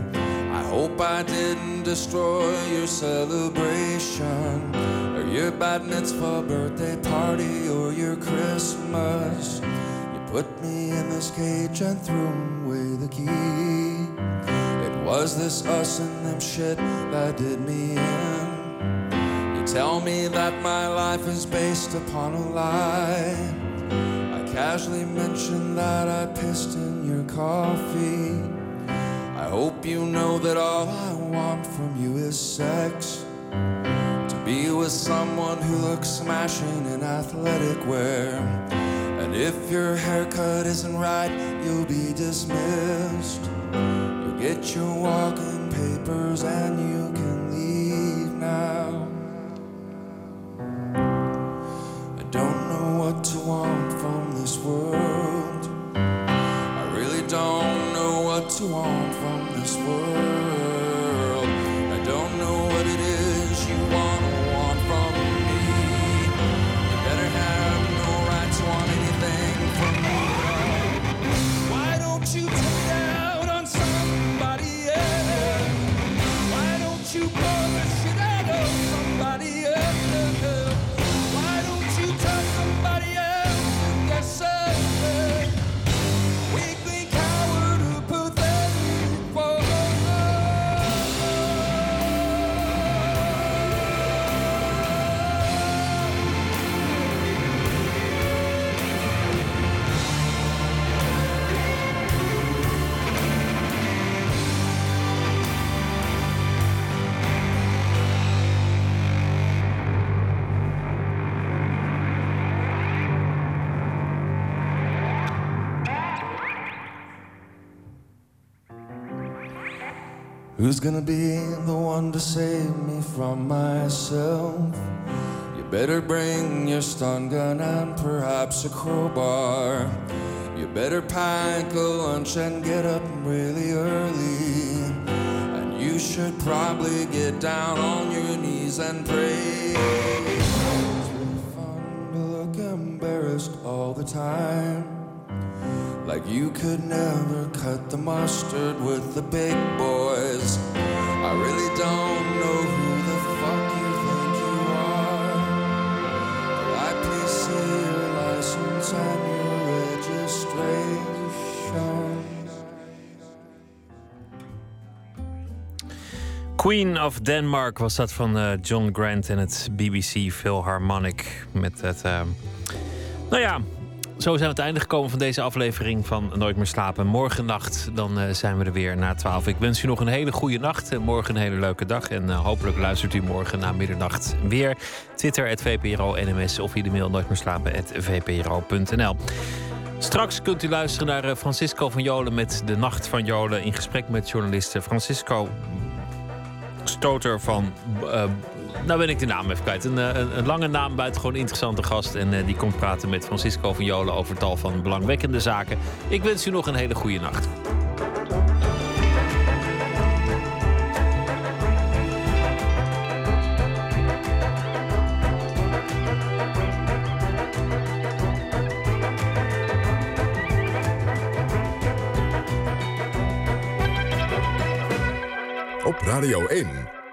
I hope I didn't destroy your celebration or your bat mitzvah birthday party or your Christmas. You put me in this cage and threw away the key. It was this us and them shit that did me in. You tell me that my life is based upon a lie. I casually mentioned that I pissed in your coffee. I hope you know that all I want from you is sex. To be with someone who looks smashing in athletic wear. And if your haircut isn't right, you'll be dismissed. You'll get your walking papers and you can leave now. I don't know what to want from this world. I really don't know what to want this world. Who's gonna be the one to save me from myself? You better bring your stun gun and perhaps a crowbar. You better pack a lunch and get up really early. And you should probably get down on your knees and pray. It's really fun to look embarrassed all the time. Like you could never cut the mustard with the big boys. I really don't know who the fuck you think you are. I please see your license and your registration? Queen of Denmark was dat van eh, John Grant en het BBC Philharmonic. Met het. eh, nou ja, zo zijn we het einde gekomen van deze aflevering van Nooit meer slapen. Morgennacht dan eh, zijn we er weer na 12. Ik wens u nog een hele goede nacht. en morgen een hele leuke dag. En eh, hopelijk luistert u morgen na middernacht weer. Twitter, VPRO NMS of via de mail nooit meer slapen, VPRO.nl. Straks kunt u luisteren naar eh, Francisco van Jolen met De Nacht van Jolen. In gesprek met journalisten Francisco Stoter van. eh, nou ben ik de naam even kwijt. Een, eh, een, lange naam, buitengewoon interessante gast. En eh, die komt praten met Francisco van Jolen over tal van belangwekkende zaken. Ik wens u nog een hele goede nacht. Op Radio 1,